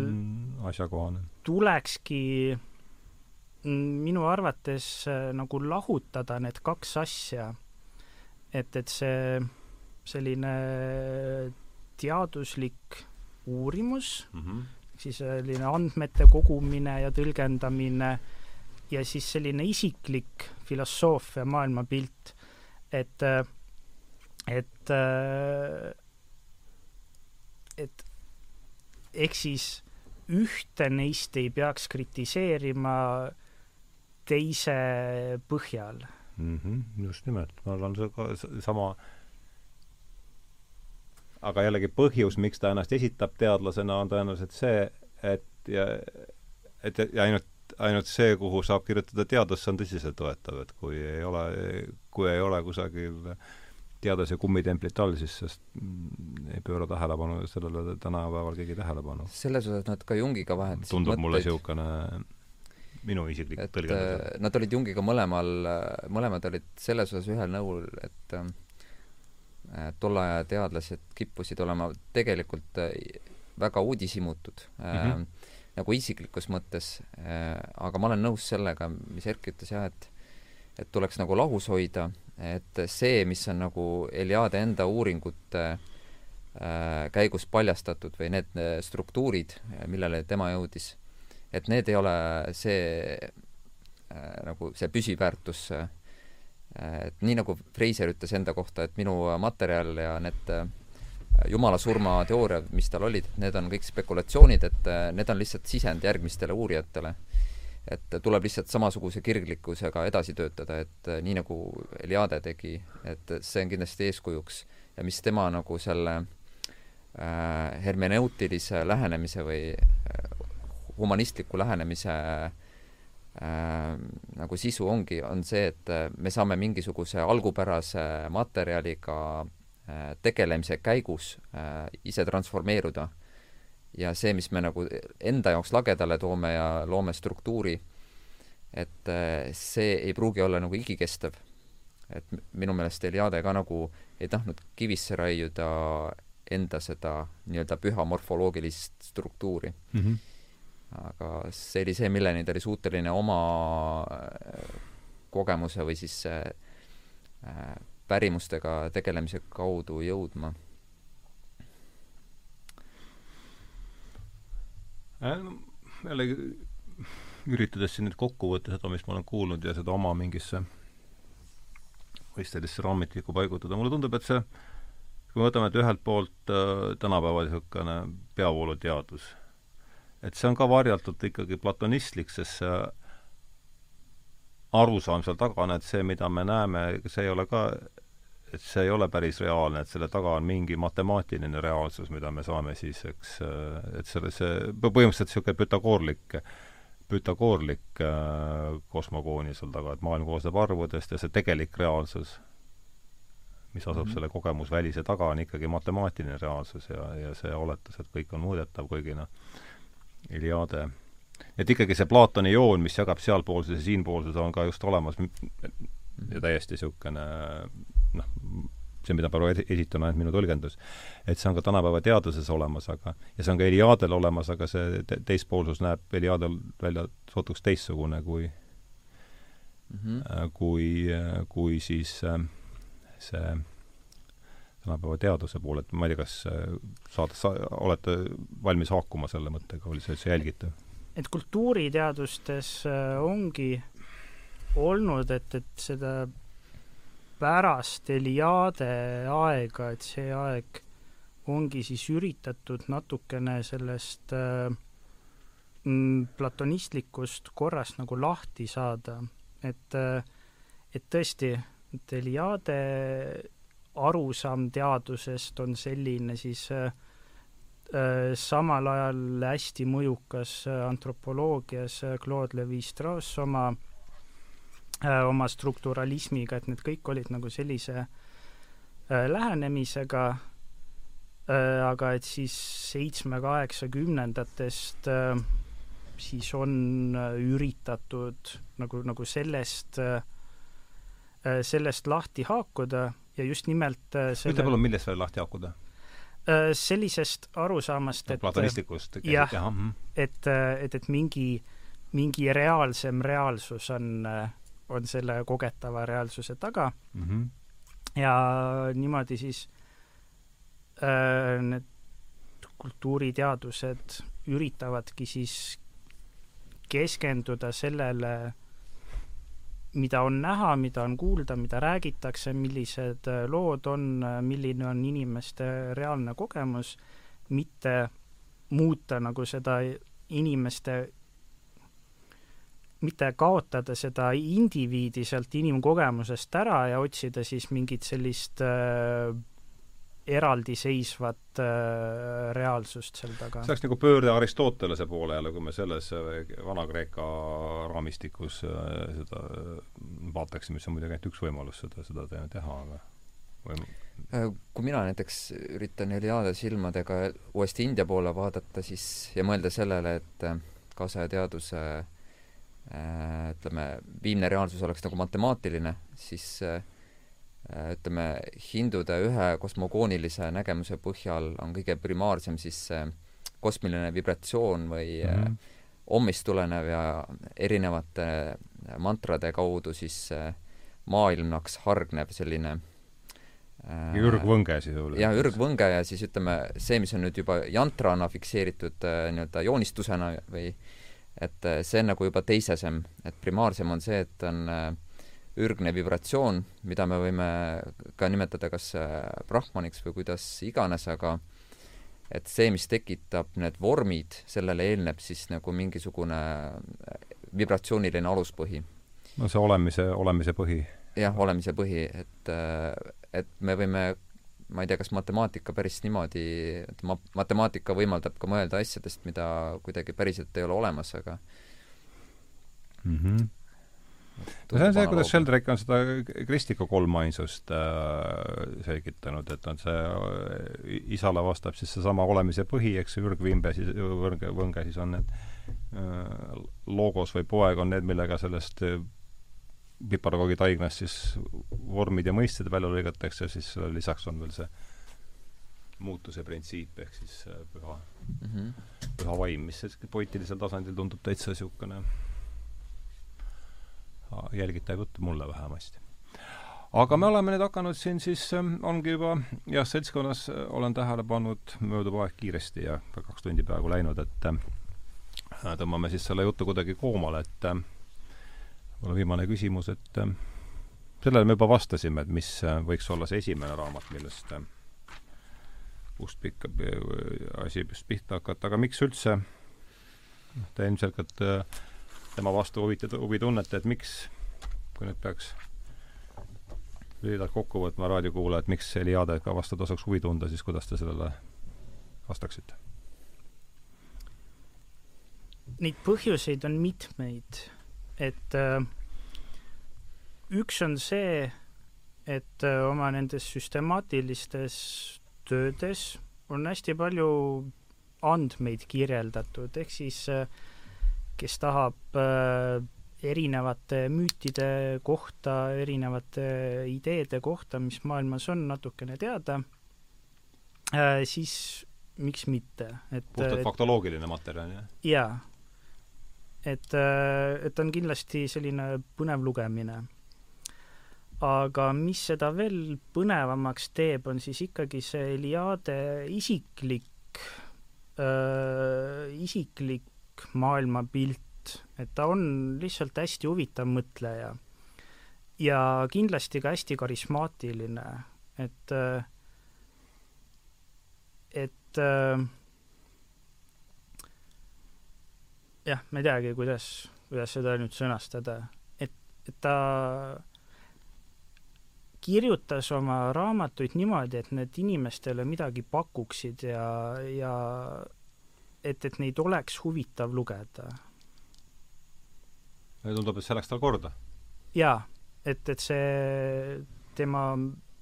asjakohane. tulekski minu arvates äh, nagu lahutada need kaks asja. et, et see selline teaduslik uurimus mm, -hmm. siis selline andmete kogumine ja tõlgendamine ja siis selline isiklik filosoofia, maailmapilt, et, et, et ehk siis ühte neist ei peaks kritiseerima teise põhjal mm. -hmm, just nimelt, ma arvan, see sama aga jällegi põhjus, miks ta ennast esitab teadlasena, on tõenäoliselt see, et ja et ja ainult, ainult see, kuhu saab kirjutada teadlasse, on tõsiseltvõetav, et kui ei ole, kui ei ole kusagil teadlase kummitemplit all, siis sest mm, ei pööra tähelepanu sellele tänapäeval keegi tähelepanu. selles osas nad ka Jungiga vahetasid tundub mõtteid. mulle niisugune minu isiklik tõlgendus. Äh, nad olid Jungiga mõlemal, mõlemad olid selles osas ühel nõul, et äh, tolle aja teadlased kippusid olema tegelikult äh, väga uudishimutud mm -hmm. Nagu isiklikus mõttes äh,, aga ma olen nõus sellega, mis Erki ütles jah, et et tuleks nagu lahus hoida, et see, mis on nagu Eliade enda uuringute äh, käigus paljastatud või need struktuurid, millele tema jõudis, et need ei ole see äh, nagu see püsiväärtus äh, et nii, nagu Freiser ütles enda kohta, et minu materjal ja need äh, jumala surma teooriad, mis tal olid, need on kõik spekulatsioonid, et äh, need on lihtsalt sisend järgmistele uurijatele. et tuleb lihtsalt samasuguse kirglikkusega edasi töötada, et äh, nii nagu Eliade tegi, et see on kindlasti eeskujuks ja mis tema nagu selle äh, hermeneutilise lähenemise või äh, humanistliku lähenemise äh, nagu sisu ongi, on see, et me saame mingisuguse algupärase materjaliga tegelemise käigus äh, ise transformeeruda. ja see, mis me nagu enda jaoks lagedale toome ja loome struktuuri, et äh, see ei pruugi olla nagu igikestev. et minu meelest Eliade ka nagu ei tahtnud kivisse raiuda enda seda nii-öelda püha morfoloogilist struktuuri mm. -hmm aga see oli see, milleni ta oli suuteline oma äh, kogemuse või siis äh, pärimustega tegelemise kaudu jõudma. Äh, jällegi üritades siin nüüd kokku võtta seda, mis ma olen kuulnud ja seda oma mingisse mõistelisse raamistikku paigutada, mulle tundub, et see, kui me võtame, et ühelt poolt äh, tänapäeval niisugune peavooluteadus et see on ka varjatult ikkagi platonistlik, sest see arusaam seal taga on, et see, mida me näeme, see ei ole ka, et see ei ole päris reaalne, et selle taga on mingi matemaatiline reaalsus, mida me saame siis, eks, et selle, see põhimõtteliselt niisugune pütagoorlik, pütagoorlik äh, kosmogoonia seal taga, et maailm koosneb arvudest ja see tegelik reaalsus, mis asub mm -hmm. selle kogemusvälise taga, on ikkagi matemaatiline reaalsus ja, ja see oletus, et kõik on mõõdetav, kuigi noh, Iliade. Et ikkagi see Platoni joon, mis jagab sealpoolsuse ja siinpoolsuse, on ka just olemas ja täiesti niisugune noh, see, mida praegu esitan, ainult minu tõlgendus, et see on ka tänapäeva teaduses olemas, aga ja see on ka Eliadel olemas, aga see te teispoolsus näeb Eliadel välja sootuks teistsugune kui mm -hmm. kui, kui siis äh, see tänapäeva teaduse poole, et ma ei tea, kas äh, saad, sa olete valmis haakuma selle mõttega, oli see üldse jälgitav? Et kultuuriteadustes äh, ongi olnud, et, et seda pärast Eliade aega, et see aeg ongi siis üritatud natukene sellest äh, platonistlikust korrast nagu lahti saada, et äh, et tõesti, et Eliade arusaam teadusest on selline siis äh, samal ajal hästi mõjukas äh, antropoloogias Claude Levi-Strauss oma, oma strukturalismiga, et need kõik olid nagu sellise lähenemisega, aga et siis seitsme-kaheksakümnendatest siis on üritatud nagu, nagu sellest, sellest lahti haakuda ja just nimelt äh, selle ütle palun, millest veel lahti haakuda? Äh, sellisest arusaamast, et platonistlikust jah, mhm. et, äh, et, et mingi, mingi reaalsem reaalsus on, on selle kogetava reaalsuse taga mm. -hmm. ja niimoodi siis äh, need kultuuriteadused üritavadki siis keskenduda sellele äh, mida on näha, mida on kuulda, mida räägitakse, millised äh, lood on, äh, milline on inimeste reaalne kogemus, mitte muuta nagu seda inimeste mitte kaotada seda indiviidi sealt inimkogemusest ära ja otsida siis mingit sellist äh, eraldiseisvat äh, reaalsust seal taga. see oleks nagu pöörde Aristotelese poole jälle, kui me selles äh, Vana-Kreeka raamistikus äh, seda äh, vaataksime, mis on muidugi ainult üks võimalus seda, seda teha, aga võim-. Äh, kui mina näiteks üritan Eliade silmadega uuesti India poole vaadata, siis ja mõelda sellele, et kaasaja teaduse äh, Äh, ütleme, viimne reaalsus oleks nagu matemaatiline, siis äh, ütleme, hindude ühe kosmogoonilise nägemuse põhjal on kõige primaarsem siis see kosmiline vibratsioon või mm -hmm. ommist tulenev ja erinevate mantrade kaudu siis maailmaks hargnev selline ürgvõnge sisuliselt. jah, ürgvõnge ja siis ütleme, see, mis on nüüd juba jantrana fikseeritud nii-öelda joonistusena või äh, et äh, see on nagu juba teisesem, et primaarsem on see, et on äh, ürgne vibratsioon, mida me võime ka nimetada kas äh, brahmaniks või kuidas iganes, aga et see, mis tekitab need vormid, sellele eelneb siis nagu mingisugune vibratsiooniline aluspõhi. no see olemise, olemise põhi. jah, olemise põhi, et, et me võime ma ei tea, kas matemaatika päris niimoodi, et ma-, matemaatika võimaldab ka mõelda asjadest, mida kuidagi päriselt ei ole olemas, aga mm -hmm. No see on see, kuidas Sheldrake on seda kristlikku kolmainsust äh, selgitanud, et on see äh, isale vastab siis seesama olemise põhi, eks ju, ürgvimbe siis, võrge, võnge siis on need äh, logos või poeg on need, millega sellest äh, piparkoogi taignast siis vormid ja mõisted välja lõigatakse, siis lisaks on veel see muutuse printsiip ehk siis äh, püha mm, -hmm. püha vaim, mis poeetilisel tasandil tundub täitsa niisugune jälgitav jutt mulle vähemasti. aga me oleme nüüd hakanud siin siis, ähm, ongi juba jah, seltskonnas äh, olen tähele pannud, möödub aeg kiiresti ja kaks tundi peaaegu läinud, et äh, tõmbame siis selle jutu kuidagi koomale, et mul on viimane küsimus, et äh, sellele me juba vastasime, et mis äh, võiks olla see esimene raamat, millest äh, kust pikka asi pihta hakata, aga miks üldse te ilmselgelt tema vastu huviti, huvi tunnete, et miks, kui nüüd peaks lühidalt kokku võtma raadiokuulajad, miks Eliadega vastu tasuks huvi tunda, siis kuidas te sellele vastaksite? Neid põhjuseid on mitmeid et äh, üks on see, et äh, oma nendes süstemaatilistes töödes on hästi palju andmeid kirjeldatud, ehk siis äh, kes tahab erinevate müütide kohta, erinevate ideede kohta, mis maailmas on, natukene teada, siis miks mitte, et puhtalt faktoloogiline materjal, jah? jaa et, äh, et on kindlasti selline põnev lugemine. aga mis seda veel põnevamaks teeb, on siis ikkagi see Eliade isiklik äh,, isiklik maailmapilt, et ta on lihtsalt hästi huvitav mõtleja. ja kindlasti ka hästi karismaatiline, et, äh, et äh, jah, ma ei teagi, kuidas, kuidas seda nüüd sõnastada, et, et ta kirjutas oma raamatuid niimoodi, et need inimestele midagi pakuksid ja, ja et, et neid oleks huvitav lugeda. tundub, et see läks tal korda? jaa, et, et see tema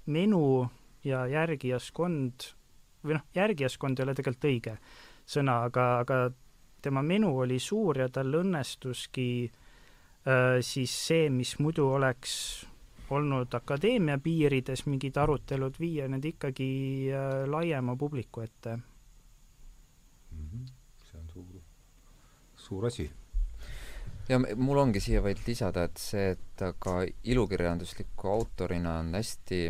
menu ja järgijaskond või noh, järgijaskond ei ole tegelikult õige sõna, aga, aga tema menu oli suur ja tal õnnestuski äh, siis see, mis muidu oleks olnud akadeemia piirides mingid arutelud, viia need ikkagi äh, laiema publiku ette. See on suur, suur asi. ja mul ongi siia vaid lisada, et see, et ta ka ilukirjandusliku autorina on hästi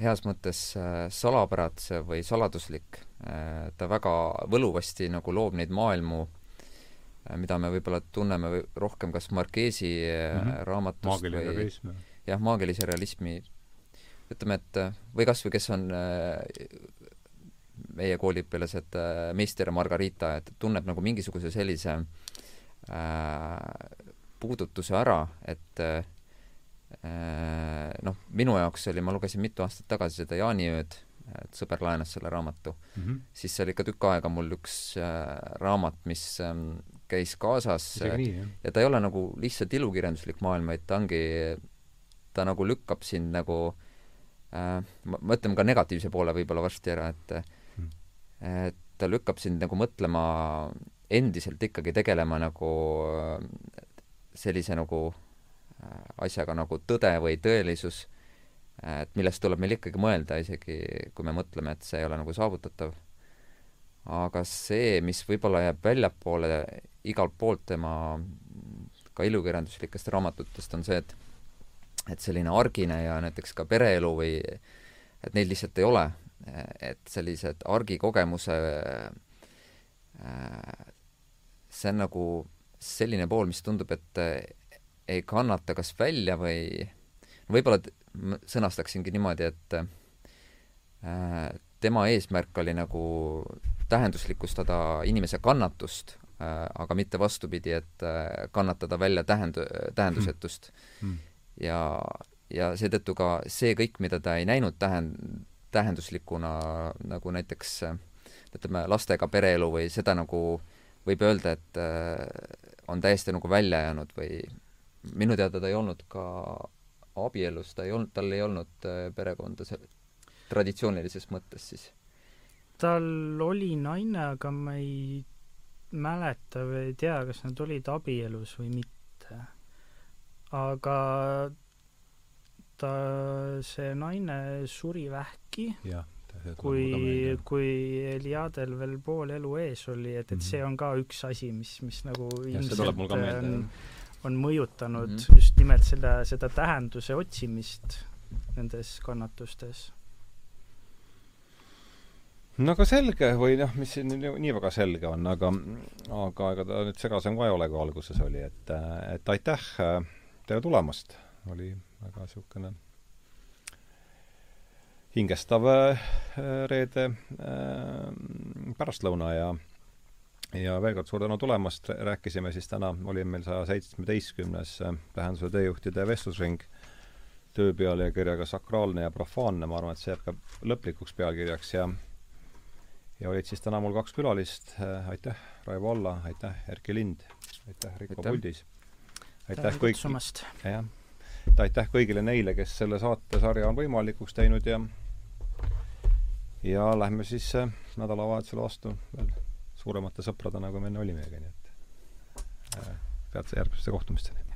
heas mõttes äh, salapäratsev või saladuslik. Äh, ta väga võluvasti nagu loob neid maailmu, äh, mida me võib-olla tunneme rohkem kas Marquesi mm -hmm. raamatust maagiline või realism. jah, maagilise realismi ütleme, et või kas või kes on meie kooliõpilased äh, Meister Margarita, et tunneb nagu mingisuguse sellise äh, puudutuse ära, et äh, noh, minu jaoks oli, ma lugesin mitu aastat tagasi seda Jaaniööd, et sõber laenas selle raamatu mm, -hmm. siis see oli ikka tükk aega mul üks äh, raamat, mis ähm, käis kaasas nii, ja ta ei ole nagu lihtsalt ilukirjanduslik maailm, vaid ta ongi, ta nagu lükkab sind nagu äh, ma mõtlen ka negatiivse poole võib-olla varsti ära, et mm. Et ta lükkab sind nagu mõtlema endiselt ikkagi tegelema nagu sellise nagu äh, asjaga nagu tõde või tõelisus, et millest tuleb meil ikkagi mõelda, isegi kui me mõtleme, et see ei ole nagu saavutatav. aga see, mis võib-olla jääb väljapoole igalt poolt tema ka ilukirjanduslikest raamatutest, on see, et et selline argine ja näiteks ka pereelu või et neid lihtsalt ei ole, et sellised argikogemuse äh, see on nagu selline pool, mis tundub, et eh, ei kannata kas välja või võib-olla sõnastaksingi niimoodi, et äh, tema eesmärk oli nagu tähenduslikustada inimese kannatust äh,, aga mitte vastupidi, et äh, kannatada välja tähend-, tähendusetust. Mm.. ja, ja seetõttu ka see kõik, mida ta ei näinud tähend-, tähenduslikuna nagu näiteks ütleme, lastega pereelu või seda nagu võib öelda, et on täiesti nagu välja jäänud või minu teada ta ei olnud ka abielus, ta ei olnud, tal ei olnud äh, perekonda see traditsioonilises mõttes siis? tal oli naine, aga ma ei mäleta või ei tea, kas nad olid abielus või mitte. aga ta, see naine suri vähki. kui, kui Eliadel veel pool elu ees oli, et, et mm -hmm. see on ka üks asi, mis, mis nagu ilmselt on, on mõjutanud mm -hmm. just nimelt selle, seda tähenduse otsimist nendes kannatustes. no aga selge või noh, mis siin nii väga selge on, aga aga ega ta nüüd segasem ka ei ole, kui alguses oli, et, et aitäh teile tulemast, oli väga niisugune hingestav äh, reede äh, pärastlõuna ja ja veel kord suur tänu tulemast, rääkisime siis täna, oli meil saja seitsmeteistkümnes äh, tähenduse teejuhtide vestlusring. Töö pealkirjaga Sakraalne ja profaanne, ma arvan, et see jääb ka lõplikuks pealkirjaks ja ja olid siis täna mul kaks külalist, aitäh, Raivo Alla, aitäh, Erki Lind, aitäh, Rikko Puldis. aitäh kõik, jah, aitäh kõigile neile, kes selle saatesarja on võimalikuks teinud ja ja lähme siis äh, nädalavahetusele vastu veel suuremate sõpradena, kui me enne olimegi, nii et äh, peatse järgmiste kohtumisteni!